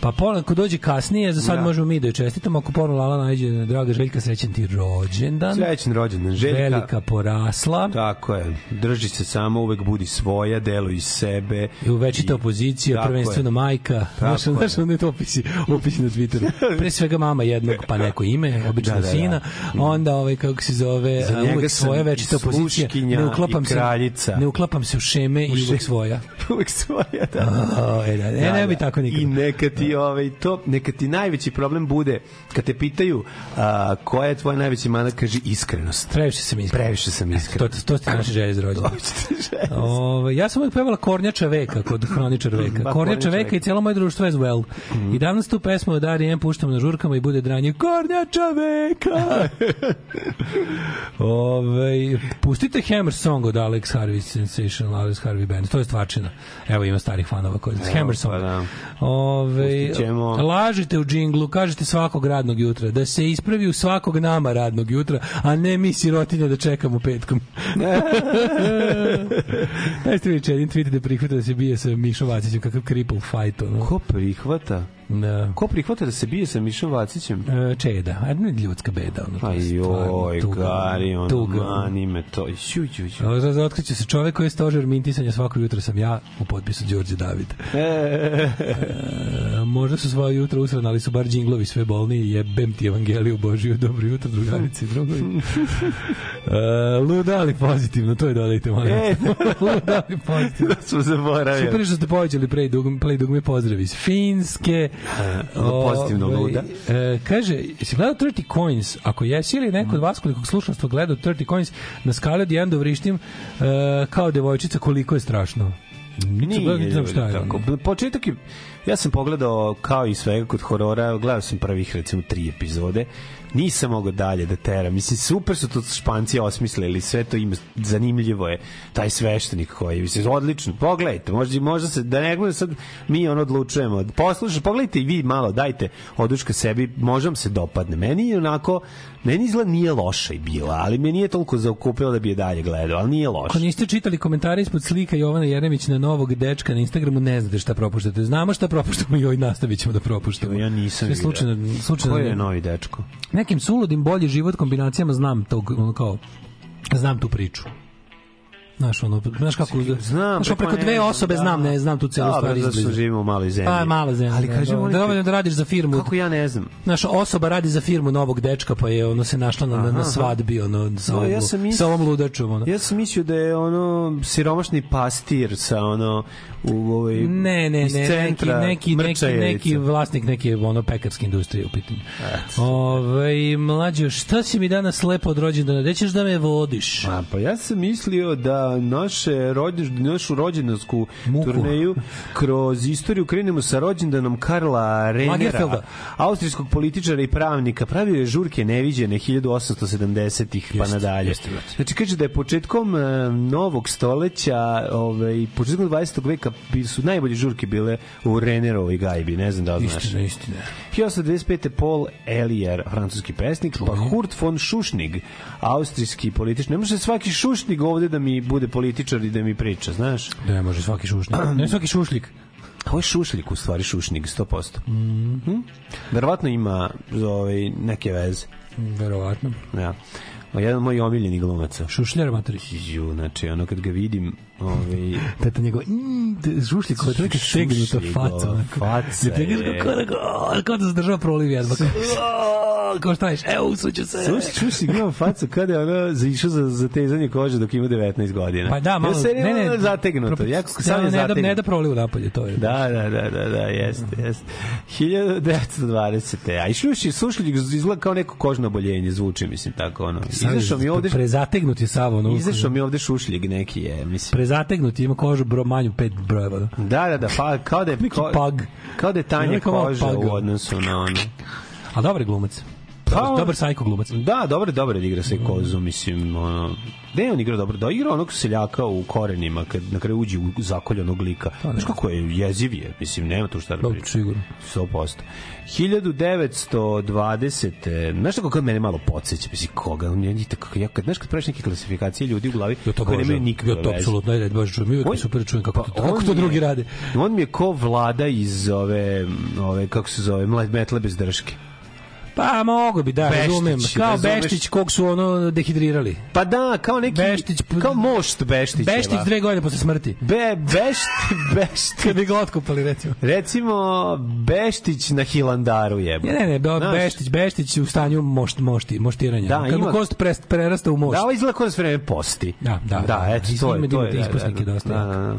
Pa pola, ako dođe kasnije, za sad Da. možemo mi da joj čestitamo. Ako porno lala najde, draga Željka, srećan ti rođendan. Srećan rođendan. Željka. Velika porasla. Tako je. Drži se samo, uvek budi svoja, deluj iz sebe. I uvečita opozicija, prvenstveno je. majka. Znaš, je. znaš, onda je to opisi, opisi na Twitteru. Pre svega mama jednog, pa neko ime, obično Da, da, da. sina. Onda, ovaj, kako se zove, Za uvek svoja večita opozicija. Ne uklapam, se, kraljica. ne uklapam se u šeme i uvek svoja. uvek svoja, da. O, e, da, e, ne bi tako nikad. I neka ti, ovaj, to, neka ti najveći problem bude, kad te pitaju a, koja je tvoja najveći mana, kaži iskrenost. Previše sam iskren. Previše sam To, iskren. to ste naše želje rođendan. Ove, ja sam uvijek pevala Kornjača veka kod Hroničar veka. Ba, Kornjača veka i cijelo moje društvo as well. I danas tu pesmu od R.E.M. puštamo na žurkama i bude dranje Kornjača veka. Ove, pustite Hammer Song od Alex Harvey Sensational Alex Harvey Band. To je stvarčina. Evo ima starih fanova koji Hammer Song. pa da. Ove, Ćemo. lažite u džinglu, kažete svakog radnog jutra, da se ispravi u svakog nama radnog jutra, a ne mi sirotinja da čekamo petkom. Najste mi čedin tweet da prihvata da se bije sa Mišo Vacićem, kakav cripple fight, ono. Ko prihvata? Da. Ko prihvata da se bije sa Mišom Vacićem? E, čeda, a ne ljudska beda. Ono, Pa joj, gari, ono, tuga. mani me to. Ju. Ovo za otkriće se čovek koji je stožer mintisanja svako jutro sam ja u potpisu Đorđe David. E, možda su svoje jutro usrani, ali su bar džinglovi sve bolni jebem ti evangeliju Božiju, dobro jutro drugarici i drugovi. E, luda, ali pozitivno, to je dodajte, molim. E. luda, ali pozitivno. da smo zaboravili. Super što ste povećali play dugme, play dugme pozdrav iz Finske. Pozitivno Ovaj, luda. E, kaže, jesi gledao 30 Coins? Ako jesi ili neko od vas koliko slušalstva gledao 30 Coins, na skali od 1 do vrištim e, kao devojčica koliko je strašno. Niti znam šta je. tako. Početak je, ja sam pogledao kao i svega kod horora, gledao sam prvih recimo tri epizode, nisam mogao dalje da teram. Mislim, super su to španci osmislili, sve to ima, zanimljivo je, taj sveštenik koji, mislim, odlično, pogledajte, možda, možda se, da ne bude sad mi ono odlučujemo, poslušaj, pogledajte i vi malo, dajte oduška sebi, možda se dopadne. Meni je onako, meni izgleda nije loša i bila, ali me nije toliko zaokupilo da bi je dalje gledao, ali nije loša. Ako niste čitali komentare ispod slika Jovana Jeremić na novog dečka na Instagramu, ne znate šta propuštate. Znamo šta propuštamo i ovaj nastavit ćemo da propuštamo. Ja nisam Sve vidio. slučajno, slučajno Ko je novi dečko? Nekim suludim bolji život kombinacijama znam tog kao znam tu priču. Znaš, ono, znaš kako... Znam, znaš, preko dve osobe znam, znam, da. ne znam tu celu Dobro, stvar zato što izbliza. živimo u maloj zemlji. Pa, mala zemlja. Ali da, kažem, da, da, dovoljno da radiš za firmu. Kako ja ne znam? Znaš, osoba radi za firmu novog dečka, pa je ono se našla na, na, na Aha. svadbi, ono, sa, Da, ovom, ja sam mis- sa ovom ludačom, ono. Ja sam mislio da je ono siromašni pastir sa ono u ovaj Ne, ne, ne, neki, centra neki, neki, Mrčajevica. neki vlasnik neke ono pekarske industrije u pitanju. Ove, mlađo, šta si mi danas lepo od rođendana? Gde ćeš da me vodiš? A, pa ja sam mislio da naše rođen, našu rođendansku turneju kroz istoriju krenemo sa rođendanom Karla Renera, austrijskog političara i pravnika. Pravio je žurke neviđene 1870-ih pa nadalje. jeste. Znači kaže da je početkom e, novog stoleća, ovaj početkom 20. veka su najbolje žurke bile u Renerovoj gajbi, ne znam da li znaš. Istina, istina. 1825. Paul Elier, francuski pesnik, pa Hurt von Šušnig, austrijski političar. Ne može svaki šušnig ovde da mi bude političar i da mi priča, znaš? Da ne može svaki šušnik. Ne svaki šušlik. Ovo je šušlik u stvari, šušnig, 100%. Mm Verovatno ima ovaj, neke veze. Verovatno. Ja. O, jedan od mojih omiljenih glumaca. Šušljar matori. Ju, znači, ono kad ga vidim, ovaj, Tata njegov, mm, žušlji kao to neka stegnuta faca. faca Da te je. gledaš kao, da se država proliv jedva. Kao, šta ješ? Evo, usreću se. Slušaj, čuši glumam facu kada je ono zaišao za zatezanje kože dok ima 19 godina. Pa da, malo, ne, ne, zategnuto. Jako sam je ne, da, zategnuto. ne da proliv napolje, to je. Da, da, da, da, da, jeste, jeste. 1920. A i šuši, slušljik izgleda kao neko kožno oboljenje, zvuči, mislim, tako, ono. Izašao mi ovde, Prezategnut je sav, ono. izašao mi ovde šušljik neki je, mislim. Prezategnut je, ima kožu bro, manju pet brojeva. Da. Da, da, pa, kao da je, ko, pag. kao da je tanja koža u odnosu na ono. A dobar glumac. Dobar, dobar sajko glumac. Da, dobro, dobro da igra sa kozu, mislim, ono, gde je on igra dobro? Da igra onog seljaka u korenima, kad na kraju uđe u zakoljanog lika. Znaš kako je jeziv je, mislim, nema tu šta da priča. Sigurno. 100%. 1920. Znaš kako kad mene malo podsjeća, mislim, koga? On je tako, ja, kad, znaš kad praviš neke klasifikacije ljudi u glavi, Ja to koji nemaju nikakve Ja to apsolutno, ajde, baš čujem. Uvijek On- super čujem kako, Pa to, kako to drugi rade. On mi je ko vlada iz ove, ove kako se zove, metle bez drške. Pa mogu bi, da, Beštić, razumem. Kao razumeš? Beštić kog su ono dehidrirali. Pa da, kao neki, Beštić, kao mošt Beštićeva. Beštić dve godine posle smrti. Be, Bešti, Bešti. Kad bi ga otkupali, recimo. Recimo, Beštić na Hilandaru jebo. Ne, ne, ne, Be- Znaš, Beštić, Beštić u stanju mošt, mošti, moštiranja. Da, mu ima- kost prest, prerasta u mošt. Da, ovo izgleda kao da vreme posti. Da, da, da, da. eto, I to je, ima to je, imate da, ispusnike da, dosta da, jako. da, da.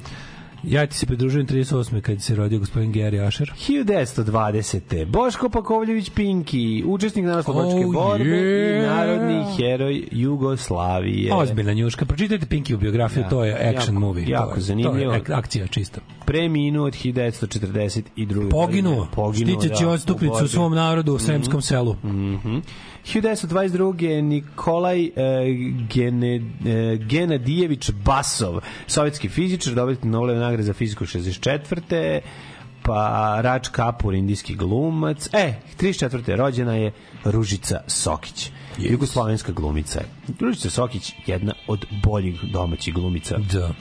Ja ti se pridružujem 38. kad se rodio gospodin Gary Asher. 1920. Boško Pakovljević Pinki, učesnik narodnooslobodilačke Oh, borbe yeah. i narodni heroj Jugoslavije. Ozbiljna njuška. Pročitajte Pinky biografiju, Da, to je action jako- movie. jako to zanimljivo. To je ak- akcija čista. Preminuo od 1942. Poginuo. Poginuo, štiteći da, odstupnicu borbi. u svom narodu u Sremskom selu. Mhm. 1922. Nikolaj e, Gene, e, Genadijević Basov, sovjetski fizičar, dobitnik Nobelove nagrade za fiziku 64. Pa Rač Kapur, indijski glumac. E, 34. rođena je Ružica Sokić. Jugoslovenska glumica. Ružica Sokić jedna od boljih domaćih glumica. Da.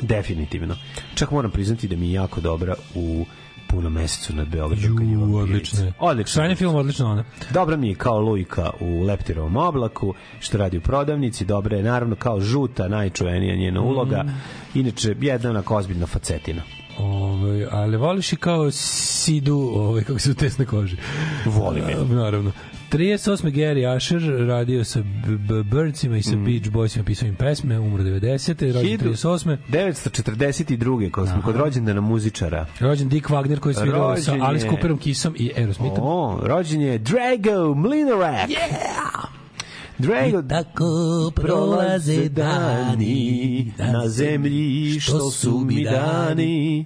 Definitivno. Čak moram priznati da mi je jako dobra u punom mesecu nad Beogradom. kad je Ju, odlično. Odlično. Sranje film, odlično ona. Dobra mi je kao Lujka u Leptirovom oblaku, što radi u prodavnici, dobra je naravno kao žuta, najčuvenija njena uloga. Inače, jedna onako ozbiljna facetina. Ove, ali voliš i kao Sidu, ove, kako se u tesne koži. Volim je. Naravno. 38. Gary Asher radio sa Birdsima i sa Beach Boysima pisao im pesme, umro 90. Rođen 38. 942. Kad smo kod rođendana muzičara. Rođen Dick Wagner koji svirao sa Rođen je- Alice Cooperom, Kissom i Aerosmithom. O, rođen je Drago Mlinarak. Yeah! Drago, Tako prolaze dani na zemlji što su mi dani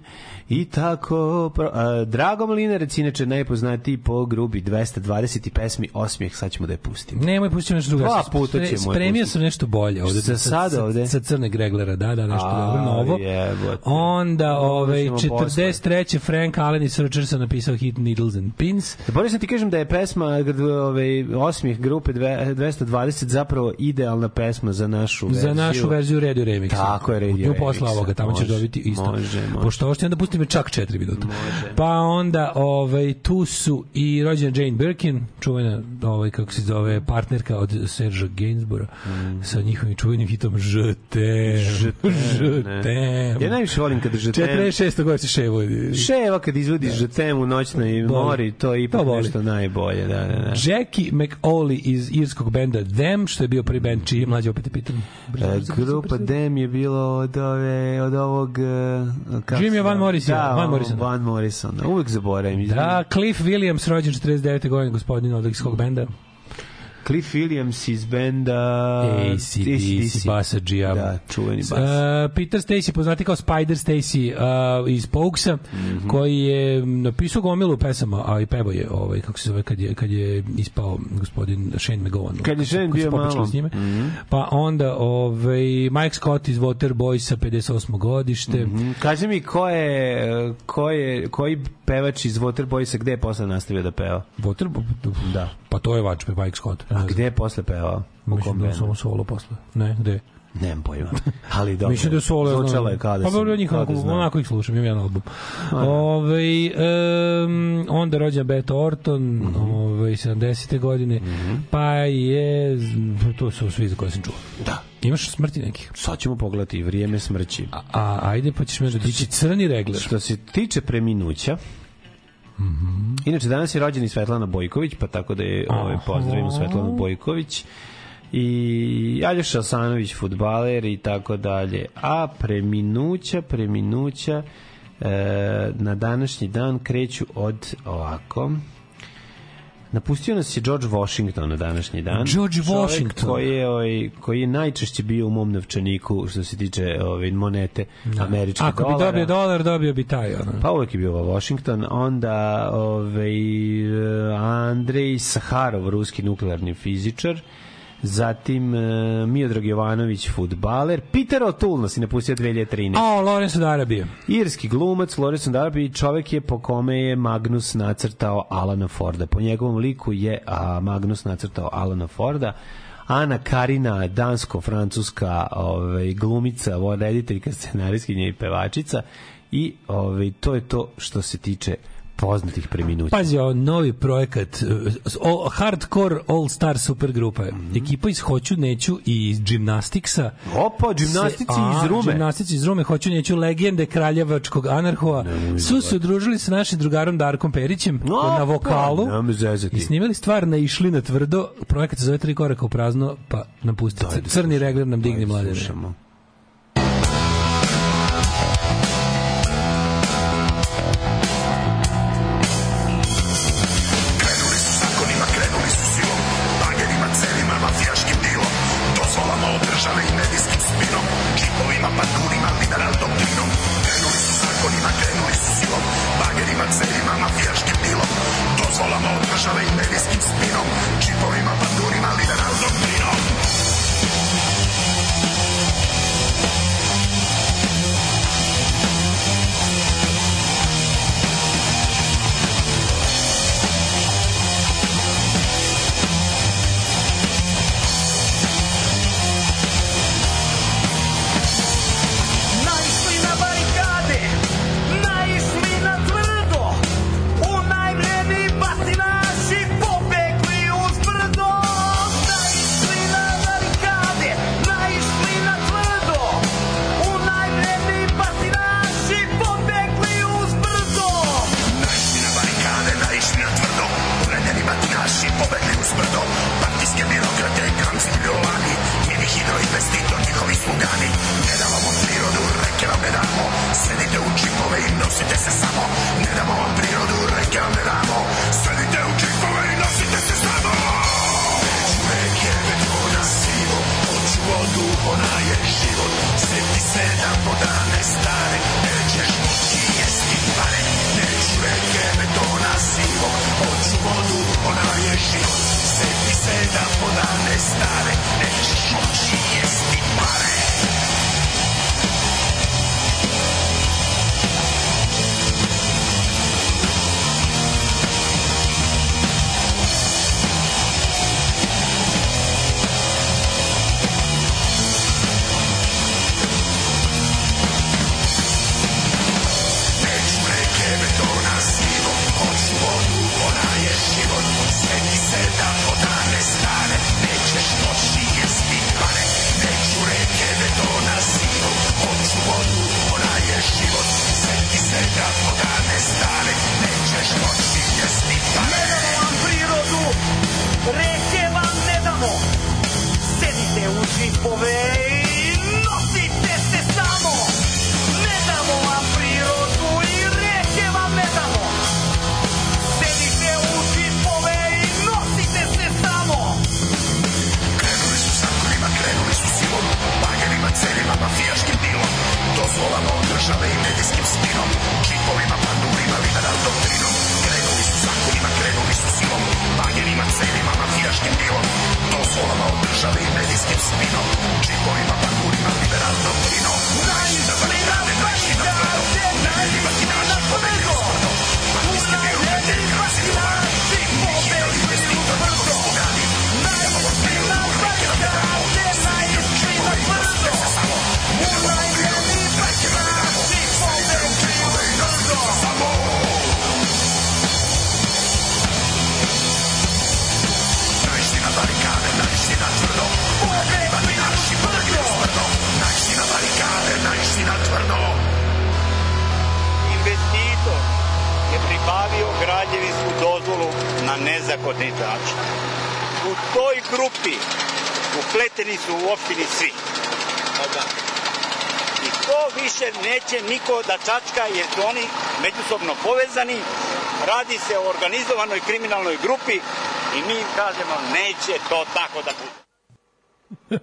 i tako pro... a, Drago Mlinarac inače najpoznatiji po grubi 220 pesmi Osmijeh sad ćemo da je pustimo Nemoj pustiti nešto drugo. Dva puta ćemo je Spremio pustiti. sam nešto bolje ovde. Za sada ovde? Sa crne Greglera, da, da, nešto A, dobro, novo. jebote. Onda, ovaj, ćemo 43. Frank Allen iz Searchersa napisao hit Needles and Pins. Bolje sam ti kažem da je pesma ovaj, Osmijeh grupe dve- 220 zapravo idealna pesma za našu verziju. Za našu verziju Radio Remix. Tako je, Radio Nju posla ovoga, tamo ćeš Može, dobiti isto. može, može. Pošto ovo što onda pusti me čak 4 minuta. Pa onda ovaj, tu su i rođena Jane Birkin, čuvena ovaj, kako se zove, partnerka od Sergea Gainsbora Mm. sa njihovim čuvenim hitom Žetem. Žetem. Ja najviše volim kada žetem 46. godine se ševo. Ševa kad izvodi žetem u noćnoj Boli. mori, to je ipak To boli. nešto najbolje. Da, da, da. Jackie McAuley iz irskog benda Them, što je bio prvi band čiji je mlađe opet je pitan. E, grupa Dem je bilo od ove od ovog e, kako Jimmy Van zove? Morrisona, da, Van Morrisona. Van Morrisona. Uvek zaboravim. Da, Cliff Williams, rođen 49. godine, gospodin od irskog benda. Cliff Williams iz benda ACDC, Basadžija. Da, čuveni bas. Uh, Peter Stacy, poznati kao Spider Stacy uh, iz Pokesa, Mhm. koji je napisao gomilu pesama, a i pevo je, ovaj, kako se zove, kad je, kad je ispao gospodin Shane McGowan. Kad je Shane bio malo. S njime. Mhm. Pa onda ovaj, Mike Scott iz Waterboysa, 58. godište. Mhm. Kaži mi ko je, ko je, koji pevač iz Waterboysa gde je posle nastavio da peva? Water, Da. Pa to je vač, Mike Scott. A gde je posle pevao? U Mislim da samo solo posle. Ne, gde? Nemam pojma. Ali dobro. Mislim da su ole. Zvučalo je kao da Pa dobro, njih da onako, onako ih slušam, imam jedan album. Ove, um, onda rođen Beto Orton, Mhm. ove, 70. godine, pa je, to su svi za koje sam čuo. Da. Imaš smrti nekih? Sad ćemo pogledati vrijeme smrći. A, ajde, pa ćeš me da dići crni regler. Što se tiče preminuća, Mhm. Inače, danas je rođen i Svetlana Bojković, pa tako da je ovaj, pozdravimo Svetlanu Bojković i Aljoša Asanović, futbaler i tako dalje. A preminuća, preminuća e, na današnji dan kreću od ovako Napustio nas je George Washington na današnji dan. George Washington. Koji je, ovaj, koji je najčešće bio u mom novčaniku što se tiče ovaj, monete američke Ako bi dolara. dobio dolar, dobio bi taj. Ono. Pa uvek je bio Washington, onda ovaj, eh, Andrej Saharov, ruski nuklearni fizičar, zatim uh, Miodrag Jovanović, futbaler, Peter O'Toole nas je napustio 2013. A, od Arabije. Irski glumac, Lawrence Darby, čovek je po kome je Magnus nacrtao Alana Forda. Po njegovom liku je a, Magnus nacrtao Alana Forda. Ana Karina, dansko-francuska ovaj, glumica, rediteljka, scenarijskinja i pevačica. I ovaj, to je to što se tiče poznatih preminuća. Pazi, ovo novi projekat, uh, all, hardcore all star supergrupa. Ekipa iz Hoću, Neću i iz Gymnasticsa. Opa, Gymnastici Se- iz a, Rume. Gymnastici iz Rume, Hoću, Neću, legende kraljevačkog anarhova. Su se udružili sa našim drugarom Darkom Perićem Opa, na vokalu. I snimali stvar na išli na tvrdo. Projekat se zove Tri koraka u prazno, pa napusti. Crni regler nam digni mladene. Slušamo. Upleteni su u opštini svi. I to više neće niko da čačka jer su oni međusobno povezani. Radi se o organizovanoj kriminalnoj grupi i mi kažemo neće to tako da bude.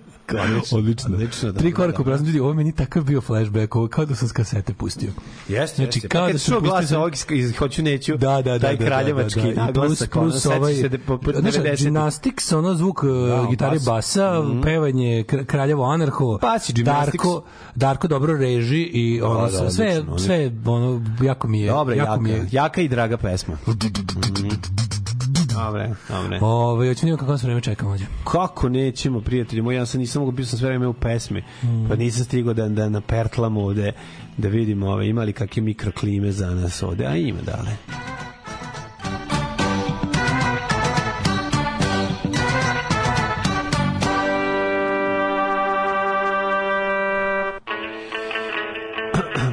Odlično. Odlično, da, Tri da, koraka da. prazno ljudi, ovo meni takav bio flashback, ovo kao da sam s kasete pustio. Jeste, Znači, jeste. kao pa da kad sam čuo glas za- ovog iz- Hoću neću, Da, da, da, taj da, kraljevački da, da, da. Plus, naglasak, ono, plus sećaš ovaj, se da po, po znaš, 90. gymnastics, ono zvuk da, gitare bas. basa, Mhm. pevanje kr- kraljevo anarho, Bas i gymnastics. Darko, Darko dobro reži i ono, Da, da, sve, odlično, sve, ono, jako mi je, Dobra, jako jaka, mi je, jaka i draga pesma. Dobre, dobre. Ove, hoćemo vidimo kako se vreme čeka mlađe. Kako nećemo, prijatelji moji, ja sam nisam mogu, bio sam sve vreme u pesmi, pa nisam stigao da, da napertlam ovde, da vidimo ove, ima li kakve mikroklime za nas ovde, a ima, dale.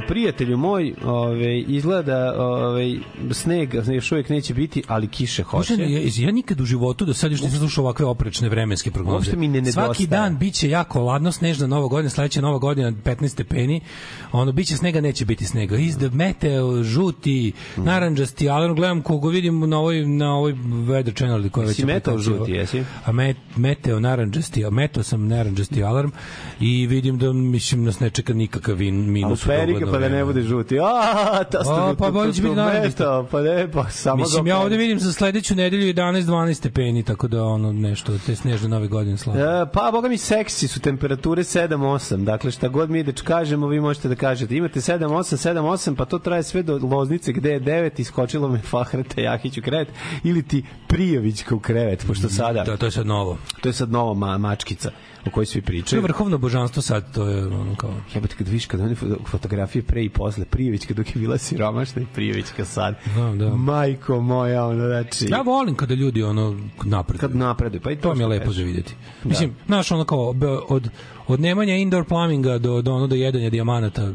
Prijatelju moj, ovaj izgleda ovaj sneg još uvijek neće biti, ali kiše hoće. Bože, ja, ja nikad u životu do sad još nisam slušao ovakve oprečne vremenske prognoze. Uopšte mi ne nedostaje. Svaki dan biće jako ladno, snežna nova godina, sledeća nova godina 15 stepeni. Ono biće snega, neće biti snega. Izde meteo, žuti, Mm. narandžasti, ali ono gledam koga vidim na ovoj na ovoj Weather Channel ili koja već Jesi meteo žuti, jesi? A met, meteo narandžasti, a meteo sam narandžasti alarm i vidim da mislim nas ne čeka nikakav vin, A u minus. Perika dogledno pa da ne bude žuti. A, ta ste A, pa bolje će biti narandžasti. Pa ne, pa samo Mislim, ja ovde vidim za sledeću nedelju 11-12 stepeni, tako da ono nešto, te snežne nove godine slave. E, pa, boga mi, seksi su temperature 7-8. Dakle, šta god mi da kažemo, vi možete da kažete. Imate 7-8, 7-8, pa to traje sve do Loznice gde je 9, iskočilo me Fahrete Jahić u krevet, ili ti Prijovićka u krevet, pošto sada... Da, to je sad novo. To je sad nova ma, mačkica o kojoj svi To je pričaju. vrhovno božanstvo sad, to je ono kao... Jebate, kad vidiš kad oni fo- fotografije pre i posle, Prijovićka dok je bila siromašna i Prijovićka sad. Da, da. Majko moja, ono, znači... Ja volim kada ljudi ono napreduju. Kad napreduju, pa i to, To mi je lepo za videti. Da. Mislim, znaš, ono kao, od, od nemanja indoor plumbinga do, do, ono, do jedanja dijamanata,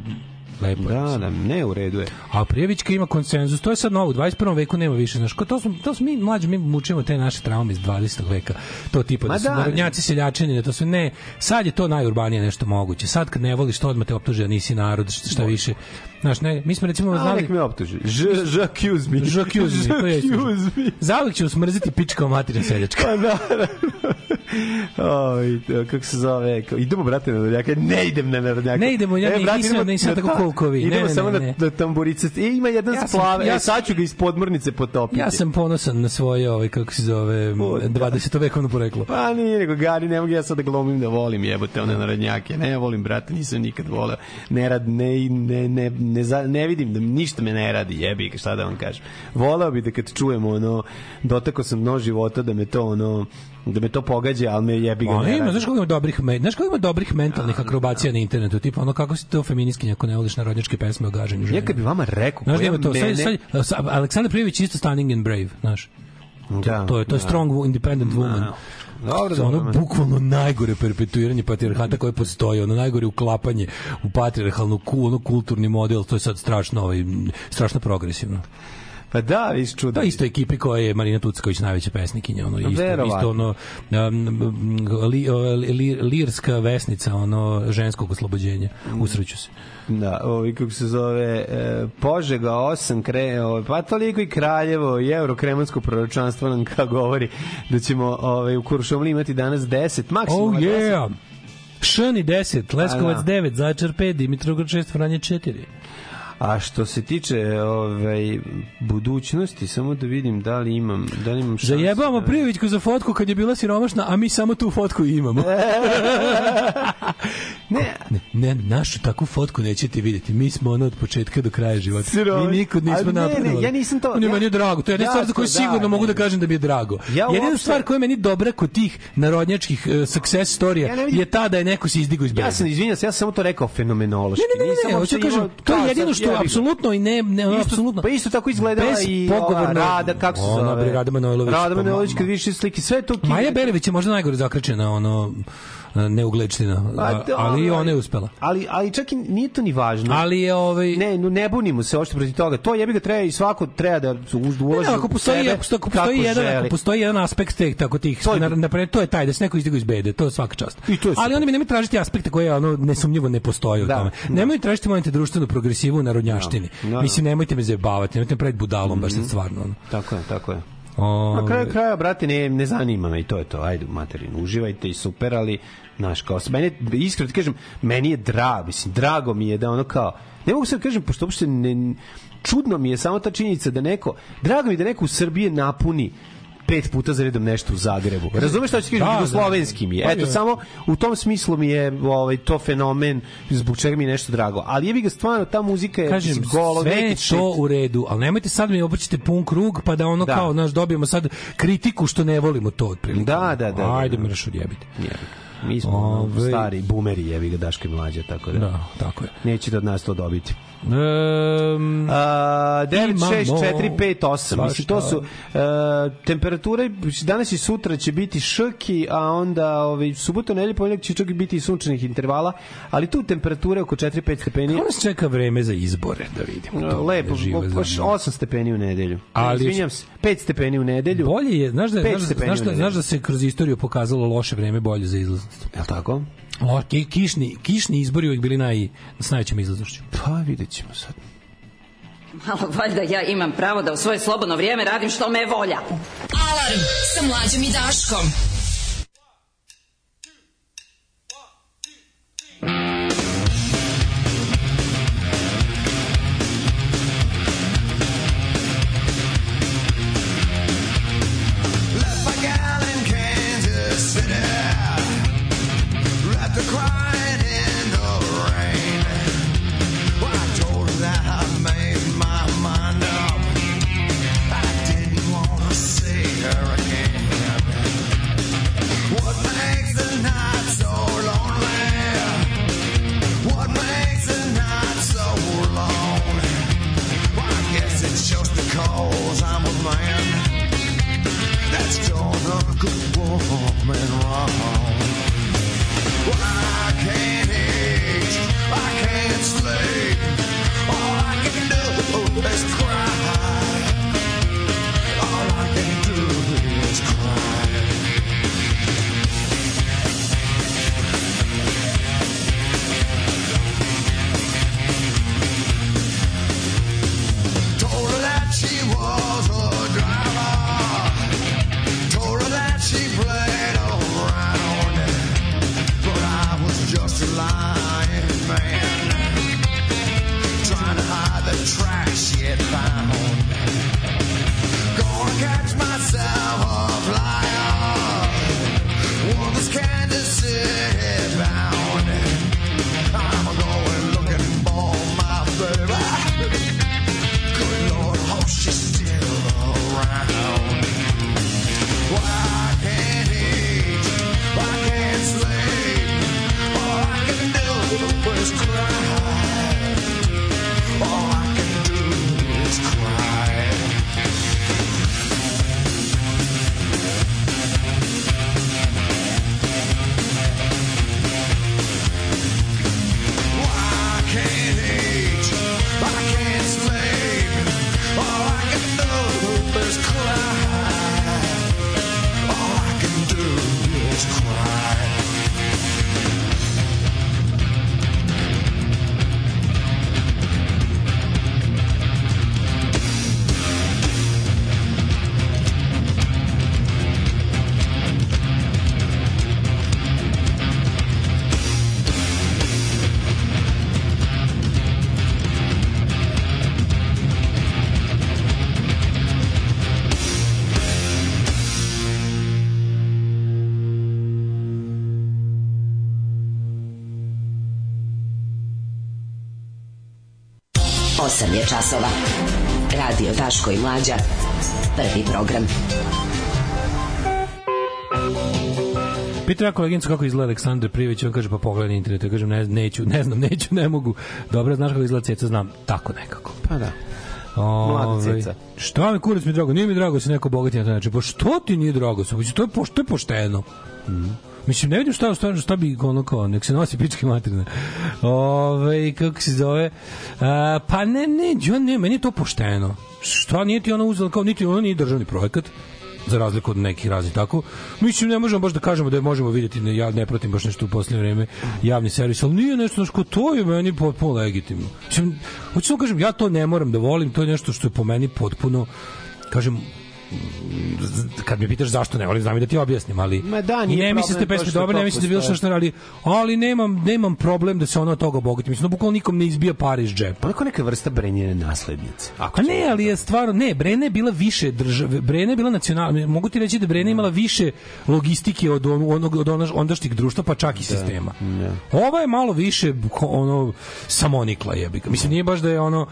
lepo. Da, da, ne u redu je. A Prijevićka ima konsenzus, to je sad novo, u 21. veku nema više, znaš, to smo, to smo mi mlađi, mi mučimo te naše traume iz 20. veka, to tipa Ma da su da, narodnjaci seljačini, to sve ne, sad je to najurbanije nešto moguće, sad kad ne voliš to odmah te optuže da nisi narod, šta više, znaš, ne, mi smo recimo A, znali, nek me optuži. Ž, accuse me. J'accuse me, to je J'accuse me. Zauvek ću smrziti pička materna seljačka. Pa naravno. Oj, kako se zove? Idemo, brate, na narodnjaka. Ne idem na narodnjaka. Ne idemo, ja ne- brate, nisam- idemo nisam tako kao vi. Ne, Idemo ne, samo ne, na, ne. na tamburice. E, ima jedan Ja sam- ja e, sam- sad ću ga iz podmornice potopiti. Ja sam ponosan na svoje, ovaj, kako se zove, 20. vekovno poreklo. Pa nije, nego Gari, ne mogu ja sad da glumim da volim jebote one narodnjake. Ne volim, brate, nisam nikad voleo. Ne rad, ne, ne, ne, ne, za- ne vidim da ništa me ne radi, jebi ga, šta da vam kažem. Voleo bi da kad čujemo ono, dotakao sam dno života da me to ono, da me to pogađa, ali me jebi ga ne ima, znaš kako ima dobrih, me- znaš kako ima dobrih mentalnih akrobacija na internetu, tipa ono kako si to feminiskinja ako ne voliš narodnjačke pesme o gaženju žena. Ja kad bi vama rekao, Znaš da koja ima to, mene... sad, sad, sad, Aleksandar Prijević je isto stunning and brave, znaš. Da, to je to je da. strong independent woman. Dobro, To je ono bukvalno najgore perpetuiranje patrijarhata koje postoji, ono najgore uklapanje u patrijarhalnu ono kulturni model, to je sad strašno, ovaj, strašno progresivno. Pa da, viš čudo. Da, isto ekipi koja je Marina Tucković najveća pesnikinja, ono isto, Verovatno. isto ono um, li, o, li, lirska vesnica, ono ženskog oslobođenja. Usreću se. Da, ovi kako se zove e, Požega 8 kre, ovaj, pa toliko i Kraljevo i Eurokremansko proročanstvo nam kao govori da ćemo ovaj, u Kuršumliji imati danas 10, maksimalno Oh 10. yeah! Šani 10, Leskovac A, da. 9, Zaječar 5, Dimitrovgrad 6, Vranje 4. A što se tiče ovaj budućnosti, samo da vidim da li imam, da li imam šansu. Zajebamo da- Prijovićku za fotku kad je bila siromašna, a mi samo tu fotku imamo. ne. ne, ne, našu takvu fotku nećete vidjeti. Mi smo ono od početka do kraja života. Siromaš- Mi nikad nismo A ne, ne, ja nisam to- On je ja- meni je drago. To je jedna stvar za koju Jasno, sigurno da, mogu da ne. kažem da mi je drago. Ja Jedina uopšte- stvar koja je meni dobra kod tih narodnjačkih uh, success storija Ja ne vidim- je ta da je neko se izdigao iz Ja breza. sam izvinjavam se, ja sam samo to rekao fenomenološki. Ne, ne, ne, Nisam ne, uopšte hoću da kažem, imao- to je kao jedino sad, što jebi ga. apsolutno i ne, ne Isto- apsolutno. Pa isto tako izgledala i ova Rada, kako se Ona, zove? bre, Rada Manojlović, Rada Manojlović, ma- kad više slike, sve to... Maja Berević je možda najgore zakrčena, ono, e, neuglečnina, Pa, a- dobro, ali i ona je uspela. Ali, ali čak i nije to ni važno. Ali je ovaj... Ne, no, ne bunimo se ošto protiv toga. To jebi ga treba i svako treba da Ne, ulaže ne, ako u postoji, sebe ako postoji, ako postoji jedan, želi. ako postoji jedan aspekt teh, tako tih, To je- na, na, to je taj da se neko izdigo iz bede, to je svaka čast. I to je. Ali oni mi nemoj tražiti aspekte koje ono nesumnjivo ne postoje u Da, tome. da. Nemoj tražiti molim te društvenu progresivu na rodnjaštini. Da, da. Mislim nemojte me zajebavati, nemojte me praviti budalom baš sad stvarno. Ono. Tako je, tako je. Ovaj, Na kraju kraja, brate, ne, ne zanima me i to je to. Ajde, materinu, uživajte i super, ali, znaš, kao, meni, iskreno ti kažem, meni je drago, mislim, drago mi je da ono kao, ne mogu sad kažem, pošto uopšte ne, čudno mi je samo ta činjenica da neko, drago mi je da neko u Srbiji napuni pet puta za redom nešto u Zagrebu. Razumeš šta ću kažem? Da, da. Jugoslovenski mi je. Pa Eto, samo u tom smislu mi je ovaj, to fenomen zbog čega mi je nešto drago. Ali jebi ga stvarno, ta muzika je kažem, golo, sve shit. to u redu, ali nemojte sad mi obrćete pun krug, pa da ono Da. kao, znaš, dobijemo sad kritiku što ne volimo to otprilike. Da, da, da. Ajde, da, me raš odjebiti. Mi smo Ove- stari bumeri, jevi ga Daško i mlađe, tako da. Da, tako je. Neće da od nas to dobiti. Um, A, 9, 6, Imamo 4, 5, 8. svašta. Mislim, to su e, temperature, danas i sutra će biti šrki, a onda ovaj, subotu, nedelju, ponedjeljak će čak biti i sunčanih intervala, ali tu temperature oko 4-5 stepeni. Kako nas čeka vreme za izbore, da vidimo. to, Lepo, da žive baš za mnom. 8 stepeni u nedelju. Ali- Izvinjam se, 5 stepeni u nedelju. Bolje je, znaš da, znaš, da- znaš, da, nedelju. znaš da se kroz istoriju pokazalo loše vreme bolje za izlaznost. Je li tako? O, ki, kišni, kišni izbori uvijek bili naj, s najvećom izlaznošću. Pa vidjet ćemo sad. Malo valjda ja imam pravo da u svoje slobodno vrijeme radim što me volja. Alarm sa mlađom i Daškom. Left my gal in Kansas City. cry. Časova. Radio Daško i Mlađa. Prvi program. Pita ja koleginicu kako izgleda Aleksandar Privić, on kaže pa pogledaj na internetu, ja kažem ne, neću, ne znam, neću, ne mogu. Dobro, znaš kako izgleda ceca, znam, tako nekako. Pa da. Ove, Mlada ceca. Šta mi kurac mi drago? Nije mi drago da se neko bogati na taj način. Pa što ti nije drago? Samo to je to je pošteno. Mm. Mislim, ne vidim šta, šta, šta bi ono kao, nek se nosi pičke materine. Ove, kako se zove? A, pa ne, ne, ja ne, meni je to pošteno. Šta nije ti ona uzela, kao niti ono nije državni projekat za razliku od nekih raznih tako. Mislim, ne možemo baš da kažemo da je možemo vidjeti, ne, ja ne pratim baš nešto u posljednje vreme javni servis, ali nije nešto, znaš, ko to je meni potpuno legitimno. Mislim, hoću samo kažem, ja to ne moram da volim, to je nešto što je po meni potpuno, kažem, kad me pitaš zašto ne volim, znam i da ti objasnim, ali Ma da, nije ne mislim da pesme što dobre, ne mislim da bilo šta šta ali, ali nemam, nemam problem da se ono od toga obogati. Mislim, da bukvalno nikom ne izbija pare iz džepa. Onako neka vrsta brenjene naslednice. A ne, ali je stvarno, ne, Brena je bila više države, Brena je bila nacionalna, mogu ti reći da je Brena imala više logistike od on- onog od onog ondašnjih društva, pa čak i sistema. Ova je malo više ono samonikla jebi ga. Mislim nije baš da je ono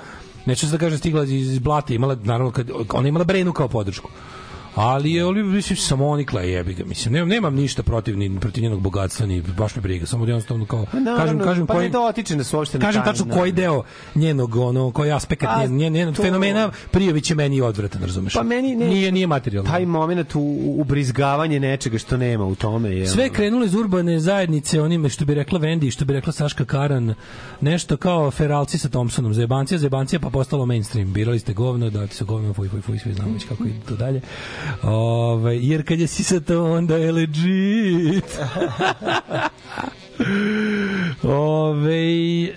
neću da kažem stigla iz blata, imala naravno kad ona imala Brenu kao podršku. Ali je ali mislim samonikla je jebi ga. Mislim nemam nemam ništa protiv ni protiv njenog bogatstva ni baš me briga, samo da jednostavno kao Pa naravno, kažem kažem pa koji ne dotiče nas uopšte na kažem tačno na- koji deo njenog ono koji aspekt A, njen, njen, njen to- fenomena Prijović je meni odvratan, razumeš? Pa meni ne, nije nije materijalno. Taj moment u, ubrizgavanje nečega što nema u tome je. Sve krenulo iz urbane zajednice, onime što bi rekla Vendi, što bi rekla Saška Karan, nešto kao feralci sa Thompsonom, zebancija, zebancija, pa postalo mainstream. Birali ste govno, dati su govno, fuj, fuj, fuj, svi znamo već kako ide to dalje. Ove, jer kad je sisa to, onda je legit. Ove, e,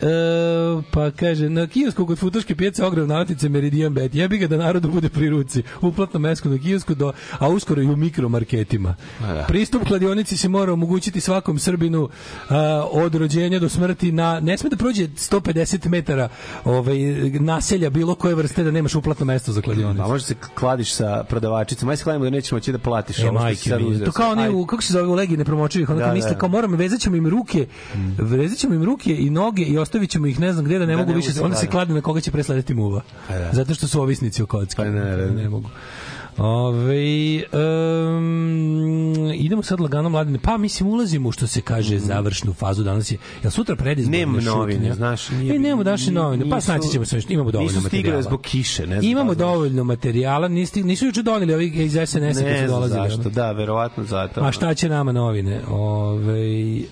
pa kaže, na kiosku kod futoške pijace ogrev nalatice Meridian Bet. Jebi ga da narodu bude pri ruci. Uplatno mesko na kiosku, do, a uskoro i u mikromarketima. da. Pristup kladionici se mora omogućiti svakom Srbinu a, od rođenja do smrti na ne sme da prođe 150 metara ovaj naselja bilo koje vrste da nemaš uplatno mesto za kladionicu. A može se kladiš sa prodavačicom. Aj se kladimo da nećemo moći da platiš E, majke. To kao ne kako se zove u legi nepromočivih, ono Da, da, da. kao moramo vezat ćemo im ruke, vezat ćemo im ruke i noge i ostavit ćemo ih ne znam gde da ne Da mogu ne više, onda da, se klade na koga će presledati muva. Pa da. Zato što su ovisnici o kocki. Pa ne, ne, ne. mogu. Ove, um, idemo sad lagano mladine. Pa mislim ulazimo u što se kaže završnu fazu danas je. Jel sutra predizborne Mhm. Nema novine, znaš, nije- E, nemamo dašne novine. Pa snaći ćemo se, imamo dovoljno Nisu stigle materijala. zbog kiše, ne znam. Imamo da dovoljno materijala, nisu, nisu juče doneli ovih iz SNS-a kad su dolazili. ono. zašto, da, verovatno zato. A šta će nama novine? Ove, e,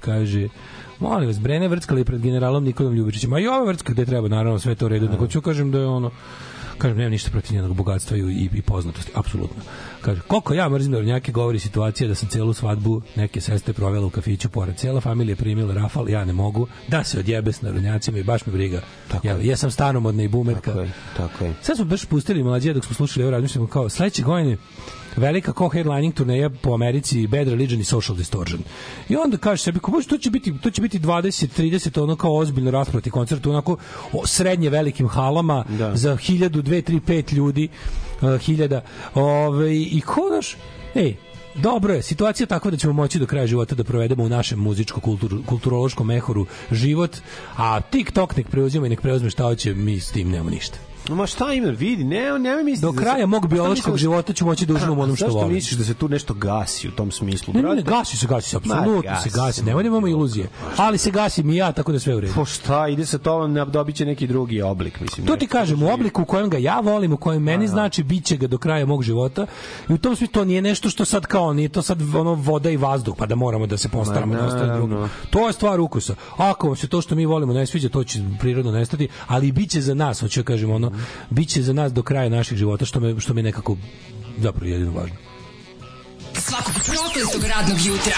kaže, molim vas, Brene vrckali pred generalom Nikolom Ljubičićem. A i ova vrcka gde treba, naravno, sve to redu. Nego ću kažem da je ono, kažem, nema ništa protiv njenog bogatstva i, i, i poznatosti, apsolutno. Kaže, koliko ja mrzim narodnjake, govori situacija da sam celu svadbu neke sestre provela u kafiću pored. Cela familija primila rafal, ja ne mogu, da se odjebe s narodnjacima i baš me briga. ja, ja sam stanomodna i bumerka. Tako je, tako je. Sad smo baš pustili mlađe dok smo slušali ovo razmišljamo kao sledeće godine velika co-headlining turneja po Americi Bad Religion i Social Distortion. I onda kažeš sebi, ko bože, to će biti to će biti 20 30 ono kao ozbiljno rasproti koncert onako o, srednje velikim halama Da. za 1000 2 3 5 ljudi, uh, hiljada. Ove i ko daš? Ej, Dobro je, situacija je takva da ćemo moći do kraja života da provedemo u našem muzičko kulturu, kulturološkom mehoru život, a TikTok nek preuzima i nek preuzme šta hoće, mi s tim nemamo ništa. Ma šta ima, vidi, ne, ne misliti Do kraja mog biološkog života ću moći da uživam u onom što Zašto volim. misliš da se tu nešto gasi u tom smislu? Ne, ne, ne, gasi se, gasi se, apsolutno se gasi gasi, se, nemoj da imamo iluzije. Ali se gasim i ja, tako da sve u redu. Po šta, ide sa tobom, ne- dobit će neki drugi oblik, mislim. To ti kažem, u obliku u kojem ga ja volim, u kojem Pa meni znači biće ga do kraja mog života. I u tom smislu to nije nešto što sad kao nije to sad ono voda i vazduh, pa da moramo da se postaramo da naravno. drugo. To je stvar ukusa. Ako vam se to što mi volimo ne sviđa, to će prirodno nestati, ali biće za nas, hoću da kažem ono, biće za nas do kraja naših života što me što mi je nekako zapravo jedino važno. Svakog prokletog radnog jutra.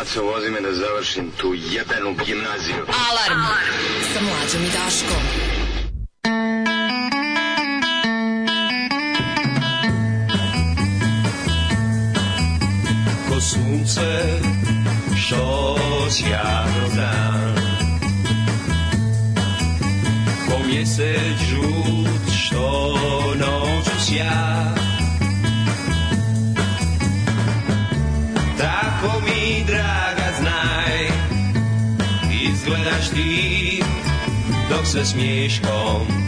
Aco, vozi me da završim tu jebenu gimnaziju. Alarm. Sa mlađom i Daškom. ko sunce što sjajno dan ko mjesec noću sja tako mi draga znaj izgledaš ti dok se smiješkom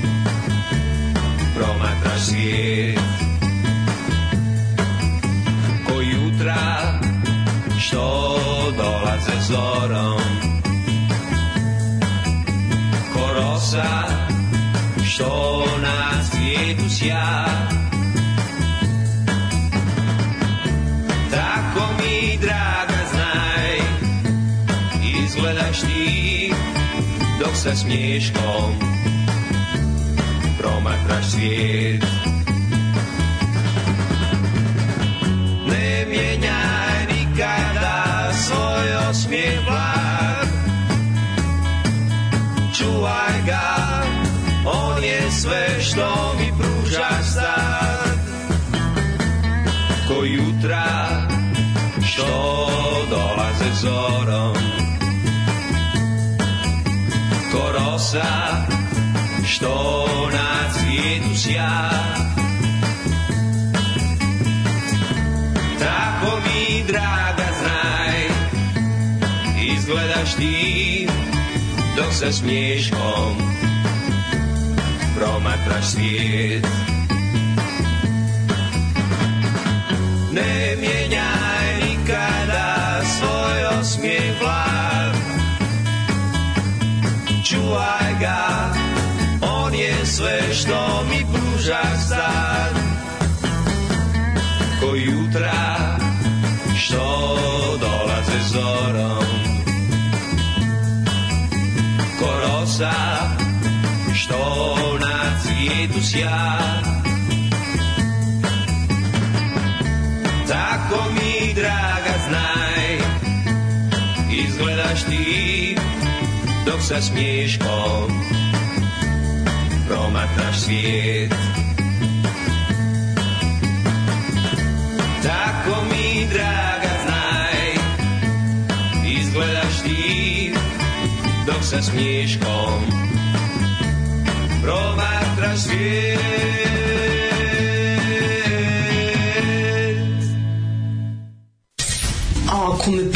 promatraš svijet. Ko jutra što dolaze zorom ko rosa što na svijetu sja. Tako mi, draga, znaj, izgledaš ti, dok sa smješkom promatraš svijet. Ne nikada svoj osmijeh blag, čuvaj ga sve što mi pruža sad. Ko jutra što dolaze zorom, ko rosa što na cvijetu sja. Tako mi, draga, znaj, izgledaš ti dok sa smiješkom promatraš svijet. Ne mijenjaj sa smiješkom promatraš svijet. Tako mi, draga, znaj, izgledaš ti dok sa smiješkom promatraš svijet. Ako me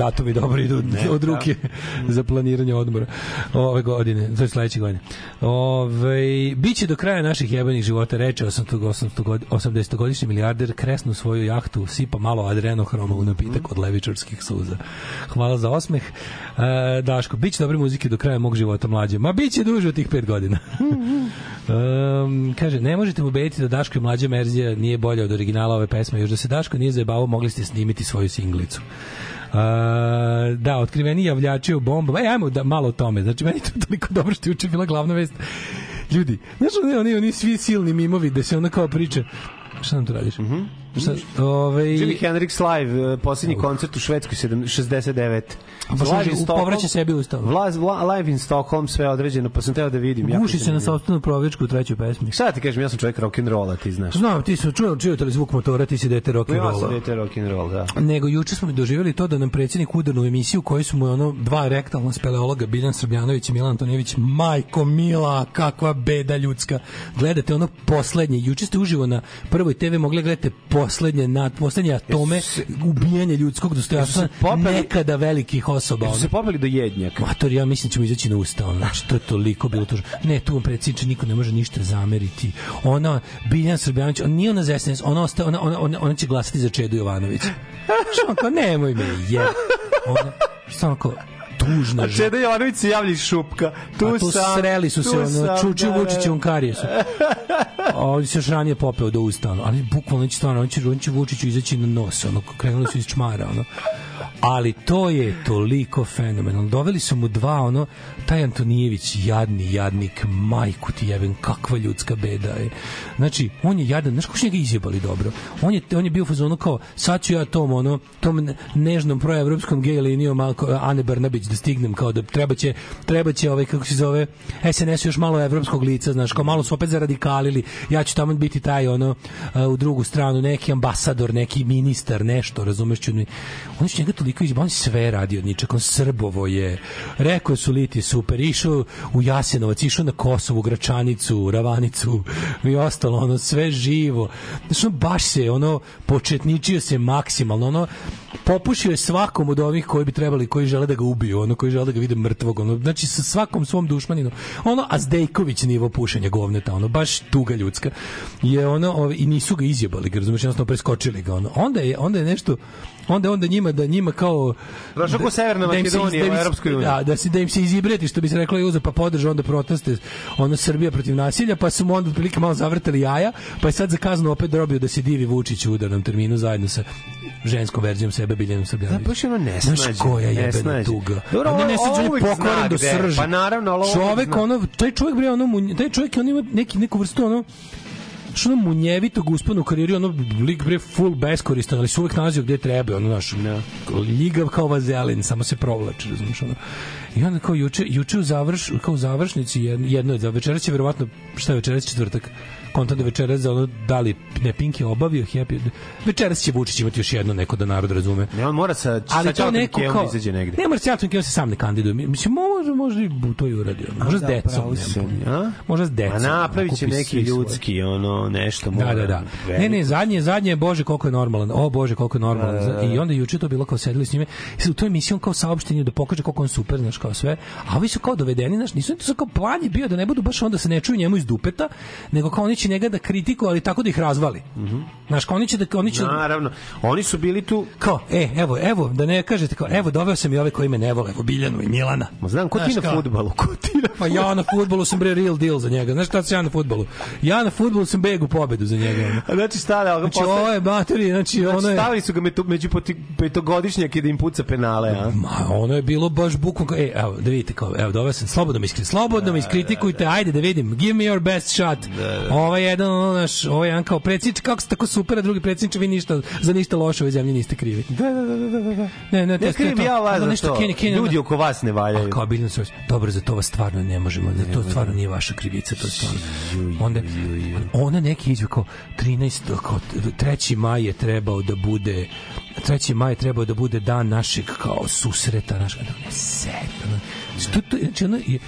datumi dobro idu od ruke za planiranje odmora ove godine, to je sledeće godine. Ove, biće do kraja naših jebenih života, reče 80-godišnji milijarder kresnu svoju jahtu, sipa malo adrenohroma u napitak od levičarskih suza. Hvala za osmeh. E, Daško, bit će dobre muzike do kraja mog života mlađe. Ma bit će duže od tih pet godina. Um, kaže, ne možete mu ubediti da Daško i mlađa merzija nije bolja od originala ove pesme. Još da se Daško nije zajebavao, mogli ste snimiti svoju singlicu. Uh, da, otkriveni javljači u bombama. E, ajmo da, malo o tome. Znači, meni to toliko dobro što je juče bila glavna vest. Ljudi, znaš, oni, oni, oni svi silni mimovi da se ona kao priča Šta nam tu radiš? Mm -hmm. Ovaj... Jimi Hendrix live, eh, posljednji koncert u Švedskoj, sedam- 69. Pa Live in u- Stockholm- povraća sebi ustav. Vla- vla- Live in Stockholm, sve određeno, pa sam teo da vidim. Guši se na sopstvenu provječku u trećoj pesmi. Šta da ti kažem, ja sam čovjek rock'n'rolla, ti znaš. Znam, ti su čuo, čujete li zvuk motora, ti si dete rock and Ja sam rolla. dete rock'n'roll, da. Nego juče smo doživjeli to da nam predsjednik udarnu emisiju koju su mu ono dva rektalna speleologa Biljan Srbljanović i Milan Antonijević majko mila kakva beda ljudska gledate ono poslednje juče ste uživo na prvoj TV mogli da gledate poslednje na poslednje atome ubijanje ljudskog dostojanstva popeli- nekada velikih osoba Jesu se popeli do jednjaka. Mator, ja mislim da ćemo izaći na usta, ono, znači to je toliko bilo tužno. Ne, tu vam predsjedniče niko ne može ništa zameriti. Ona, Biljan Srbljanović, on nije ona za SNS, ona, ostaje, ona, ona, ona, ona će glasati za Čedu Jovanović. Što on kao, nemoj me, je. Ona, što on kao, tužna A Čeda Jovanović se javlja iz šupka. Tu, a tu sam, sreli su se ono čuči da, da. Vučićevom karijesu. A on se još ranije popeo do usta, ono. ali bukvalno će stvarno, on će, on će Vučiću izaći na nos, ono, krenuli su iz čmara, ono. Ali to je toliko fenomenalno. Doveli su mu dva, ono, taj Antonijević, jadni, jadnik, majku ti jebem, kakva ljudska beda je. Znači, on je jadan, znaš kako su njega izjebali dobro? On je, on je bio u fazonu kao, sad ću ja tom, ono, tom ne- nežnom proevropskom gej linijom Ane Brnabić da stignem, kao da treba će, treba će ovaj, kako se zove, SNS još malo evropskog lica, znaš, kao malo su opet zaradikalili, ja ću tamo biti taj, ono, u drugu stranu, neki ambasador, neki ministar, nešto, razumeš ću, oni su njega toliko izjebali, on sve radi od ničeg, on Srbovo je, rekao su Lit je super, išao u Jasenovac, išao na Kosovu, Gračanicu, Ravanicu i ostalo, ono, sve živo. Znači, ono, baš se, ono, početničio se maksimalno, ono, popušio je svakom od ovih koji bi trebali, koji žele da ga ubiju, ono, koji žele da ga vide mrtvog, ono, znači, sa svakom svom dušmaninom, ono, a Zdejković nivo pušenja govneta, ono, baš tuga ljudska, je ono, ove, i nisu ga izjebali, ga, razumeš, jednostavno preskočili ga, ono, onda je, onda je nešto, onda je onda njima da njima kao Došao ko Severna da Makedonija da u Evropskoj uniji. Da, da se da im se izibreti što bi se reklo Juza pa podrža onda proteste ono Srbija protiv nasilja pa su mu onda otprilike malo zavrtali jaja pa je sad za kaznu opet dobio da se divi Vučić u udarnom terminu zajedno sa ženskom verzijom sebe Biljanom Srbljanović. Da, baš je ono nesnađe, Znaš koja jebena nesnađe. tuga. Dobro, ne, ovo- nesnađe, on je zna do je. srži. Pa naravno, ali ovo Čovek, ono, taj čovjek bre, ono, taj čovjek, on ima neki, neku vrstu, ono, što munjevitog uspona u karijeri, ono, lik bre full beskoristan, ali se uvek nalazio gde treba, ono, naš, ljigav kao vazelin, samo se provlači, razumiješ, ono. I onda kao juče, juče u završ, kao u završnici jedno, jedno je za večeras će verovatno šta je večeras četvrtak konta da večeras za ono da li ne Pink je obavio Happy večeras će Vučić imati još jedno neko da narod razume Ne, on mora sa, ali sa to neko Kevom kao da izađe negde. ne mora se Ćaltom Kevom se sam ne kandiduje mislim može može i to i uradi ono. može s da, decom. A? može s decom A napravit će kupi neki ljudski, ono, nešto Da, mora. da, da. Ne, ne, zadnje, zadnje, bože koliko je normalan. O, bože koliko je normalan. Da, da, da. I onda juče to bilo kao sedeli s njime. I sad u toj emisiji on kao saopštenje da pokaže koliko on super, znaš, kao sve. A ovi su kao dovedeni, znaš, nisu to kao plan je bio da ne budu baš onda se ne čuju njemu iz dupeta, nego kao oni će njega da kritikuju, ali tako da ih razvali. Znaš, kao oni će da oni će Naravno. Oni su bili tu... kao, e, evo, evo, da ne kažete kao, evo, doveo sam i ove koji me ne vole, evo, Biljanu i Milana. Ma znam, ko ti Znaš na fudbalu? Ko ti na Pa ja na fudbalu sam bre real deal za njega. Znaš šta sam ja na fudbalu? Ja na fudbalu sam beg u pobedu za njega. A Znači, stale, ali ga Znači, postaje- ovo je materi, znači, ono je... Stavili su ga među, među petogodišnjake da im puca penale, a? Ma, ono je bilo baš bukvalno, e, evo, da vidite kao, evo, doveo sam, slobodno mi iskri, slobodno mi iskritikujte, ajde da vidim, give me your best shot. Ovo je jedan, ono, naš, ovo je jedan kao predsjednič, kako ste tako super, a drugi predsjedniče, vi ništa, za ništa loše u ovoj zemlji niste krivi. Da, da, da, da, da. da. Ne, ne, to Ne to. ja vas za to. Kenny, Kenny, Ljudi oko vas ne valjaju. A kao Biljana Srpska, dobro, za to vas stvarno ne možemo, da to stvarno nije vaša krivica, to je stvarno. Onda, ona neki izve kao 13, kao 3. maj je trebao da bude 3. maj je trebao da bude dan našeg kao susreta, našeg, ne, set, ono, što to, znači ono, je,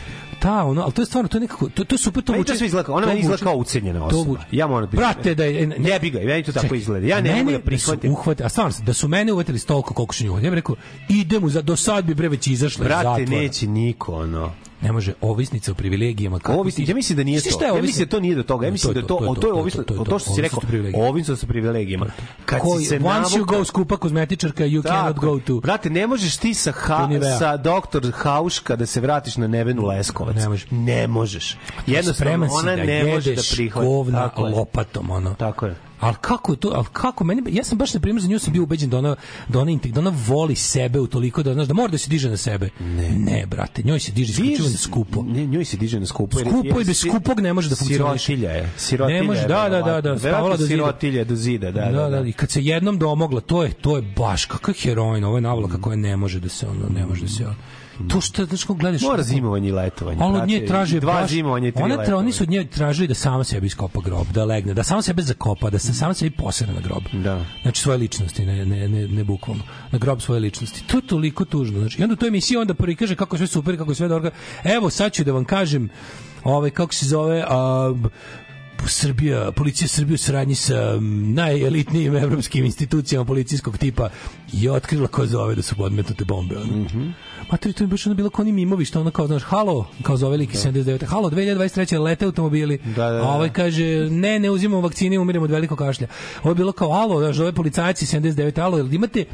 ta, ono, ali to je stvarno, to je nekako, to, to je super, to vuče. to sve izgleda, ona meni izgleda kao ucenjena osoba. Ja moram da Brate, da je... Ne bi ga, meni to tako izgleda. Ja ne mogu mene da prihvatim. uhvate, a stvarno, da su mene uvatili s toliko koliko su nju uhvatili, ja bih rekao, idemo, za, do sad bi bre već izašla iz Brate, neće niko, ono. Ne može, ovisnica o privilegijama. Kako Ovisni, ti- ja mislim da nije to. Ja ovisnica? mislim da to nije do toga. Ja mislim da to, o, to je ovisno, to to što si rekao, ovisno sa privilegijama. Kad si se once you go skupa kozmetičarka, you cannot go to... Brate, ne možeš ti sa, sa doktor Hauška da se vratiš na Nevenu Leskovac. Ne možeš. Ne možeš. Jednostavno, ona da ne može da prihvati. govna lopatom, ono. Tako je. Ali kako je to, ali kako, meni, ja sam baš na primjer za nju sam bio ubeđen da ona, da ona, da ona voli sebe u toliko da, znaš, da mora da se diže na sebe. Ne, ne brate, njoj se diže isključivo na skupo. Ne, njoj se diže na skupo. Skupo jer i bez skupog ne može da funkcioniše. Sirotilja je. Sirotilja Ne može, je, da, da, da, da, Verovatno do zida. sirotilja do zida, da, da, da. I kad se jednom domogla, to je to je baš kakav heroin, ovo je navlaka koja ne može da se ono ne može da se to što znaš kako gledaš Mora zimovanje i letovanje. Ali od nje traže dva baš, zimovanja i tri ona tra, oni su od nje tražili da sama sebi iskopa grob, da legne, da sama sebe zakopa, da se sama sebi posere na grob. Da. Znači svoje ličnosti, ne, ne, ne, ne bukvalno. Na grob svoje ličnosti. To je toliko tužno. Znači, I onda u toj emisiji onda prikaže kako je sve super, kako je sve dobro. Evo, sad ću da vam kažem, ovaj, kako se zove, a, Srbija, policija Srbije u saradnji sa najelitnijim evropskim institucijama policijskog tipa je otkrila ko zove da su podmetnute bombe. Ono. Mm -hmm. Materi, to je baš ono bilo kao oni mimovi što ono kao, znaš, halo, kao zove liki 79. Halo, 2023. lete automobili. Da, da, da. A ovaj kaže, ne, ne uzimamo vakcine, umiremo od velikog kašlja. Ovo je bilo kao, alo, znaš, ove policajci 79. Alo, jel imate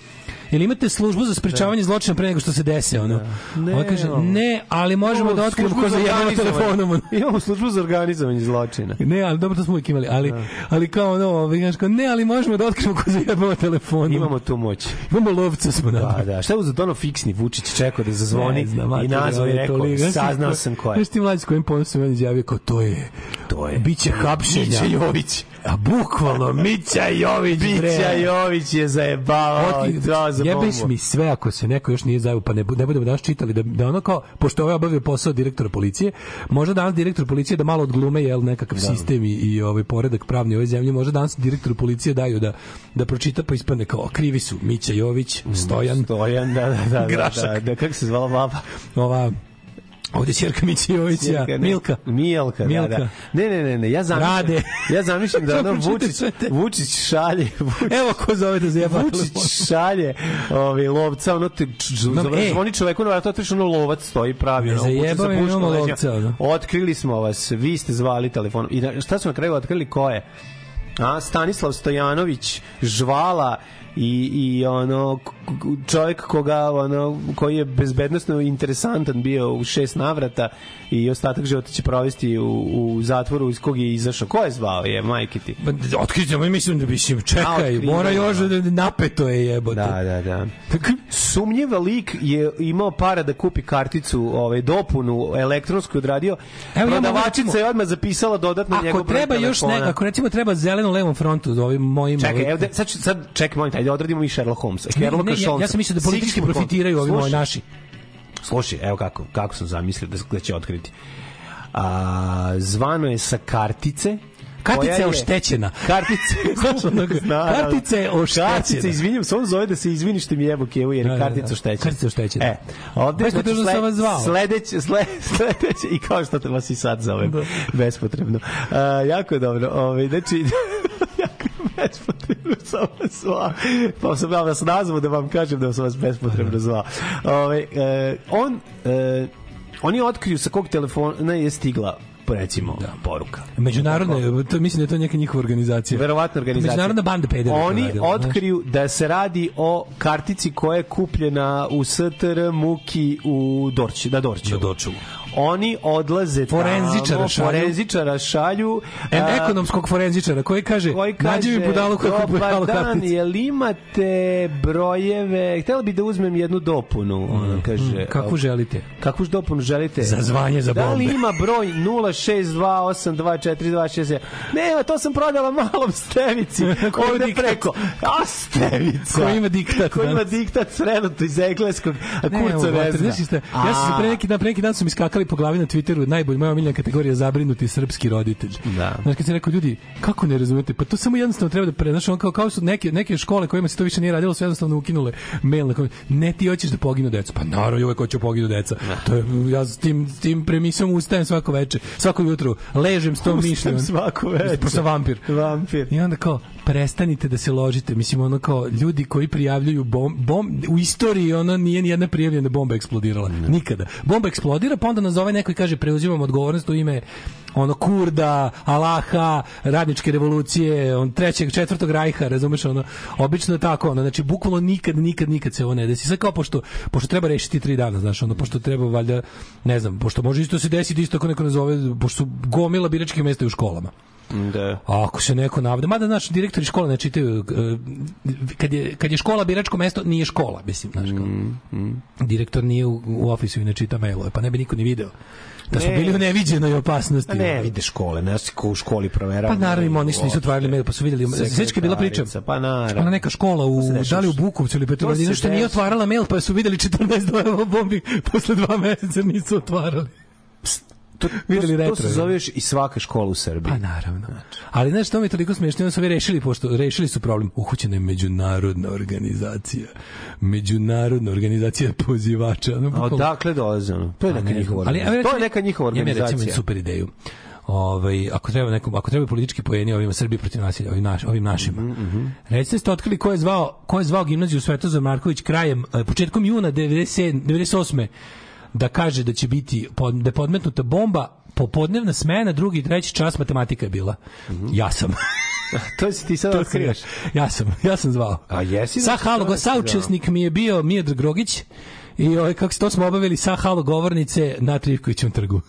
Jel imate službu za sprečavanje zločina pre nego što se dese ono? Ne, Ovaj kaže, ne, ali možemo da otkrijemo ko za organizovanje. telefonom. ono. Imamo službu za organizovanje zločina. Ne, ali dobro to smo uvijek imali, ali, ali kao ono, ovaj, znaš, kao, ne, ali možemo da otkrijemo ko zajebava telefonom. Imamo tu moć. Imamo lovca smo Da, napravili. da. Šta je uzet ono fiksni Vučić čekao da zazvoni znam, i nazvao i rekao, toliko. Saznao sam ko je. Znaš ti mlađi s kojim ponosom on izjavio kao to je, To je. biće hapšenja. Mića Jović. A bukvalno, Mića Jović, bre. Bića Jović je zajebavao dao za. Jebeš mi sve ako se neko još nije zajebao, pa ne, ne budemo danas čitali da, da ono kao, pošto ovaj obavio posao direktora policije, možda danas direktor policije da malo odglume jel, nekakav sistem i, i ovaj poredak pravni u ovoj zemlji, možda danas direktor policije daju da, da pročita pa ispadne kao krivi su Mića Jović, Stojan, Stojan, da, da, da, da, Grašak. da, da, kako se zvala baba? ova Ovdje ćerka Mića Jovića, Ćerka, ne. Milka. Milka, da, Milka. da. Ne, ne, ne, ne, ja zamišljam. Rade. Ja zamišljam da ono Vučić. Vučić šalje, Vučić, Evo ko zove da zajeba Vučić šalje ovaj lovca, ono te Znam, e. zvoni čoveku na vratu, otiš ono lovac stoji pravi, ono, me, puškom imamo lovca, ono. Otkrili smo vas, vi ste zvali telefonom. I na, šta su na kraju otkrili ko je? A, Stanislav Stojanović, Žvala i, i ono čovjek koga ono koji je bezbednosno interesantan bio u šest navrata i ostatak života će provesti u, u zatvoru iz kog je izašao. Ko je zvao je, majke ti? Pa, Otkrićemo i mislim da bi se A, čekaj, otkrivamo, mora još da. napeto je jebote. Da, da, da. Sumnjiv lik je imao para da kupi karticu, ovaj dopunu elektronsku odradio. Evo, Prodavačica je odmah zapisala dodatno Ako njegov broj treba još telefona. ne, ako recimo treba zeleno levom frontu ovim mojim Čekaj, ovim- evo, sad, sad čekaj, molim te, ajde odradimo i Sherlock Holmesa. Ne, Sherlocka ne, ja, ja sam mislio da politički Holmes. profitiraju ovi moji naši. Slušaj, evo kako, kako sam zamislio da, da će otkriti. A, zvano je sa kartice Kartica koja je oštećena. Kartice, Znaš onoga, kartica je oštećena. Kartica, izvinjam se, on zove da se izvini što mi jebo kevu jer Da, je da, kartica da. oštećena. Kartica oštećena. E, ovde Baš potrebno sam vas zvao. Sledeće, sle, sledeće, i kao što te vas i sad zovem, Da. bespotrebno. A, jako je dobro. Ovaj, znači, je bespotrebno sam vas zvao. Pa sam ja vas nazvao da vam kažem da sam vas bespotrebno zvao. Ovaj, e, on, e, oni otkriju sa kog telefona je stigla recimo poruka. Međunarodne, to, mislim da je to neka njihova organizacija. Verovatno organizacija. Međunarodna banda pedera. Oni radila, znaš. otkriju da se radi o kartici koja je kupljena u STR Muki u Dorći, na Dorću. Na Dorću. Oni odlaze Forenzičara tamo, šalju. forenzičara šalju. A, ekonomskog forenzičara koji kaže, koji nađi mi budalu koja kupuje dan, jel imate brojeve, htjela bi da uzmem jednu dopunu, ona kaže. Mm, Kakvu želite? Kakvu dopunu želite? Za zvanje za Da li bombe. ima broj 062824266? Nema, to sam prodala malom stevici. Ovde preko. A stevica. Ko ima diktat Ko ima diktat trenutno iz engleskog, a Ne, kurca ne brate, zna. ja sam se pre neki dan, pre neki dan su mi skakali maskali po glavi na Twitteru, najbolj moja omiljena kategorija zabrinuti srpski roditelj. Da. Znaš, kad se rekao, ljudi, kako ne razumete? Pa to samo jednostavno treba da pre, znaš, on kao, kao su neke, neke škole kojima se to više nije radilo, su jednostavno ukinule mail na kojem, ne ti hoćeš da poginu deca. Pa naravno, uvek hoću da poginu deca. To je, ja s tim, s tim premisom ustajem svako veče, svako jutro, ležem s tom mišljom. svako veče. Pošto sam vampir. Vampir. I onda kao, prestanite da se ložite. Mislim, ono kao, ljudi koji prijavljuju bom, bom u istoriji ono nije ni jedna prijavljena bomba eksplodirala. Nikada. Bomba eksplodira, pa onda nazove neko i kaže preuzimam odgovornost u ime ono Kurda, Alaha, radničke revolucije, on trećeg, četvrtog rajha, razumeš, ono, obično je tako, ono, znači, bukvalno nikad, nikad, nikad se ovo ne desi. Sad kao, pošto, pošto treba rešiti tri dana, znaš, ono, pošto treba, valjda, ne znam, pošto može isto se desiti, isto ako neko nazove, pošto su gomila biračkih mesta u školama. Da. A ako se neko navede, mada naš direktori škole ne čitaju eh, kad je kad je škola biračko mesto nije škola, mislim, znaš kao. Mm, Direktor nije u, u ofisu i ne čita mailove, pa ne bi niko ni video. Da smo Ne. bili u neviđenoj opasnosti. A ne vide škole, ne ko u školi proverava. Pa naravno oni što nisu otvarali mail, pa su videli. Sveći je bila priča. Pa naravno. Ona neka škola u dešava da li u Bukovcu ili Petrovaradinu što nije otvarala mail, pa su videli 14 dojava bombi posle dva meseca nisu otvarali. To, Videli to, to retro, se je. zove još i svaka škola u Srbiji. Pa naravno. Ali znaš što mi je toliko smiješno, onda su ovi rešili, pošto rešili su problem. Uhućena je međunarodna organizacija. Međunarodna organizacija pozivača. Ono, A bukvalno- odakle dolaze ono? To je Pa neka ne njihova znam. Ali, organizacija. To je recimo, neka njihova imam ja, recimo organizacija. jednu super ideju. Ovaj ako treba nekom ako treba politički poeni ovima Srbiji protiv nasilja ovim naš ovim našima. Mhm, Recite ste otkrili ko je zvao ko je zvao gimnaziju Svetozar Marković krajem eh, početkom juna 97 98 da kaže da će biti pod, da je podmetnuta bomba popodnevna smena, drugi i treći čas matematika je bila. Ja sam. to si ti sad otkrivaš. ja. Sam, ja sam zvao. A jesi? Sa halo, To si saučesnik mi je bio Mijadr Grogić i ovaj, kako se to smo obavili sa halo govornice na Trivkovićem trgu.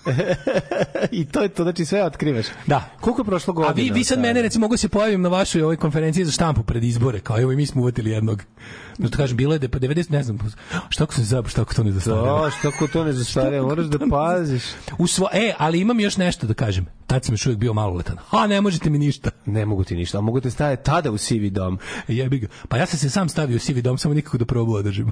I to je to, znači sve otkrivaš. Da. Koliko je prošlo A godina? vi, vi sad mene, recimo, mogu se pojavim na vašoj ovoj konferenciji za štampu pred izbore, kao evo i mi smo uvatili jednog. Da to kažem, bilo je da pa 90, ne znam, šta ako se zabao, šta ako to ne zastarelo. To, što ako to ne zastare, moraš da paziš. U svo, e, ali imam još nešto da kažem. Tad sam još uvijek bio maloletan. A, ne možete mi ništa. Ne mogu ti ništa, a mogu te staviti tada u sivi dom. Jebi ga. Pa ja sam se sam stavio u sivi dom, samo nikako da probu održim.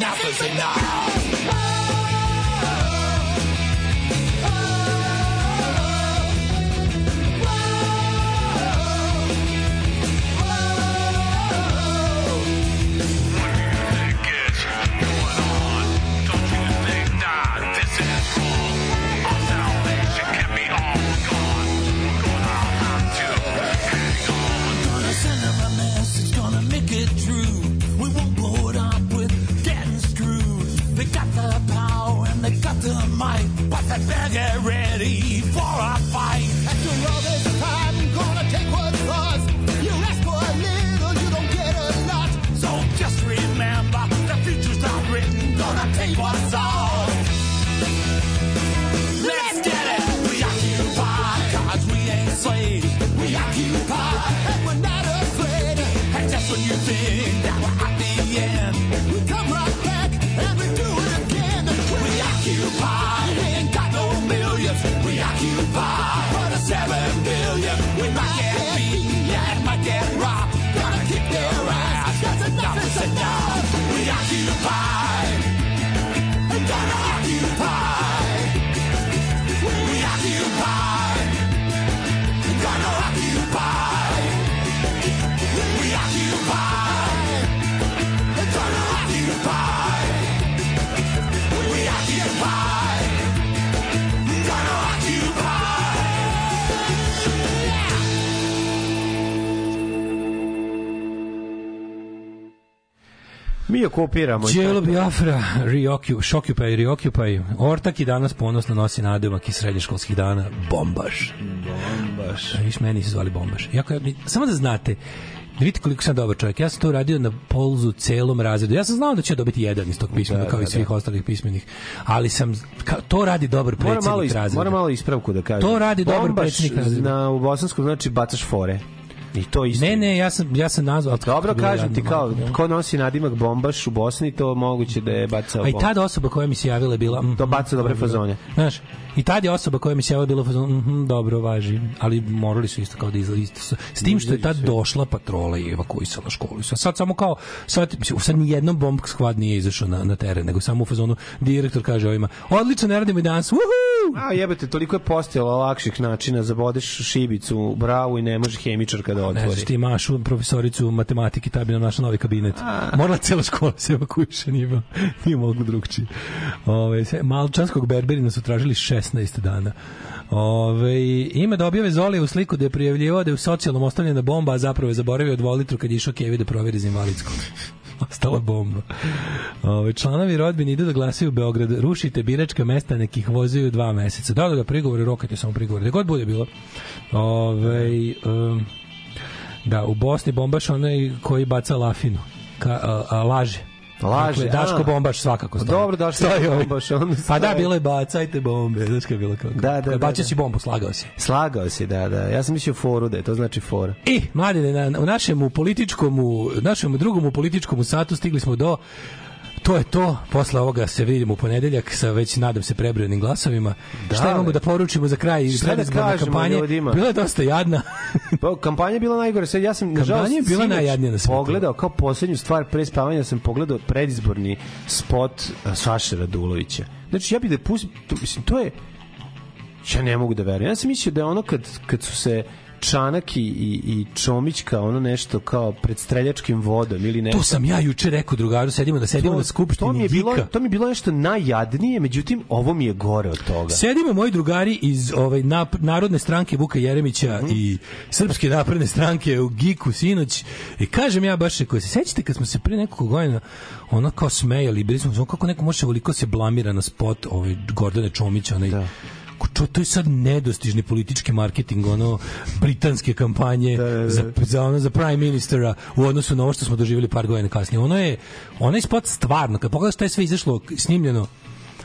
nappers and knives. Mi okupiramo. i Đelo tako. Biafra, Reoccupy, Shockupy, Reoccupy. Ortak i danas ponosno nosi nademak iz srednješkolskih dana. Bombaš. Bombaš. A viš meni se zvali Bombaš. Jako, ja- samo da znate, da vidite koliko sam dobar čovjek. Ja sam to uradio na polzu celom razredu. Ja sam znao da će dobiti jedan iz tog pismena, Da, kao i da, svih da. ostalih pismenih. Ali sam, ka, to radi dobar malo, predsjednik is, razreda. mora malo ispravku da kažem. To radi dobar Bombaš predsjednik razreda. Na, u bosanskom znači bacaš fore. I to isto. Ne, ne, ja sam, ja sam nazvao... Dobro, kažem ti kao, majko, ko nosi nadimak bombaš u Bosni, to moguće da je bacao A i bombu. tada osoba koja mi se javila je bila... mhm, To baca dobre dobro. fazone. Znaš, i tad je osoba koja mi se javila fazonu, mhm, dobro, važi. Ali morali su isto kao da izla, isto su. S tim što je tad došla patrola i evakuisala školu. Sad, sad samo kao, sad, mislim, sad ni jednom bomb squad nije izašao na, na teren, nego samo u fazonu direktor kaže ovima, odlično, ne radimo i danas, uhu! A jebate, toliko je postojalo lakših načina, zabodeš šibicu bravu i ne može hemičarka da Ne otvori. znaš ti Mašu, profesoricu matematike, ta bi nam našla novi kabinet. Morala cela škola se evakuiše, nije, bilo- nije mogu drugčije. Malčanskog berberina su tražili 16 dana. Ove, ima da objave Zoli u sliku da je prijavljivao da je u socijalnom ostavljena bomba, a zapravo je zaboravio od litru kad je išao Kevi da proveri za invalidsko. Ostala bomba. Ove, članovi rodbine idu da glasaju u Beograd. Rušite biračka mesta, nekih vozaju dva meseca. Da, da, da, prigovori, rokajte samo prigovori. Da god bude bilo. Ove, um, da, u Bosni bombaš onaj koji baca lafinu. Ka, a, a, laže. Laže, dakle, Daško a. bombaš svakako stoji. Dobro, Daško Stoji ovaj. bombaš, on Pa da, stoji. bilo je bacajte bombe. Znaš kako je bilo kako? Da, da, da, Bacio da. si bombu, slagao si. Slagao si, da, da. Ja sam mislio foru da je, to znači fora. I, mladine, na, u našem političkom, u našem drugom političkom satu stigli smo do To je to. Posle ovoga se vidimo u ponedeljak sa već nadam se prebrojenim glasovima. Da, Šta imamo da poručimo za kraj Šta da predizborne kampanje? ljudima? Bila je dosta jadna. Pa, kampanja je bila najgore. Sad ja sam nažalost Kampanja je bila najjadnija na svetu. Pogledao kao poslednju stvar pre spavanja sam pogledao predizborni spot a, Saše Radulovića. Znači ja bih da pustim to, mislim to je ja ne mogu da verujem. Ja sam mislio da je ono kad kad su se Čanak i, i, i Čomićka ono nešto kao pred streljačkim vodom ili nešto. To sam ja juče rekao drugaru, sedimo da sedimo na skupštini to mi je bilo, Gika. to mi je bilo nešto najjadnije, međutim ovo mi je gore od toga. Sedimo moji drugari iz ovaj nap, Narodne stranke Vuka Jeremića i Srpske napredne stranke u Giku sinoć i kažem ja baš ko se sećate kad smo se pre nekog godina ono kao smejali, bili smo kako neko može ovoliko se blamira na spot ovaj Gordane Čomića, onaj da to, to je sad nedostižni politički marketing ono britanske kampanje za, za ono za prime ministera u odnosu na ovo što smo doživjeli par godina kasnije. Ono je onaj spot stvarno. Kad pogledaš šta je sve izašlo snimljeno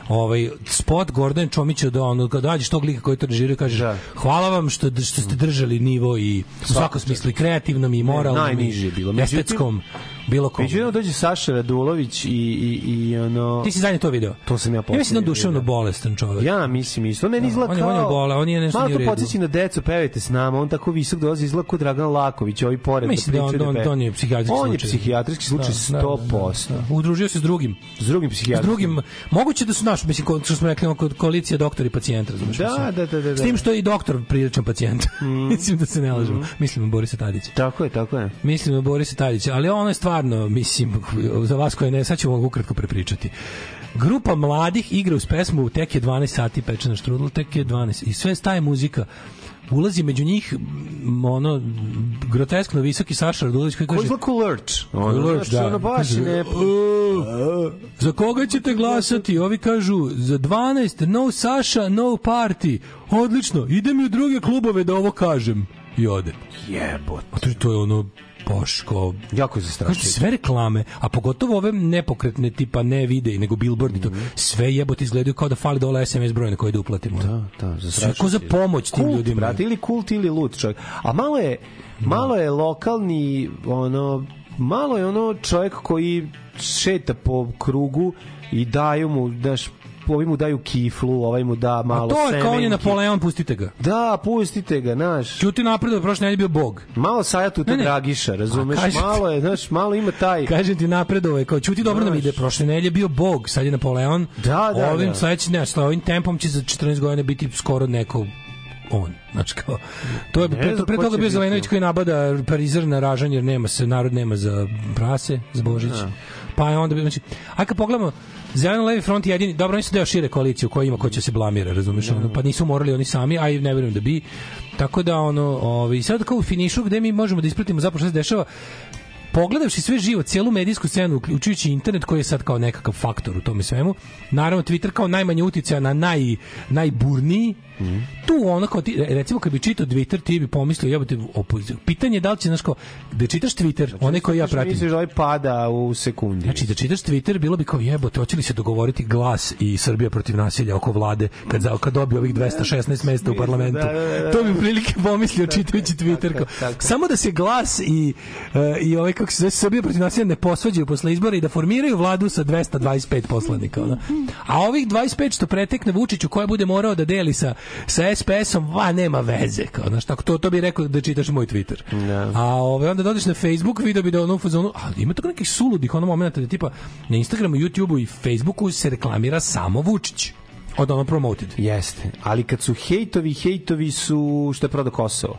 ovaj spot Gordon Čomića da ono kad dođeš tog lika koji to režira kaže hvala vam što što ste držali nivo i u svakom smislu i kreativnom i moralnom najniže je bilo. Međutim- estetskom bilo kom Međutim, dođe Saša Radulović i, i, i ono... Ti si zadnje to video? To sam ja Ja mislim da duševno video. bolestan čovjek. Ja mislim isto. On meni izgleda on je- kao... on je bole, on je nešto Malo to redu. podsjeća na decu, pevajte s nama. On tako visok dolazi, izgleda kao Dragan Laković, ovi pored. Mislim da on- pričaju on- peva. on je psihijatrijski On je slučaj. psihijatrijski slučaj Da, da, 100%. Udružio se s drugim. S drugim S psihijatrijskim. drugim, moguće da su naš, mislim, ko- što smo rekli, kod koalicija doktor i pacijent, razumiješ? Da, mislim. da, da, da, da. S tim što je i doktor priličan pacijent. mislim da se ne lažemo. Mislim na Borisa Tadića. Tako je, tako je. Mislim na Borisa Tadića, ali ono je stvarno, mislim, za vas koje ne, sad ćemo vam ukratko prepričati. Grupa mladih igra uz pesmu tek je 12 sati pečena štrudla, tek je 12. I sve staje muzika ulazi među njih ono groteskno visoki Saša Radulović koji Ko kaže kao Lurch? Ono, Ono, Lurch, da. ono baš ne... "O, Za koga ćete glasati? Ovi kažu za 12, no Saša, no party. Odlično, idem i u druge klubove da ovo kažem. I ode. Jebot. A to je ono baš kao... Jako je zastrašujuće. sve reklame, a pogotovo ove nepokretne tipa ne videi, nego billboardi, to, sve jebote izgledaju kao da fali dole SMS broj na koji da uplatimo. Da, da, Sve ko za pomoć tim kult, ljudima. Brate, ili kult ili lut čovjek. A malo je, malo je lokalni, ono, malo je ono čovjek koji šeta po krugu i daju mu, daš, ovi mu daju kiflu, ovaj mu da malo A to je kao on je. Napoleon, pustite ga. Da, pustite ga, znaš. Ćuti napred, prošle nedelje bio bog. Malo sajatu te Ne, ne. Dragiša, razumeš? Kažete- Malo je, znaš, malo ima taj... Kažem ti napredovo je, kao čuti dobro nam ide, prošle nedelje bio bog, sad je Napoleon. Da, da, Ovim da. sledeći, ne, sa ovim tempom će za 14 godina biti skoro neko on. Znači kao, to je, pre, pre toga bio. Zelenović koji nabada Parizer na ražanj jer nema se, narod nema za prase, za Božić. Da. Pa je onda, znači, a kad pogledamo, Zeleno levi front je jedini, dobro, oni su deo šire koalicije u kojoj ima ko će se blamira, razumeš, ono, pa nisu morali oni sami, a i ne verujem da bi. Tako da, ono, ovaj, sad kao u finišu gde mi možemo da ispratimo zapravo šta se dešava, pogledavši sve živo, cijelu medijsku scenu, uključujući internet koji je sad kao nekakav faktor u tome svemu, naravno Twitter kao najmanje uticaja na naj, najburniji, tu ono kao ti, recimo kad bi čitao Twitter ti bi pomislio jebote opoziciju. Pitanje je da li će znaš kao da čitaš Twitter, onaj koji ja pratim. Misliš da ovaj pada u sekundi. Znači da čitaš Twitter bilo bi kao jebote, hoće li se dogovoriti glas i Srbija protiv nasilja oko vlade kad za kad dobije ovih 216 mesta u parlamentu. Da, da, da, da. To bi prilike pomislio čitajući Twitter. Kao, samo da se glas i e, i ovaj kako se zove Srbija protiv nasilja ne posvađaju posle izbora i da formiraju vladu sa 225 poslanika, ono. A ovih 25 što pretekne Vučiću koja bude morao da deli sa sa SPS-om, va nema veze, kao znaš, tako to to bi rekao da čitaš moj Twitter. A ove onda dođeš na Facebook, video bi da ono u fazonu, a ima tako nekih suludih ono momenata da tipa na Instagramu, YouTubeu i Facebooku se reklamira samo Vučić. Od ono promoted. Jeste, ali kad su hejtovi, hejtovi su što je prodao Kosovo.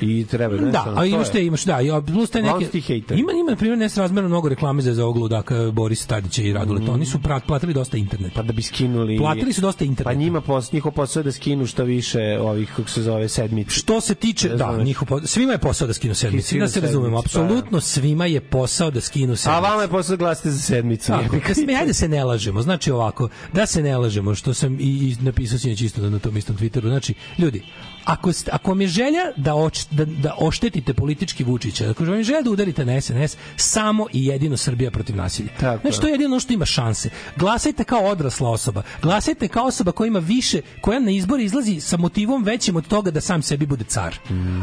I treba, Da, samo, a imaš te, imaš da, i plus te neke. Ima ima na primjer nesrazmerno mnogo reklame za ovog ludaka Boris Tadića i Radule. Oni su prat, platili dosta internet. Pa da bi skinuli... Platili su dosta internet. Pa njima pos, njihov posao je da skinu što više ovih, kako se zove, sedmice. Što se tiče, da, Razumeš? njihov po- svima je posao da skinu sedmice. Da se razumemo, pa, apsolutno svima je posao da skinu A sedmice. vama je posao da glasite za sedmicu. Tako, kad sme, ajde da se ne lažemo. Znači ovako, da se ne lažemo, što sam i, i napisao sinoć isto na tom istom Twitteru. Znači, ljudi, ako, ste, ako vam je želja da, oč, da, da oštetite politički Vučića, ako vam je želja da udarite na SNS, samo i jedino Srbija protiv nasilja. Tako znači, to je jedino što ima šanse. Glasajte kao odrasla osoba. Glasajte kao osoba koja ima više, koja na izbore izlazi sa motivom većim od toga da sam sebi bude car.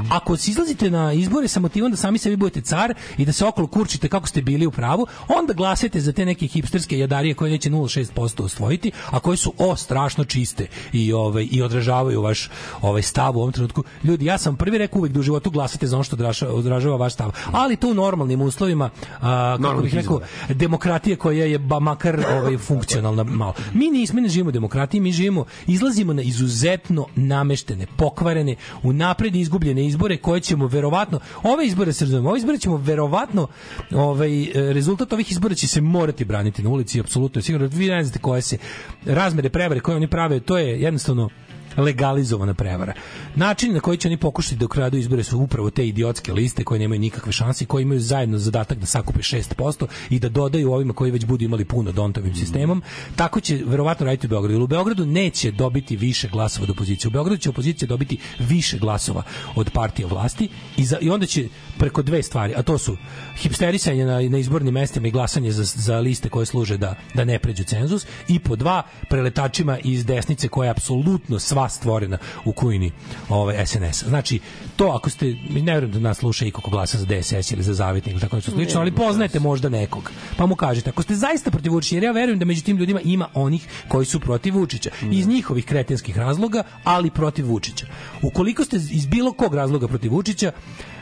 Ako se izlazite na izbore sa motivom da sami sebi budete car i da se okolo kurčite kako ste bili u pravu, onda glasajte za te neke hipsterske jadarije koje neće 0,6% osvojiti, a koje su o strašno čiste i ovaj i odražavaju vaš ovaj stav u ovom trenutku. Ljudi, ja sam prvi rekao uvek da u životu glasate za ono što odražava, vaš stav, ali to u normalnim uslovima, a, kako bih rekao, demokratije koja je ba makar ovaj funkcionalna malo. Mi nismo ne živimo u demokratiji, mi živimo izlazimo na izuzetno nameštene, pokvarene, unapred izgubljene izbore koje ćemo verovatno ove izbore se razumemo, ove izbore ćemo verovatno ovaj rezultat ovih izbora će se morati braniti na ulici apsolutno je sigurno vi ne znate koje se razmere prevare koje oni prave, to je jednostavno legalizovana prevara. Način na koji će oni pokušati da ukradu izbore su upravo te idiotske liste koje nemaju nikakve šanse i koje imaju zajedno zadatak da sakupe 6% i da dodaju ovima koji već budu imali puno dontovim sistemom. Tako će verovatno raditi u Beogradu. U Beogradu neće dobiti više glasova od opozicije. U Beogradu će opozicija dobiti više glasova od partije vlasti i, za, i onda će preko dve stvari, a to su hipsterisanje na, na izbornim mestima i glasanje za, za liste koje služe da, da ne pređu cenzus i po dva preletačima iz desnice koja je apsolutno sva stvorena u kujini ovaj, SNS. Znači, to ako ste, ne vjerujem da nas sluša i kako glasa za DSS ili za Zavetnik ili tako nešto slično, ali poznajete možda nekog. Pa mu kažete, ako ste zaista protiv Vučića, jer ja verujem da među tim ljudima ima onih koji su protiv Vučića. Iz njihovih kretenskih razloga, ali protiv Vučića. Ukoliko ste iz bilo kog razloga protiv Vučića,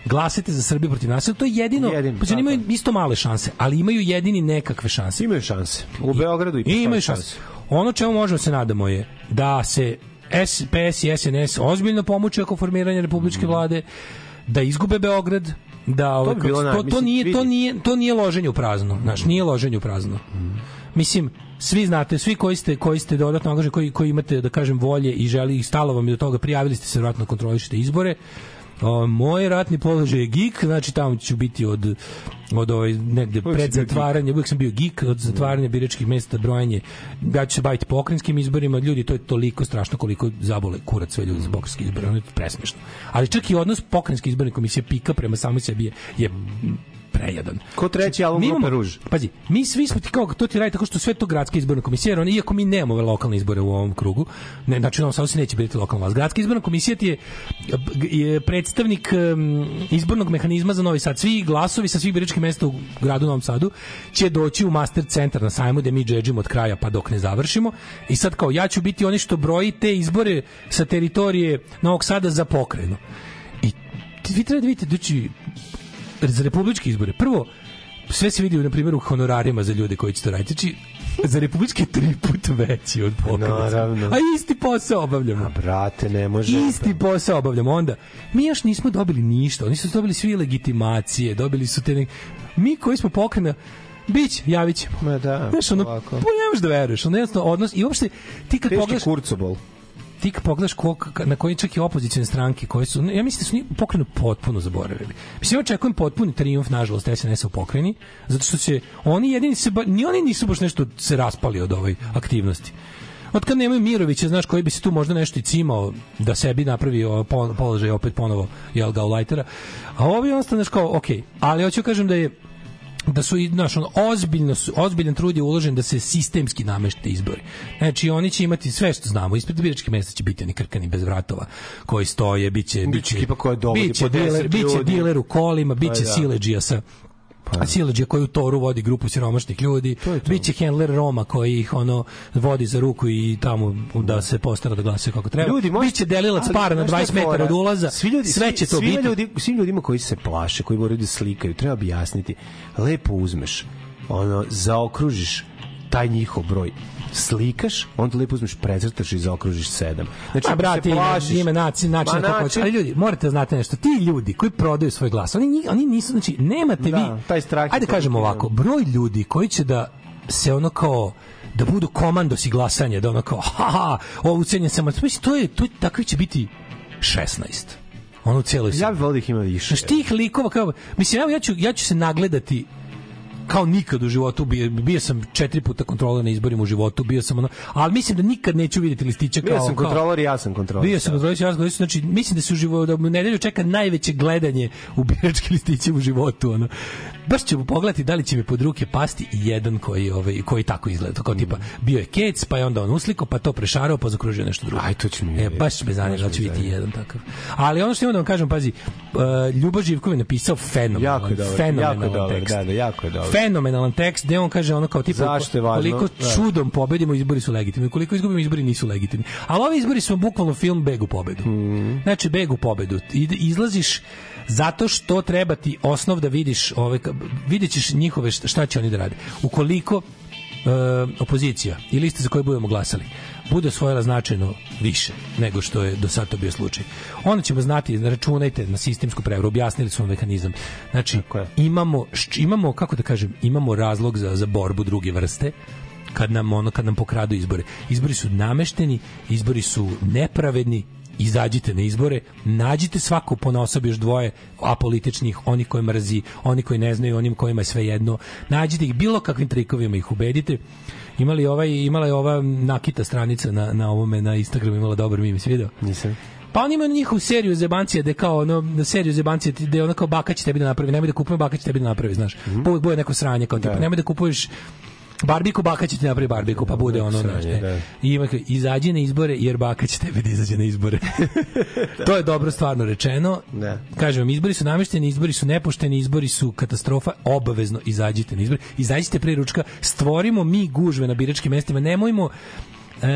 glasate za Srbiju protiv nasilja, to je jedino, Jedino, pa imaju isto male šanse, ali imaju jedini nekakve šanse. Imaju šanse. U Beogradu i I imaju šanse. Ono čemu možemo se nadamo je da se SPS i SNS ozbiljno pomuče oko formiranja republičke vlade, da izgube Beograd, da ovaj, bi bilo to, to nije to nije to nije loženje u prazno, znaš, nije loženje u prazno. Mislim, svi znate, svi koji ste koji ste dodatno angažovani, koji koji imate da kažem volje i želi i stalo vam je do toga, prijavili ste se verovatno kontrolišete izbore. O, moj ratni položaj je geek, znači tamo ću biti od od ovaj negde Uvijek pred zatvaranje, uvijek sam bio geek od zatvaranja biračkih mesta, brojanje. Ja ću se baviti pokrajinskim izborima, ljudi, to je toliko strašno koliko zabole kurac sve ljudi za pokrajinske izbore, ono je presmešno. Ali čak i odnos pokrajinske izborne komisije pika prema samoj sebi je, je prejadan. Ko treći album Mi imamo- Grupe Ruž? Pazi, mi svi smo ti kao to ti radi tako što sve to gradske izborne komisije, oni iako mi nemamo ove lokalne izbore u ovom krugu, ne, znači on se neće biti lokalna vlast. Gradska izborna komisija ti je, je predstavnik em, izbornog mehanizma za Novi Sad. Svi glasovi sa svih biračkih mesta u gradu Novom Sadu će doći u master centar na sajmu gde mi džedžimo od kraja pa dok ne završimo. I sad kao ja ću biti oni što broji te izbore sa teritorije Novog Sada za pokrenu. I vi treba da vidite, znači, za republičke izbore. Prvo, sve se vidi na primjer u honorarima za ljude koji će to raditi. Znači, za republičke tri puta veći od. Naravno. A isti posao obavljamo. Brate, ne može. Isti posao obavljamo. Onda, mi još nismo dobili ništa. Oni su dobili svi legitimacije, dobili su te... nek- Mi koji smo pokrena, Bić, javit ćemo. Ma da, Znaš, ono, ovako. pa ne možeš da veruješ. Ono, jednostavno, odnos, I uopšte, ti kad Teški pogledaš... kurcobol. Ti pogledaš ko, na koji čak i opozicione stranke koje su, ja mislim da su njih pokrenu potpuno zaboravili. Mislim, ja očekujem potpuni trijumf, nažalost, SNS-a u pokrajini, zato što će, oni jedini se, ba, ni oni nisu baš nešto se raspali od ovoj aktivnosti. Od kad nemaju Mirovića, znaš, koji bi se tu možda nešto i cimao da sebi napravi položaj opet ponovo jel ga lajtera. A ovi on znaš kao, ok, ali hoću kažem da je da su znaš, ono, ozbiljno ozbiljan trud je uložen da se sistemski namešte izbori. Znači oni će imati sve što znamo, ispred biračkih mesta će biti oni krkani bez vratova koji stoje, biće biće ekipa koja dovodi biće po 10 diler, biće diler u kolima, biće Pa da. siledžija sa a sileđija koji u toru vodi grupu siromašnih ljudi, biće handler Roma koji ih ono vodi za ruku i tamo da se postara da glasaju kako treba. Ljudi, možete- biće delilac ali, para na znaš šta 20 je metara od ulaza. Svi ljudi, sve će to biti. Ljudi, svim ljudima koji se plaše, koji moraju da slikaju, treba objasniti. Lepo uzmeš, ono, zaokružiš taj njihov broj slikaš, onda lepo uzmeš, precrtaš i zaokružiš sedam. Znači, a brate, se plašiš, ima način, način kako hoće. način- Ali ljudi, morate da znate nešto. Ti ljudi koji prodaju svoj glas, oni, ni- oni nisu, znači, nemate Da, vi... taj strah Ajde kažemo da. ovako, broj ljudi koji će da se ono kao da budu komandosi glasanja, da ono kao, haha, ovo ucenjen sam, mislim, to je, to je, takvi će biti 16. Ono u cijeloj Ja bih volio da ih ima više. Znaš, tih likova kao, mislim, evo ja ću, ja ću se nagledati kao nikad u životu bio, bio sam četiri puta kontrola na izborima u životu, bio sam ono, ali mislim da nikad neću vidjeti listića kao Bio sam kontrolor i ja sam kontrolor. Bio sam kontrolor, ja sam znači mislim da se u životu da u nedelju čeka najveće gledanje u biračke listiće u životu, ono. Baš ćemo pogledati da li će mi pod ruke pasti i jedan koji ovaj koji tako izgleda, kao tipa bio je kec, pa je onda on usliko, pa to prešarao, pa zakružio nešto drugo. Aj, to će mi E, baš me zanima da biti jedan takav. Ali ono što imam da vam kažem, pazi, uh, Ljubo Živkov je napisao fenomenalan, Jako je fenomenalan jako je tekst. da, da, jako je dobar. Fenomenalan tekst gde on kaže ono kao tipa Zašto je važno? koliko Da. čudom pobedimo izbori su legitimni, koliko izgubimo izbori nisu legitimni. Ali ovi izbori su bukvalno film beg u pobedu. Mhm. Znači beg u pobedu. Ide- Izlaziš zato što treba ti osnov da vidiš ove vidjet ćeš njihove šta, šta će oni da rade. Ukoliko e, opozicija i liste za koje budemo glasali bude osvojila značajno više nego što je do sada to bio slučaj. Onda ćemo znati, računajte na sistemsku prevaru, objasnili vam mehanizam. Znači, imamo, imamo, kako da kažem, imamo razlog za, za borbu druge vrste, kad nam ono kad nam pokradu izbore. Izbori su namešteni, izbori su nepravedni, izađite na izbore, nađite svako po osobi još dvoje apolitičnih, oni koji mrzi, oni koji ne znaju, onim kojima je sve jedno. Nađite ih bilo kakvim trikovima ih ubedite. Imali ovaj imala je ova Nakita stranica na na ovome na Instagramu imala dobar meme, si video? Nisam. Pa oni imaju njihovu seriju zebancija gde kao ono, na seriju zebancija gde ono kao baka će tebi da napravi, nemoj da kupujem baka će tebi da napravi, znaš. Mm -hmm. Bude neko sranje kao tipa, nemoj da kupuješ Barbiku baka će ti napravi barbiku, pa bude ono, Sranje, da. I ima kao, izađi na izbore jer baka će tebi da izađe na izbore. to je dobro stvarno rečeno. Da. Kažem vam, izbori su namešteni, izbori su nepošteni, izbori su katastrofa, obavezno izađite na izbore. Izađite pre ručka, stvorimo mi gužve na biračkim mestima, nemojmo e,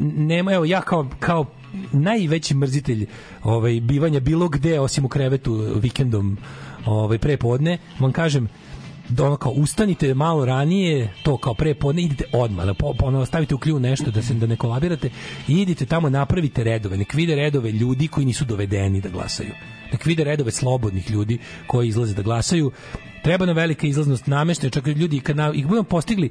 nema, evo ja kao, kao najveći mrzitelj ovaj, bivanja bilo gde osim u krevetu vikendom ovaj, prepodne, vam kažem da ono kao ustanite malo ranije, to kao pre podne, idite odmah, da po, ono, stavite u klju nešto da se da ne kolabirate i idite tamo napravite redove, nek vide redove ljudi koji nisu dovedeni da glasaju. Nek vide redove slobodnih ljudi koji izlaze da glasaju. Treba nam velika izlaznost nameštaja, čak i ljudi kad na, ih budemo postigli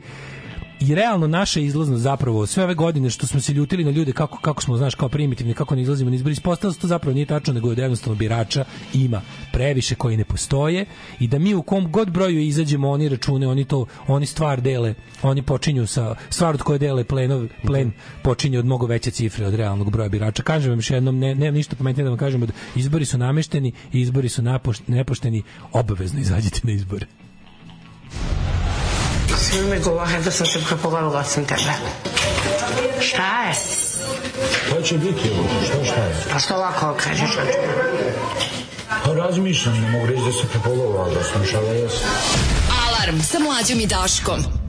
i realno naša izlaznost zapravo sve ove godine što smo se ljutili na ljude kako kako smo znaš kao primitivni kako ne izlazimo na izbore ispostavilo se to zapravo nije tačno nego je jednostavno birača ima previše koji ne postoje i da mi u kom god broju izađemo oni račune oni to oni stvar dele oni počinju sa stvar od koje dele plenov plen počinje od mnogo veće cifre od realnog broja birača. Kažem vam još jednom ne nemam ništa pametnije da vam kažem da izbori su namešteni i izbori su napoš- nepošteni obavezno izađite na izbore Svi mi govore da sam se prepovalila sam tebe. Šta je? Šta će biti ovo? Šta šta je? Pa što ovako okrećeš Pa razmišljam, ne mogu reći da se prepolovao, da sam šala jesam. Alarm sa mlađom i Daškom.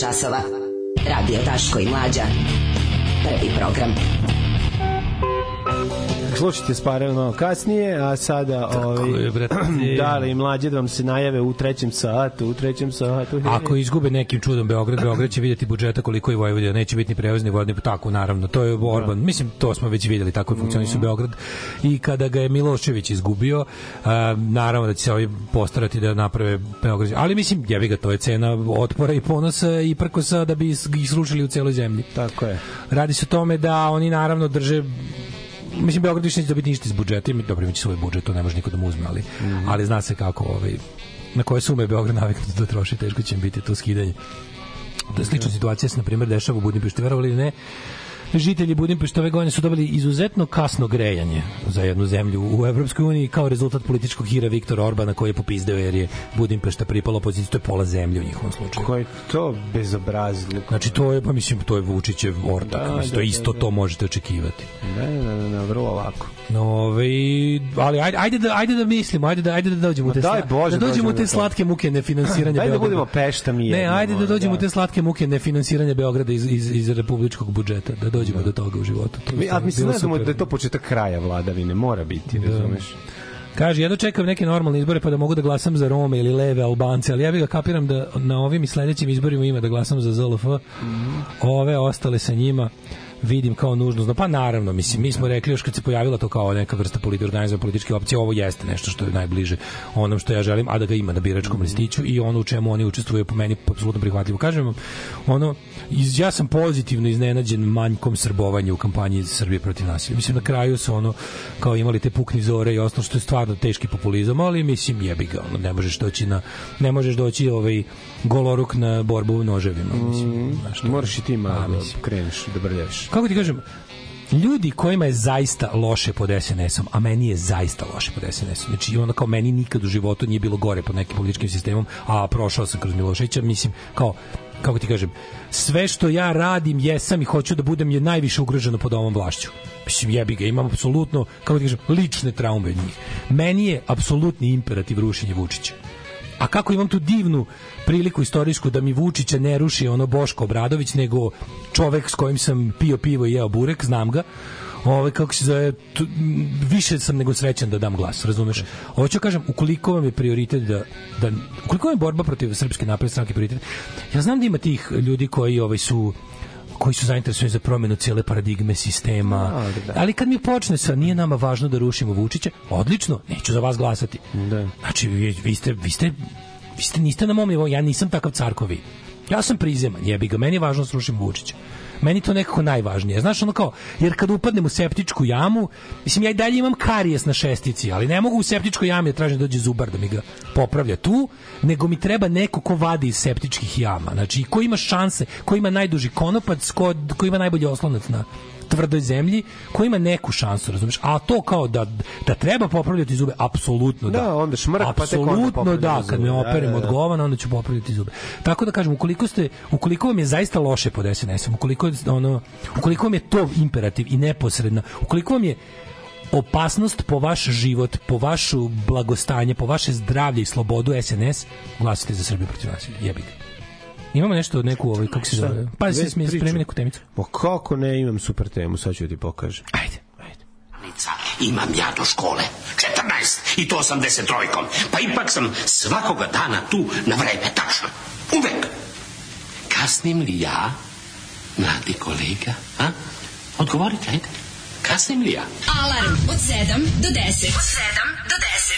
Časova. Radio Daško i Mlađa. Prvi program. Slušajte Sparel malo kasnije, a sada ovaj, da li mlađe da vam se najave u trećem satu, u trećem satu. Ako izgube nekim čudom Beograd, Beograd će vidjeti budžeta koliko je Vojvodina, neće biti ni prevozni vodni, tako naravno, to je Orban. Mislim, to smo već videli, tako je funkcionisu Beograd. I kada ga je Milošević izgubio, a, naravno da će se ovi postarati da naprave Beograd. Ali mislim, jebi ga, to je cena otpora i ponosa i prkosa da bi ih srušili u celoj zemlji. Tako je. Radi se o tome da oni naravno drže mislim Beograd više neće dobiti ništa iz budžeta, ima dobro imaće svoj budžet, to ne može niko da mu uzme, ali ali zna se kako ovaj na koje sume Beograd naviknut da troši, teško će im biti to skidanje. Da slična situacija se na primjer dešava u Budimpešti, verovali ili ne, žitelji Budimpešte ove godine su dobili izuzetno kasno grejanje za jednu zemlju u Evropskoj uniji kao rezultat političkog hira Viktora Orbana koji je popizdeo jer je Budimpešta pripala opoziciji, to je pola zemlje u njihovom slučaju. Koji to bezobrazluk. Znači to je, pa mislim, to je Vučićev ortak, Da, mislim, to da, isto da, to možete očekivati. Da, da, da, da, vrlo lako. No, ove, ali ajde, ajde, da, ajde da mislimo, ajde da, ajde da dođemo u te, daj sla- Bože, da dođemo te slatke muke nefinansiranja da Beograda. budemo Pešta mi Ne, ajde da dođemo da. te slatke muke nefinansiranja Beograda iz, iz, iz republičkog budžeta, da dođemo do toga u životu. To Mi, a mislim super. da je to početak kraja vladavine, mora biti, razumeš? Kaže, ja dočekam neke normalne izbore pa da mogu da glasam za Rome ili leve Albance, ali ja bih ga kapiram da na ovim i sledećim izborima ima da glasam za ZLF. Ove ostale sa njima vidim kao nužno. Pa naravno, mislim, mi smo rekli još kad se pojavila to kao neka vrsta politi organizovane političke opcije, ovo jeste nešto što je najbliže onom što ja želim, a da ga ima na biračkom listiću i ono u čemu oni učestvuju po meni apsolutno prihvatljivo. Kažem vam, ono, iz, ja sam pozitivno iznenađen manjkom srbovanja u kampanji Srbije protiv nasilja. Mislim, na kraju su ono, kao imali te pukni zore i ostalo što je stvarno teški populizam, ali mislim, jebi ga, ono, ne možeš doći na, ne možeš doći ovaj goloruk na borbu noževima. Mislim, znaš, to- Moraš i ti malo da kreneš, da brljaš. Kako ti kažem, ljudi kojima je zaista loše pod SNS-om, a meni je zaista loše pod SNS-om. Znači, ono kao meni nikad u životu nije bilo gore pod nekim političkim sistemom, a prošao sam kroz Miloševića, mislim, kao kako ti kažem, sve što ja radim, jesam i hoću da budem je najviše ugroženo pod ovom vlašću. Mislim, jebi ga, imam apsolutno, kako ti kažem, lične traume od njih. Meni je apsolutni imperativ rušenje Vučića. A kako imam tu divnu priliku istorijsku da mi Vučića ne ruši ono Boško Obradović, nego čovek s kojim sam pio pivo i jeo burek, znam ga, Ovaj kako se zove, tu, više sam nego srećan da dam glas, razumeš? Hoću kažem, ukoliko vam je prioritet da, da ukoliko vam je borba protiv srpske napredne stranke prioritet, ja znam da ima tih ljudi koji ovaj su koji su zainteresovani za promenu cijele paradigme sistema. Da, da. Ali kad mi počne sa nije nama važno da rušimo Vučića, odlično, neću za vas glasati. Da. Znači, vi, vi ste, vi ste, vi ste, niste na mom nivou, ja nisam takav car ko vi. Ja sam prizeman, jebi ga, meni je važno da srušim Vučića. Meni to nekako najvažnije. Znaš, ono kao, jer kad upadnem u septičku jamu, mislim, ja i dalje imam karijes na šestici, ali ne mogu u septičkoj jami da tražim da dođe zubar da mi ga popravlja tu, nego mi treba neko ko vadi iz septičkih jama. Znači, ko ima šanse, ko ima najduži konopac, ko, ko ima najbolji oslonac na tvrdoj zemlji, ko ima neku šansu, razumeš? A to kao da, da treba popravljati zube, apsolutno da. Da, onda šmrk, pa tek Apsolutno da, kad me Da, operem da, od da. govana, onda ću popravljati zube. Tako da kažem, ukoliko ste, ukoliko vam je zaista loše pod SNS-om, ukoliko ono, ukoliko vam je to imperativ i neposredno, ukoliko vam je opasnost po vaš život, po vašu blagostanje, po vaše zdravlje i slobodu SNS, glasite za Srbiju protiv nasilja. Jebi ga. Imamo nešto od neku, ovaj, kako se zove? Pa se smije priču. spremi neku temicu. Pa kako ne imam super temu, sad ću ti pokažem. Ajde. Imam ja do škole 14 i to 83-kom. Pa ipak sam svakoga dana tu na vreme, tačno. Uvek. Kasnim li ja, mladi kolega? A? Odgovorite, ajde. Kasnim li ja? Alarm od 7 do 10. Od 7 do 10.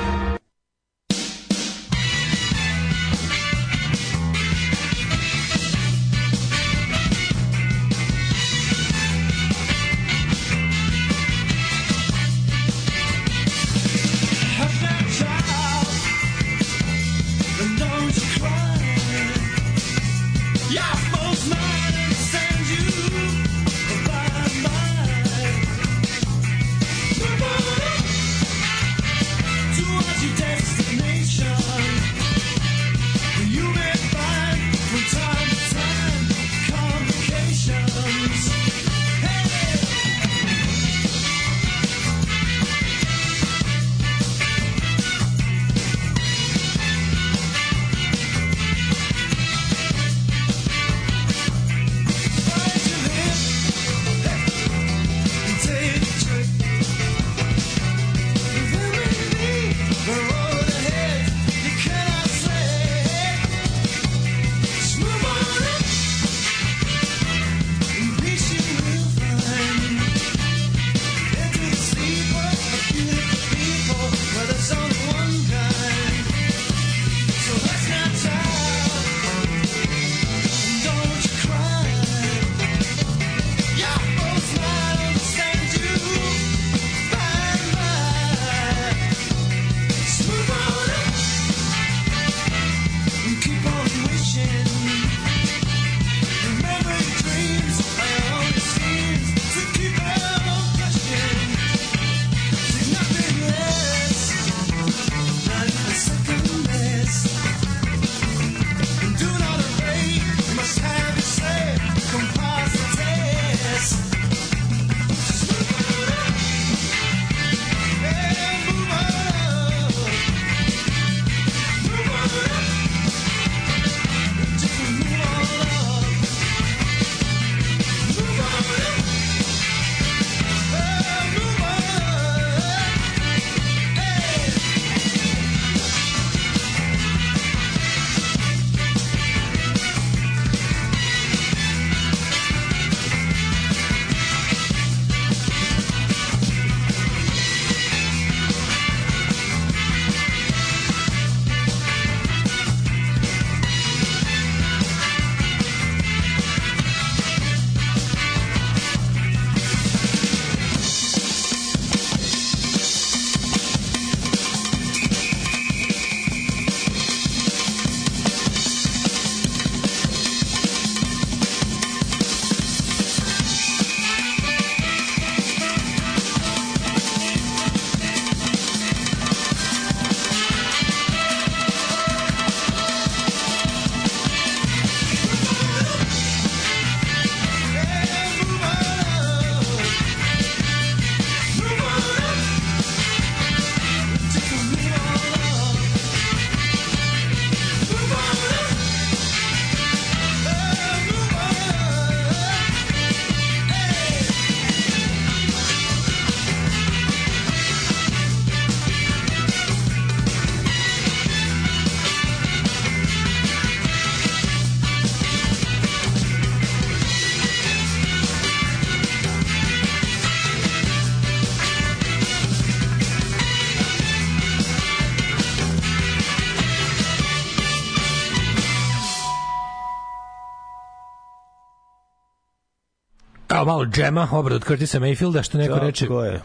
Malo džema, obrad od Curtisa Mayfielda, što neko Tako reče. je.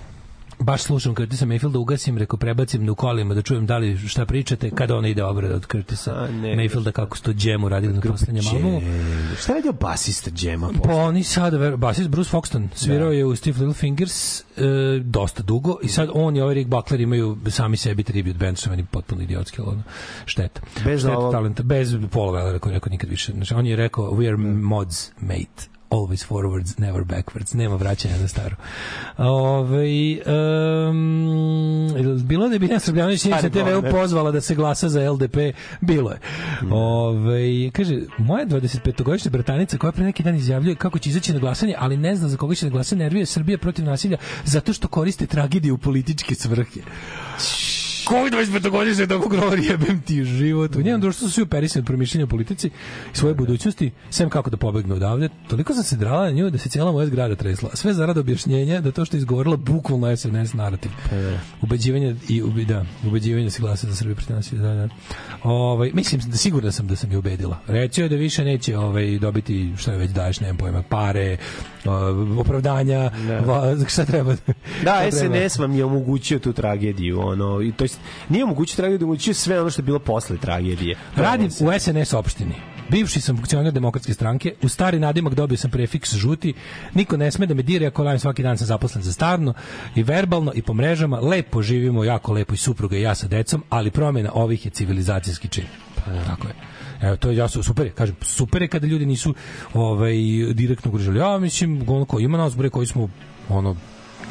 Baš slušam Curtisa Mayfielda, ugasim, reko prebacim na kolima da čujem da li šta pričate kada ona ide obrada od Curtisa ne. Mayfielda kako su to džemu radili na poslednjem albumu. Šta je radio basista džema? Pa oni sad, basist Bruce Foxton, svirao Da. je u Steve Little Fingers e, dosta dugo i sad on i ovaj Rick Buckler imaju sami sebi tribute band, je meni potpuno idiotski, ali ono, šteta. Bez šteta ovog- talenta, bez Paula Wellera koji je rekao nikad više. Znači, on je rekao, we are mods, mate. Always forwards, never backwards. Nema vraćanja na staro. Ove, um, bilo da je Biljana Srbljanović TV-u Bogdan. pozvala da se glasa za LDP? Bilo je. Ove, kaže, moja 25-godišnja bratanica koja pre neki dan izjavljuje kako će izaći na glasanje, ali ne zna za koga će na glasanje, nervije Srbije protiv nasilja zato što koriste tragediju u političke svrhe. Koji 25 godišnje tako govori, jebem ti život. U njenom društvu su svi operisani od promišljenja o politici i svoje budućnosti, sem kako da pobegnu odavde. Toliko sam se drala na nju da se cijela moja zgrada tresla. Sve zarad objašnjenja da to što je izgovorila bukvalno SNS narativ. Ubeđivanje i ubi, da, ubeđivanje da se glasa za Srbiju protiv nasilja. Da, da. Ovaj mislim da sigurno sam da sam je ubedila. Reći joj da više neće ovaj dobiti šta je već daješ, nemam pojma, pare, o, opravdanja, va, šta treba. Da, šta treba. SNS vam je omogućio tu tragediju, ono, i to jest, nije omogućio tragediju, omogućio sve ono što je bilo posle tragedije. Radim u SNS opštini. Bivši sam funkcioner demokratske stranke, u stari nadimak dobio sam prefiks žuti, niko ne sme da me dire ako lajem svaki dan sam zaposlen za starno i verbalno i po mrežama, lepo živimo, jako lepo i supruga i ja sa decom, ali promjena ovih je civilizacijski čin. Tako je. Evo, to je jasno, super je, kažem, super je kada ljudi nisu ovaj, direktno ugrožili. Ja mislim, ono ko ima nas bre koji smo ono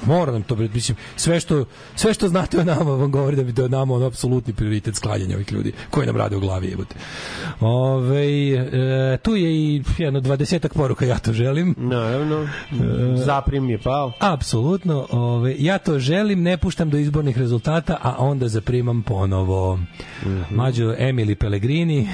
mora nam to mislim sve što sve što znate o nama vam govori da bi da nama ono apsolutni prioritet sklanjanja ovih ljudi koji nam rade u glavi jebote. Ovaj e, tu je i jedno 20 poruka ja to želim. Naravno, zaprim je pao. Apsolutno, ove, ja to želim, ne puštam do izbornih rezultata, a onda zaprimam ponovo. Mhm. Mađo Emily Pellegrini,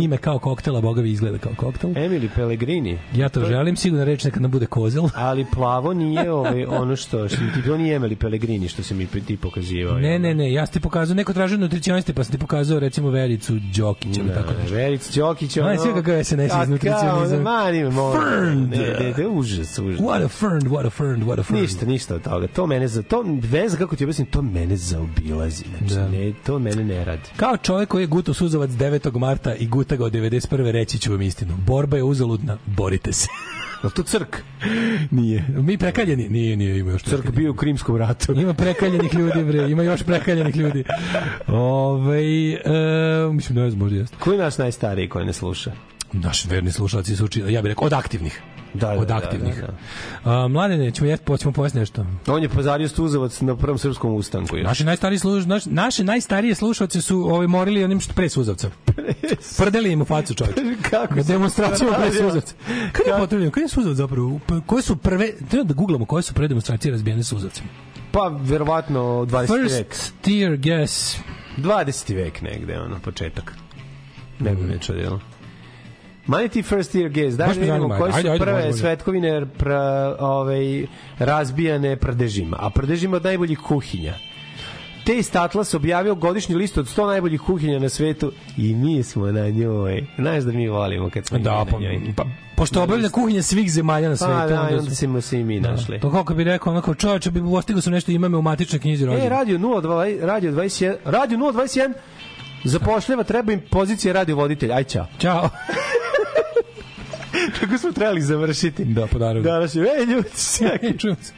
ime kao koktela, boga mi izgleda kao koktel. Emily Pellegrini. Ja to želim, sigurno reč nekad nam bude kozel. Ali plavo nije ovaj, ono što, što ti to nije Emily Pellegrini što se mi ti pokazivao. Ne, ne, ne, ja ti pokazao, neko tražio nutricioniste, pa sam ti pokazao recimo Vericu Đokić ili tako nešto. Veric Đokić, Ma, ono... sve kakav je SNS iz Kakav, nutricionizam. Mani, molim. Fernd. Ne, ne, ne, užas, užas. What a fernd, what a fernd, what a fernd. Ništa, ništa od toga. To mene za to veza kako ti objasnim, to mene zaobilazi. Znači, Da. ne, to mene ne radi. Kao čovjek koji je gutao suzovac 9. marta i guta ga od 91. reći ću vam istinu. Borba je uzaludna, borite se. Je to crk? Nije. Mi prekaljeni? Nije, nije, ima još Crk bio u Krimskom ratu. Ima prekaljenih ljudi, bre, ima još prekaljenih ljudi. Ove, e, mislim, ne znam, možda jeste. Ko je naš najstariji koji ne sluša? Naši verni slušalci su ja bih rekao, od aktivnih. Da, da, od da, aktivnih. da, da. A, mladene, ćemo, jet, ćemo pojasniti nešto. On je pozario Stuzovac na prvom srpskom ustanku. Još. Naši najstariji sluš, naš, naše najstarije slušalci su ovaj morili onim što pre suzavca. Prdeli im u facu čovjek. Kako Na demonstracijama pre suzavca. Kad je potrebno? Kad je suzavac zapravo? Pa, Koje su prve, treba da googlamo koje su prve demonstracije razbijene suzavcem. Pa, verovatno 20. vek. First tear gas. 20. vek negde, ono, početak. Ne bi me čudilo. Ti first year Baš da vidimo koje su ajde, ajde, prve može. svetkovine pra, ovaj, razbijane prdežima, a prdežima od najboljih kuhinja. Taste Atlas objavio godišnju listu od 100 najboljih kuhinja na svetu i mi smo na njoj. Znaš da mi volimo kad smo Da, pa, na njoj. pa, pošto obavlja kuhinja svih zemalja na svetu. Pa da, onda onda smo se i mi našli. To kako bi rekao, onako, čovječe bi postigao sam nešto imame u matičnoj knjizi E, rođena. radio 02, radio 21, radio 021, zapošljava, treba im pozicija radio voditelj. Aj, čao. Ćao. Kako smo trebali završiti? Da, pa naravno. Danas je, ej ljudi, čekaj, Čujem se.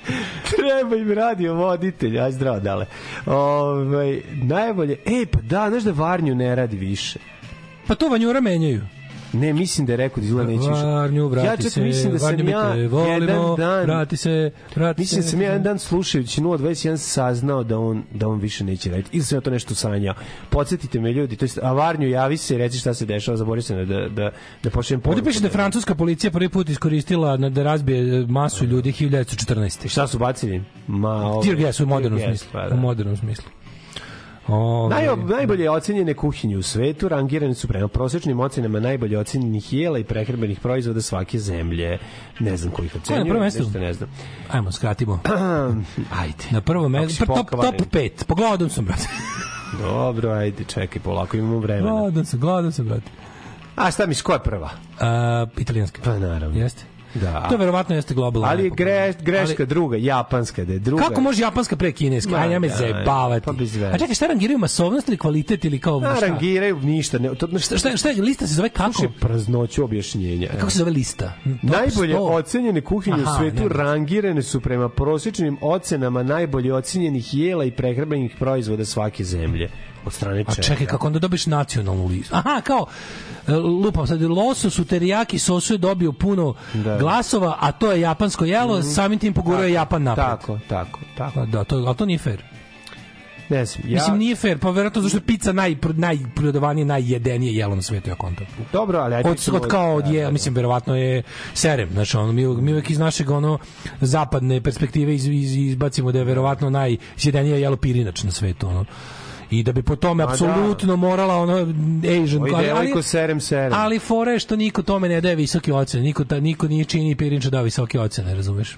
treba im radio voditelj, aj zdravo, dale. Ovaj najbolje, ej, pa da, znaš da Varnju ne radi više. Pa to vanjura menjaju. Ne, mislim da je rekao da izgleda neće više. Varnju, vrati ja čak se, mislim da sam ja volimo, jedan dan, vrati se, vrati Mislim da se. sam ja jedan dan slušajući 021 saznao da on, da on više neće raditi. Ili sam ja to nešto sanjao. Podsjetite me ljudi, to jest, a Varnju javi se i reci šta se dešava, zaboravio sam da, da, da pošaljem Ovdje poruku. piše da je francuska policija prvi put iskoristila na- da razbije e, masu ljudi 1914. Šta su bacili? Ma, ovo, Tear gas u modernom tear gas, smislu. pa da. U modernom smislu. Ove, Naj, najbolje ocenjene kuhinje u svetu rangirane su prema prosečnim ocenama najbolje ocenjenih jela i prehrambenih proizvoda svake zemlje. Ne znam kojih Ko je ocenjuju. na prvom mestu? nešto ne znam. Ajmo, skratimo. ajde. Na prvom mestu, si top, top pokvaren. 5. Pogledam sam, brate. Dobro, ajde, čekaj, polako imamo vremena. Gledam sam, gledam sam, brate. A šta misliš, ko je prva? A, italijanska. Pa naravno. Jeste? Da. To verovatno jeste globalno. Ali je greš, greška Ali- druga, japanska, da je druga. Kako može japanska pre kineska? Aj, ja me da, zajebavati. pa bez veze. A čekaj, šta rangiraju masovnost ili kvalitet ili kao šta? rangiraju ništa. Ne, to, Šta, šta, šta lista se zove kako? Slušaj, praznoću objašnjenja. Kako se zove lista? Top Najbolje 100. ocenjene kuhinje u Aha, svetu nema. rangirane su prema prosječnim ocenama najbolje ocenjenih jela i prehrambenih proizvoda svake zemlje. Od strane A čega? čekaj, kako onda dobiš nacionalnu listu? Aha, kao, e, lupam sad, losos u terijaki sosu je dobio puno Da. glasova, a to je japansko jelo, samim tim pogurao je Japan napred. Tako, tako, tako. Pa Da, to, ali to nije fair. Ne znam, ja... Mislim, nije fair, pa verovatno zašto je pizza naj, najprodavanije, najjedenije jelo na svetu, ja kontam. Dobro, ali ajde... Od, od kao od Da, je, da, mislim, verovatno je serem, znači, ono, mi, mi uvek iz našeg, ono, zapadne perspektive iz, iz, izbacimo da je verovatno najsjedenije jelo pirinač na svetu, ono. I da bi po tome da. apsolutno morala ono Asian ali, ali, serem, serem. ali fora je što niko tome ne daje visoke ocene. Niko, ta, niko nije čini pirinča da visoke ocene, razumeš?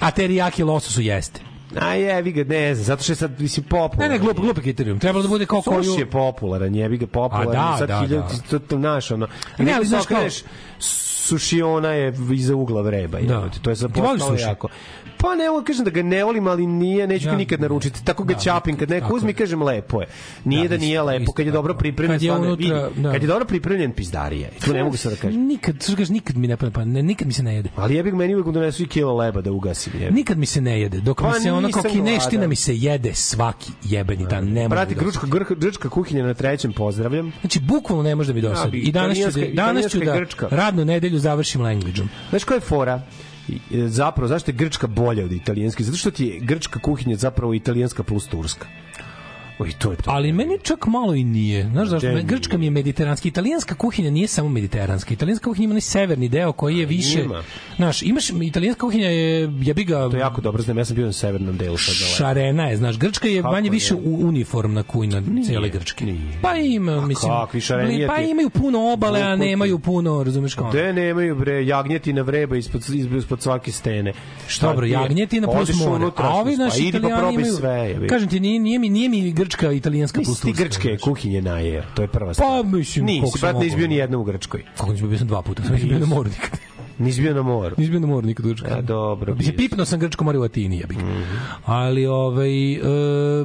A terijaki lososu jeste. A jebi ga, ne znam, zato što je sad, mislim, Ne, popularan. ne, glup, glup kriterijum. Trebalo da bude kao koju... Suš je popularan, jebi ga popularan. A da, sad da, hiljadu, da. to, to, naš, ono. Ne, Ne, ali znaš znaš kao- sušiona je iza ugla vreba. Da. Da. To je sad Ti voliš postalo suši? jako. Pa ne, ovo kažem da ga ne volim, ali nije, neću ga Ja. nikad naručiti. Tako ga Da, ćapim, kad neko tako uzme je. i kažem lepo je. Nije Da, da, nije lepo, kad je dobro tako. pripremljen, Kad je unutra, vidi. da. Kad je dobro pripremljen, pizdarija. je. Tu ne mogu sad da kažem. Nikad, što kažeš, nikad mi ne pa ne, nikad mi se ne jede. Ali jebi meni uvijek donesu i kilo leba da ugasim. Jebi. Nikad mi se ne jede. Dok Pa mi se ono kao nisam kineština mi se jede svaki jebeni dan. Ne mogu Brati, da- gručka, grčka, grčka kuhinja na trećem, pozdravljam. Znači, bukvalno ne može da mi dosadi. I danas ću, da, danas ću da radnu nedelju završim language-om. Znaš koja je fora? E, Zapravo, zašto je grčka bolja od italijanske? Zato što ti je grčka kuhinja zapravo italijanska plus turska. Oj, to je to. Ali meni čak malo i nije. Znaš zašto? Me- Grčka mi je mediteranska. Italijanska kuhinja nije samo mediteranska. Italijanska kuhinja ima onaj severni deo koji je više... ima. Znaš, imaš, italijanska kuhinja je, jebi ga, To je jako dobro, znam, ja sam bio na severnom delu sad šarena je, znaš, Grčka je Kako manje ne? više uniformna kuhinja cijele Grčke. nije. Pa ima, mislim, kakvi šarenijeti? pa imaju puno obale, a nemaju puno, razumeš kao? Gde nemaju bre jagnjetina vreba ispod ispod, ispod svake stene. Šta Dobro, ti je? jagnjetina plus more. A ovi naši pa idi pa italijani imaju... sve. Kažem ti, nije, nije, mi, nije mi grčka italijanska plus Nisi ti turska, grčke kuhinje najeo, to je prva stvar. Pa, mislim, Nisi, brat, nisi mogao. bio ni jedna u Grčkoj. Kako nisam bio sam dva puta, sam bio na moru nikad. Nisi bio na moru. Nisam bio na moru nikad u Grčkoj. A, dobro. Mislim, pipnuo sam grčko more u Atini, ja bih. Mhm. Ali, ovaj, e,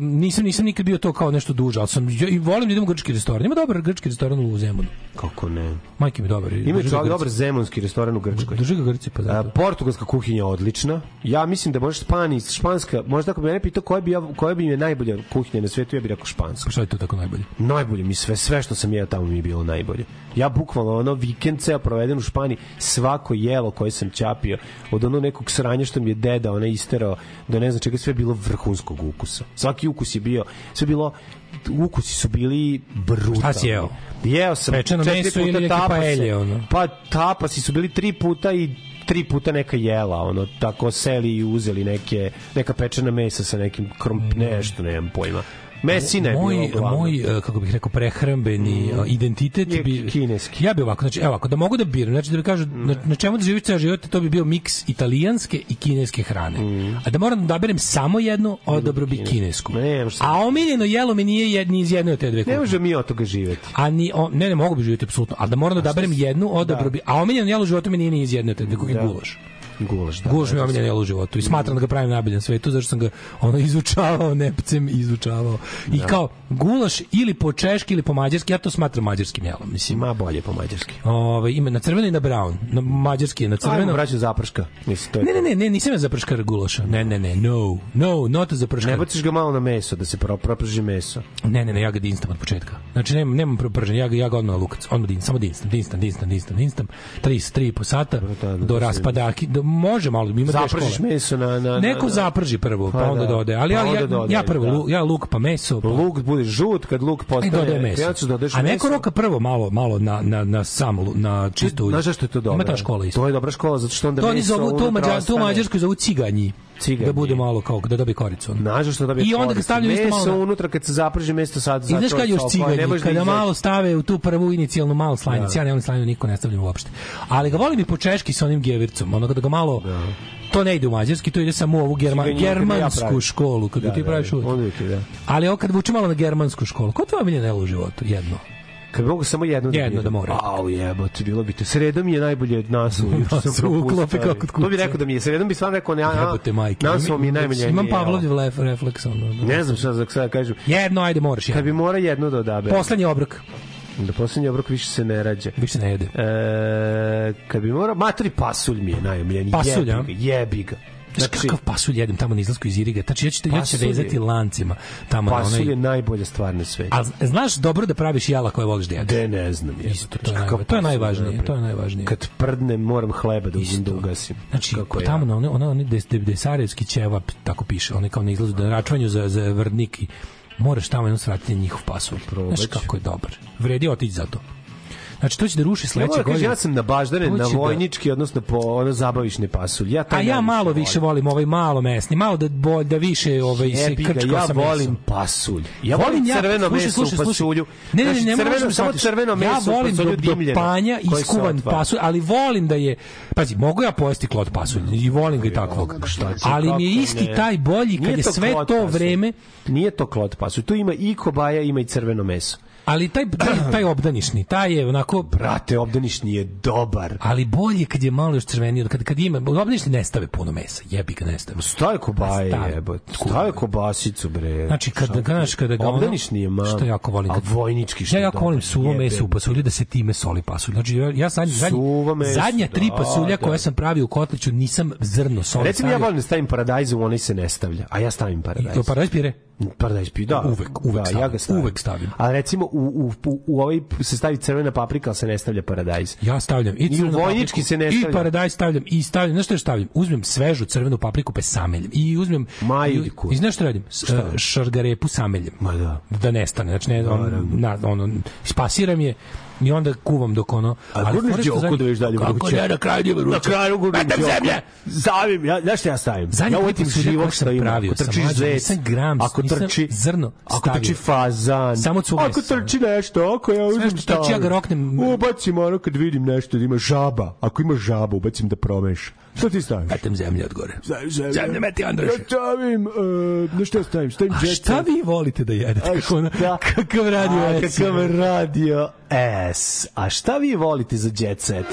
nisam, nisam nikad bio to kao nešto duže, ali sam, i volim da idem u grčki restoran. Ima dobar grčki restoran u Zemunu. Kako ne? Majke mi dobar. Ga čovjek dobar zemunski restoran u Grčkoj. Drži ga Grci, pa A, zato. portugalska kuhinja je odlična. Ja mislim da možeš Špani, španska, možda ako bi mene pitao koja bi, ja, koja bi mi je najbolja kuhinja na svetu, ja bih rekao španska. Pa Šta je to tako najbolje? Najbolje mi sve, sve što sam jeo tamo mi je bilo najbolje. Ja bukvalno ono vikend ceo proveden u Španiji, svako jelo koje sam ćapio, od ono nekog sranja što mi je deda ona isterao, do ne znam čega, sve je bilo vrhunskog ukusa. Svaki ukus je bio, sve je bilo ukusi su bili brutalni. Šta si jeo? Jeo sam Pečeno četiri meso puta ili paelje, ono? Pa tapasi su bili tri puta i tri puta neka jela, ono, tako seli i uzeli neke, neka pečena mesa sa nekim kromp, nešto, nemam pojma. Mesina je moj, uglavnom. moj, e, kako bih rekao, prehrambeni mm. identitet Je bi... kineski. Ja bi ovako, znači, evo, ako da mogu da biram, znači da bi kažu, na, na čemu da živiš ceo život, to bi bio miks italijanske i kineske hrane. A da moram da odaberem samo jednu, odabro bi kinesku. Ne, A omiljeno jelo mi nije jed, ni iz jedne od te dve Ne kuhinje. može mi od toga živeti. A ni, o, ne, ne mogu bi živjeti apsolutno, ali da moram da odaberem jednu, odabro bi, a omiljeno jelo u životu mi nije ni iz jedne od te dve kuhinje, Da. gulaš. Gulaš, da. Gulaš mi je da, omiljeno jelo u životu i smatram da ga pravim najbolje na svetu zašto sam ga ono izučavao nepcem izučavao. I kao gulaš ili po češki ili po mađarski ja to smatram mađarskim jelom mislim Ma bolje po mađarski. ovaj ima na crveno i na brown na mađarski je na Ajmo, crveno braću zaprška. Mislim, to je ne ne ne ne nisam ja za prškar gulaša ne ne ne no no not za prškar Ne baciš ga malo na meso, da se pro, proprži meso. Ne, ne, ne, ja ga dinstam od početka. Znači, nemam, nemam prpržen, ja ga, ja ga odmah lukac. Odmah dinstam, samo dinstam, dinstam, dinstam, dinstam, dinstam. Tri, tri i po sata da, da, do da se- raspadaki. Do, može malo, ima Zapržiš meso na... na, na Neko na- zaprži prvo, pa, Pa onda da. dodaje. Ali Pa ja, ja, ja prvo, da. ja luk pa meso, pa, Luk bude žut, kad luk i postane... dodaje meso. Ja ću dodaš A neko meso. roka prvo malo, malo na, na, na sam, na čisto ulje. Znaš zašto je to dobro? Ima ta škola isto. To je dobra škola, zato što onda To meso zovu, to, Mađar, to. Mađarskoj zovu ciganji. Ciganji. Da bude malo kao, da dobije koricu. Znaš zašto dobije I onda ga stavljaju isto malo Meso unutra kad se zaprži mesto sad I znaš kad još ciganji, kada malo stave u tu prvu inicijalnu malu slajnicu, Da. ja ne volim slajnicu, niko ne stavljam uopšte. Ali ga volim i po češki sa onim gevircom, ono kada ga malo, to ne ide u mađarski, to ide samo u ovu kad ja germansku pravim. školu, kada Da, ti da, praviš da, uvijek. da. Ali ovo kad vuče malo na germansku školu, ko tvoje omiljeno jelo u životu? Jedno. Kad mogu samo jedno Jedno biram. da mora. Au jebote, bilo bi to. Sreda mi je najbolje od nas. U klopi kao kod To bi kuće. rekao da mi je. Sredom bi stvarno rekao, ne, a, Jebote majke. nas mi je najbolje. Imam Pavlovljev lef, refleks. Ono, da. Ne znam šta da sada kažem. Jedno, ajde, moraš Kad jedno. bi mora jedno da odabe. Poslednji obrok. Da poslednji obrok više se ne rađe. Više ne jede. E, kad bi morao, matri pasulj mi je najomiljeniji. Pasulj, jebi ga, jebi ga. Znaš kakav pasulj jedem tamo na izlasku iz Iriga? Znači, ja ću, te, ja ću se je- vezati lancima tamo na Pasulj onaj... je najbolja stvar na svetu. A znaš dobro da praviš jela koje voliš da jedeš? De, ne znam. Isto, to je, to je najvažnije, to je najvažnije. Kad prdnem, moram hleba da uzmem da ugasim. Znači, Kako tamo ja. na one des, de, desarevski ćevap, tako piše, one kao na izlazu, da na račvanju za, za vrdnik i moraš tamo jednom svratiti njihov pasulj. Znaš kako je dobar. Vredi otići za to. Znači, to će da ruši sledeće kažem, godine. ja sam na baždane, na da- vojnički, odnosno po ono zabavišne pasulj. Ja taj A ja malo volim. više volim ovaj malo mesni, malo da bolj da više ovaj se krčko ja sa volim mesom. pasulj. Ja Volim volim ja- crveno slušaj, meso slušaj, u pasulju. Ne, ne, ne, Znači, ne, crveno, da samo shvatiš. crveno meso Ja u volim pasulju do, do panja iskuvan pasulj, ali volim da je pazi, mogu ja pojesti klot pasulj i volim ga i takvog. Ali mi je isti ne? taj bolji kad je sve to vreme Nije to klot pasulj. Tu ima i kobaja, ima i crveno meso. Ali taj, taj, taj obdanišni, taj je onako... Brate, obdanišni je dobar. Ali bolje kad je malo još crveniji, kad, kad ima... Obdanišni ne stave puno mesa, jebi ga ne stave. Staje kobaje, Stavi. jebote. Staje kobasicu, bre. Znači, kad, Šta- znaš, kada ga. Obdanišni je malo. Što jako volim. A Kad, vojnički što Ja jako volim suvo meso u pasulju, da se time soli pasulj. Znači, ja, ja zadnji, Suvo meso, zadnja tri da, pasulja da. koje sam pravio u kotliću, nisam zrno soli Recimo, ja volim da stavim paradajz, u onaj se ne stavlja. A ja stavim paradajz. To paradajz pire? Paradajz pi, da. Uvek, uvek da, stavim, ja ga stavim. uvek stavim. A recimo, u, u, u, u ovaj se stavi crvena paprika, ali se ne stavlja paradajz. Ja stavljam i I u vojnički papriku, se ne I stavlja. paradajz stavljam i stavljam, znaš što još stavljam? Uzmem svežu crvenu papriku pa sameljem. I uzmem Majku. I, i znaš što radim? Šta? šargarepu sameljem. Ma da. Da nestane. Znači ne, on, na, ono, spasiram je i onda kuvam dok ono... A što Đoku zadnji- da viš dalje Kako vruće? ne, na kraju nije vruće. Na kraju Metam Đoku. zemlje! Stavim, ja, znaš šta ja stavim? Zadnji ja uvetim živog stavim. pravio Ako mlađe, zec, ako trči zrno ako trči fazan, Samo cug ako trči nešto, ako ja uzmem što trči, ja ga roknem. Ubacim ono kad vidim nešto da ima žaba. Ako ima žaba, ubacim da promeša. Šta ti staviš? Metam zemlje od gore. Stavim zemlje. Zemlje meti Andraše. Ja stavim, uh, na šta stavim? Stavim A šta vi volite da jedete? A Kako šta? kakav radio A, S? kakav radio S. A šta vi volite za jet set?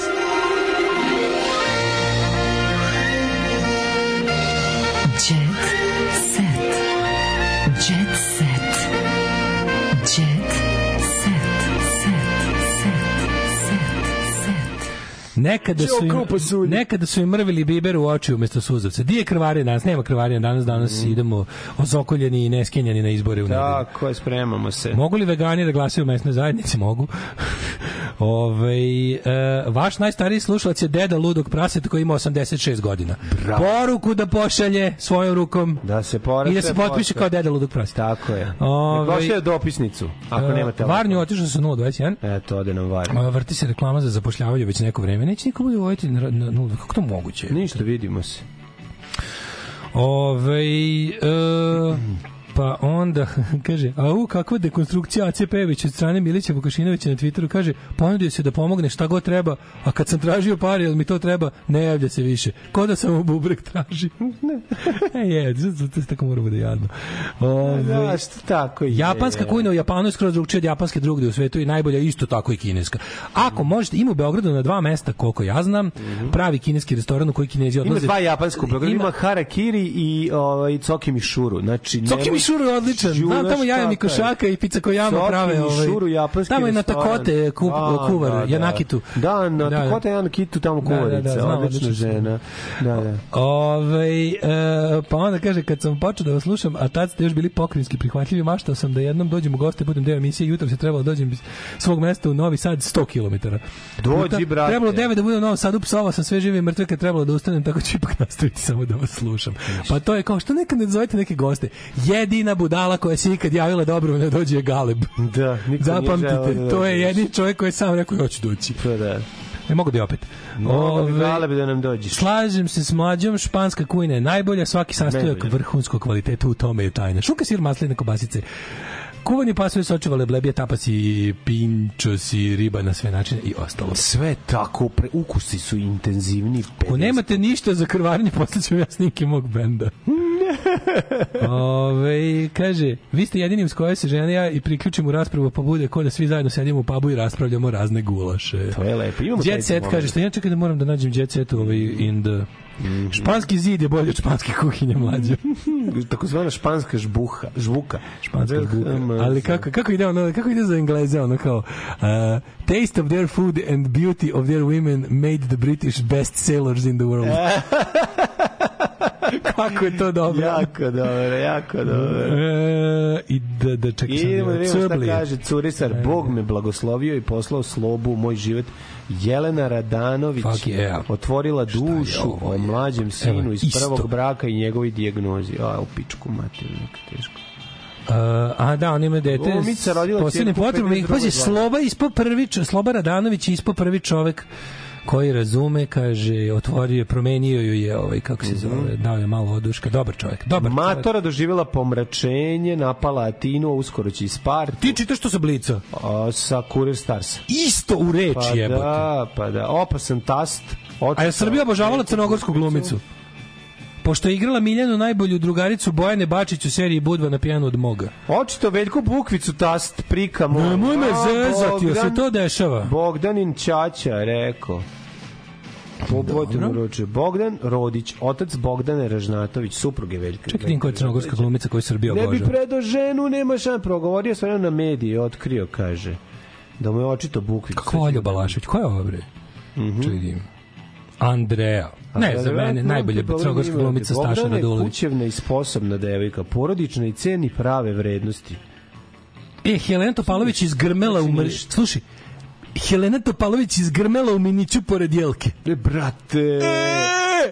Nekada su, im, nekada su im mrvili biber u oči umesto suzavca. Di je krvarija danas? Nema krvarija danas. Danas idemo ozokoljeni i neskenjani na izbore u nedelju. Tako je, spremamo se. Mogu li vegani da glasaju u mesnoj zajednici? Mogu. Ove, e, vaš najstariji slušalac je deda ludog praseta koji ima 86 godina. Bravo. Poruku da pošalje svojom rukom Da se porate. i da se potpiše kao deda ludog praseta. Tako je. Ove, pošalje dopisnicu, ako E, nema telefona. Varnju otišao sa 021. Eto, ode nam Varnju. Vrti se reklama za zapošljavanje već neko vreme. Neće niko bude vojiti na, na, na, kako to moguće? Ništa, vidimo se. Ove, e, pa onda, kaže, au, kakva dekonstrukcija AC Pević od strane Milića Vukašinovića na Twitteru, kaže, ponudio se da pomogne šta god treba, a kad sam tražio pare, jel mi to treba, ne javlja se više. Ko da samo bubrek traži. e, je, zato se tako mora bude jadno. Ove, Da, što tako je. Japanska kujna u Japanu je skroz drugčija od japanske drugde u svetu i najbolja isto tako i kineska. Ako možete, ima u Beogradu na dva mesta, koliko ja znam, pravi kineski restoran u koji kinezi Ima odlaze. dva japanska programa, Ima- ima harakiri i ovaj Coki Mishuru. Znači, Coki je odličan. Znam tamo jaja kakav je. Mikošaka i pizza kojama prave. Ovaj. Mishuru, japanski Tamo je na. Takote kup, Da, kuvar, da, da. Janakitu. Da, na Da, da. Takote Janakitu tamo Da, da, da, kuvarica. znam, Odlična žena. Da, da. Ove, e, pa onda kaže, kad sam počeo da vas slušam, a tad ste još bili pokrinjski prihvatljivi, maštao sam da jednom dođem u goste, budem deo emisije, jutro se trebalo da dođem iz svog mesta u Novi Sad 100 km. Dođi, brate. Trebalo 9 da budem u Novom Sadu, psovao sam sve žive i mrtve kad trebalo da ustanem, tako ću ipak nastaviti samo da vas slušam. Pa to je kao, što nekad ne zovete neke goste? Jedina budala koja se ikad javila dobro ne dođe Galeb. Da, niko nije želeo Zapamtite, da to je dođe. jedini čovjek koji je sam rekao, hoću doći. Pa da. Ne mogu da je opet. Mogu bi Galeb da nam dođeš. Slažem se s mlađom, španska kujna je najbolja, svaki sastojak vrhunskog kvaliteta u tome je tajna. Šunka, sir, masline, kobasice, kuvani pasovi, sočevale, blebije, tapasi, pinčosi, riba na sve načine i ostalo. Sve tako, pre, ukusi su intenzivni. Ako nemate ništa za krvarenje, poslaću ja snimke mog benda. Ove, kaže, vi ste jedini uz koje se žena ja i priključim u raspravu pa bude ko da svi zajedno sedimo u pubu i raspravljamo razne gulaše. To je lepo. Imamo Jet set kaže, što ja čekaj da moram da nađem jet set ovaj in the... Španski zid je bolje od španske kuhinje mlađe. Takozvana španska žbuha, žbuka. Španska žbuka. Ali kako, kako ide ono, kako ide za Engleze, ono kao uh, taste of their food and beauty of their women made the British best sailors in the world. Kako je to dobro. jako dobro, jako dobro. E, I da, da čekaj sam Idemo da vidimo šta kaže Curisar. Bog me blagoslovio i poslao slobu u moj život. Jelena Radanović yeah. otvorila dušu ovo, o mlađem sinu iz isto. prvog braka i njegovoj dijagnozi. A, u pičku materiju, neka teško. Uh, a da, on ima dete Glumica rodila. I 52. Pazi. Sloba ispo prvi, Sloba Radanović ispo prvi čovek koji razume, kaže, otvorio je, promenio ju je, ovaj, kako se zove, dao je malo oduška. Dobar čovek, dobar. Mhm. Matora doživjela pomračenje, napala Atinu, uskoro će iz Spartu. Ti čitaš to sa Blica? A, sa Kurir Stars. Isto u reči Pa jebote. da, pa da. Opasan tast. A je Srbija obožavala crnogorsku glumicu? Pošto je igrala Miljanu najbolju drugaricu Bojane Bačić u seriji Budva na pijanu od moga. Očito Veljko Bukvicu tast prika moj. Nemoj me zezati, jel se Bogdan- to dešava? Bogdanin Ćaća, rekao. Pobojte uruče. Bogdan Rodić, otac Bogdane Ražnatović, supruge Veljka. Čekaj, koja je crnogorska glumica koju Srbija Ne bi obožava. predo ženu, nema šan. Progovorio sam na mediji, otkrio, kaže. Da mu je očito Bukvica. Kako Olja Balašević? Ko je ovo bre? Mhm. Čekaj, vidim. Andreja. Ne, za mene najbolja crnogorska glumica Staša Radulović. kućevna i sposobna devojka, porodična i ceni prave vrednosti. E, Helena Topalović iz Grmela u mr... Slušaj, Helena Topalović iz Grmela u Miniću pored Jelke. E, brate!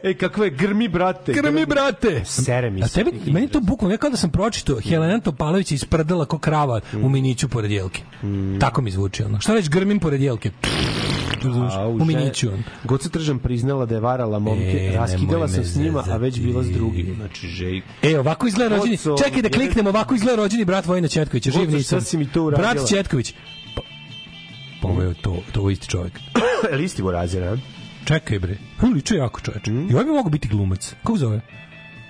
E, kakve grmi, brate! Grmi, brate! Sere mi A se. tebi, meni to bukvalno, ja kao da sam pročitao, Helena Topalović je isprdala ko krava u Miniću pored Jelke. Tako mi zvuči, ono. Šta reći, grmim pored Jelke? A, u Miniću. Goca Tržan priznala da je varala momke, E, raskidala sam s njima, a već bila s drugim. Znači, žej. E, ovako izgleda rođeni. Čekaj da kliknemo, ovako izgleda rođeni brat Vojina Četkovića. Živ nisam. šta si mi to uradila? Brat Četković. Pa, pa ovo je to, to isti čovjek. Je li isti Borazir, a? Čekaj bre. On liče jako čoveče. Mm. I ovaj bi mogao biti glumac. Kako zove?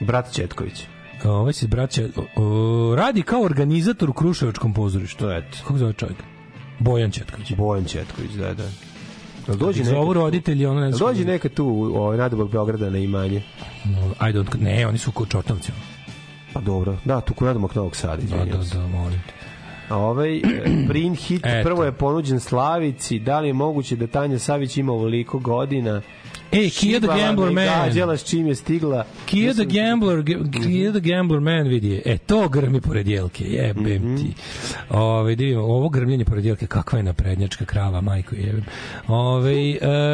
Brat Četković. A, Ovaj se braća o, radi kao organizator u Kruševačkom pozorištu. To eto. Kako zove čovjek? Bojan Četković. Bojan Četković, da, da. Jel dođi Zovu nekad tu? roditelji, ono ne znam. dođi nekad tu u ovaj Nadobog Beograda na imanje? I don't, ne, oni su kod Čortovci. Pa dobro, da, tu kod Nadomak Novog Sada, Da, da, da, molim te. A ovaj e, Prin hit Eto. prvo je ponuđen Slavici, da li je moguće da Tanja Savić ima ovoliko godina? E, Kia the Gambler Man. Gađala s čim je stigla. Kia the Mislim- Gambler, Kia the Gambler Man vidi. E, to grmi pored jelke, jebem Mhm. ti. Ove, da vidimo, ovo grmljenje pored jelke, kakva je naprednjačka krava, majko jebem. Ove,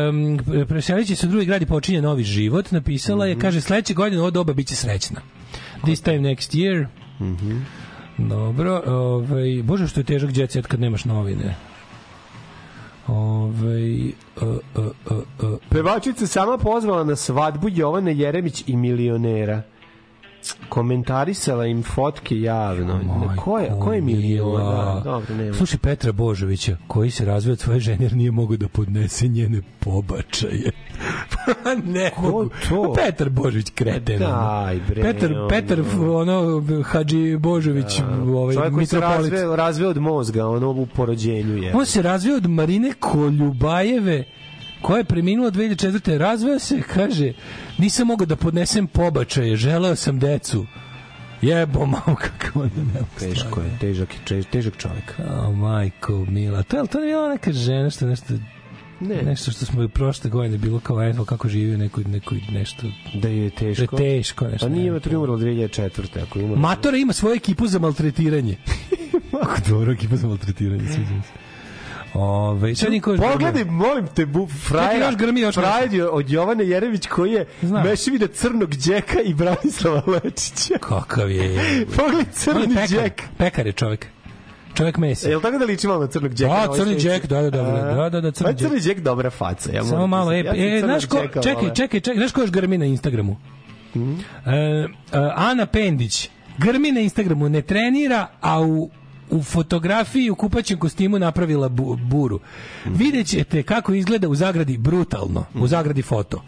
um, preselit će se u drugi grad i počinje novi život, napisala Mhm. je, kaže, sledeće godine ovo doba biće srećna. This time next year. Mhm. Dobro, ovaj, bože što je težak jet set kad nemaš novine. Uh, uh, uh, uh, Pevačica sama pozvala na svadbu Jovana Jeremić i milionera. Komentarisala im fotke javno. ko je, ko je milion? Da, dobro, nema. Slušaj Petra Božovića, koji se razvio od svoje žene jer nije mogao da podnese njene pobačaje. Pa ne mogu. to? Petar Božović kreten. ono. Daj, bre, Petar, ono. Petar, ono, Hadži Božović, ovaj, Čovjek koji se razveo, razveo od mozga, ono u porođenju je. On se razvio od Marine Koljubajeve, koja je preminula 2004. Razveo se, kaže, nisam mogao da podnesem pobačaje, želeo sam decu. Jebo, malo kako onda ne Teško je, težak, je, težak čovjek. A, majko, mila. To je, to je bila neka žena što nešto Ne. nešto što smo prošle godine bilo kao eto kako živi u nekoj, nekoj nešto Da je teško. Da je teško nešto. Pa nije tri umrlo 2004. Ako ima... Matora ima svoju ekipu za maltretiranje. Kako dobro ekipa za maltretiranje, sviđa se. Ove, sad niko još Pogledaj, molim te, bu, Čekaj, frajer, još grmi, još frajer je od Jovane Jerević koji je Znam. mešavina crnog džeka i Branislava Lečića. Kakav je. Pogledaj crni pekar, džek. pekar je čovjek. Čovjek mesa. E, Jel tako da liči malo na crnog džeka? Da, crni džek, da, da, da, A? da, da, da, crni Pa crni džek dobra faca. Ja Samo malo, e, e, znaš ko, čekaj, čekaj, čekaj, znaš ko još grmi na Instagramu? Mhm. E, e, Ana Pendić, grmi na Instagramu, ne trenira, a u u fotografiji u kupaćem kostimu napravila bu, buru. Mhm. Vidjet ćete kako izgleda u zagradi brutalno, u zagradi foto.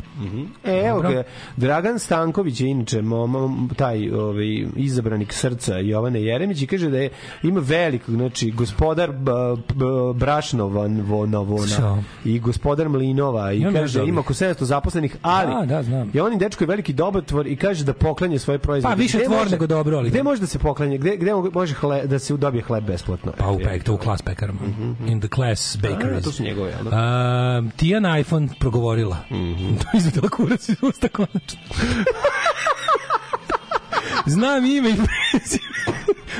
E, evo ga, Dragan Stanković je inače mom, taj ovaj, izabranik srca Jovane Jeremić i kaže da je ima velikog, znači gospodar b, b, Brašnovan vona, vona i gospodar Mlinova i Imam kaže da ima oko 700 zaposlenih, ali Da, da, znam. je on i dečko je veliki dobotvor i kaže da poklanje svoje proizvode. Pa, više tvor nego dobro, ali- Gde može da se poklanje? Gde, gde može hle, da se dobije hleb besplatno? Pa u pek, to u klas pekarama. In the class bakeries. A, to su njegove, jel da? A, Tijana iPhone progovorila. Mhm. Izvedela kurac iz usta konačno. Znam ime i prezime.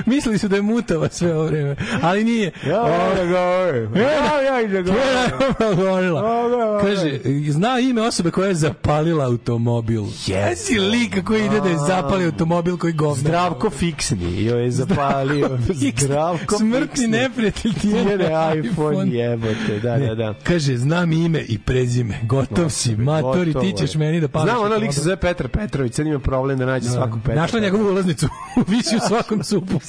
Mislili su da je mutava sve ovo vreme, ali nije. Ja, ja. Ja, ja. Kaže, zna ime osobe koja je zapalila automobil. Jesi lika koji ide da je zapali automobil koji govna. Zdravko Fiksni joj je zapalio. Zdravko Smrtni neprijatelj ti je iPhone, jebote, da, da, da. Kaže, znam ime i prezime. Gotov si, matori, ti ćeš meni da pališ. Znam, ono lik se zove Petar Petrović, sad ima problem da nađe svakog Petra. Našla njegovu ulaznicu. Visi u svakom supu.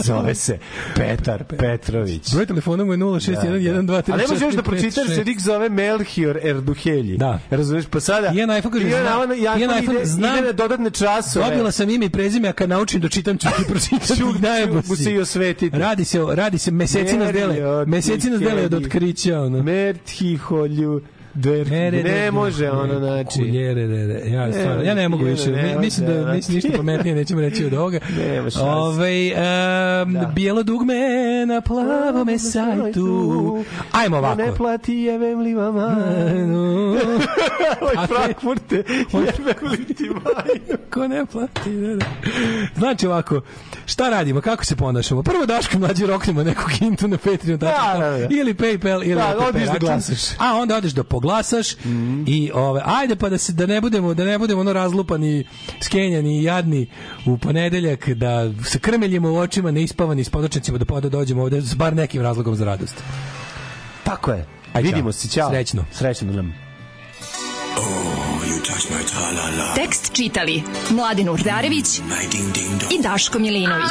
Zove se Petar Petrović. Broj telefona mu je 061 A ne možeš još da pročitaš se lik zove Melchior Erduhelji. Da. Razumeš? Pa sada... Ian iPhone kaže, Ian zna- Ivan- Ian Ian iPhone ide, znam- ide na dodatne časove. Dobila sam ime i prezime, a kad naučim da čitam ću ti pročitati. Ću- Najebo si. se i osvetiti. Radi se, radi se, meseci nas dele, meseci nas dele od otkrića, ono. Merthiholju. Der, Mere, ne može ono, znači... Kuljere, ne, ne. Ja, stvarno, ja ne mogu Ne, više. ne, Mi- ne, mislim da ne, mislim ništa pametnije nećemo reći od ovoga. Ovaj um, bijelo dugme na plavome sajtu. Ajmo ovako. Ne plati jebem li mama. Oj, Frankfurte, jebem li ti majnu. Ko ne plati, da, da. Znači ovako, šta radimo, kako se ponašamo? Prvo Daško mlađi roknemo nekog hintu na Patreon, Da, da, da. ili Paypal, ili Da, odeš da glasaš. Mhm. A onda odeš da poglasaš i ove, ajde pa da se da ne budemo da ne budemo ono razlupani, skenjani i jadni u ponedeljak da se krmeljimo u očima, neispavani s podočnicima da pa da dođemo ovde s bar nekim razlogom za radost. Tako je. Aj, Vidimo se, ćao. Srećno. Srećno nam. Tekst čitali Mladin Urdarević i Daško Milinović.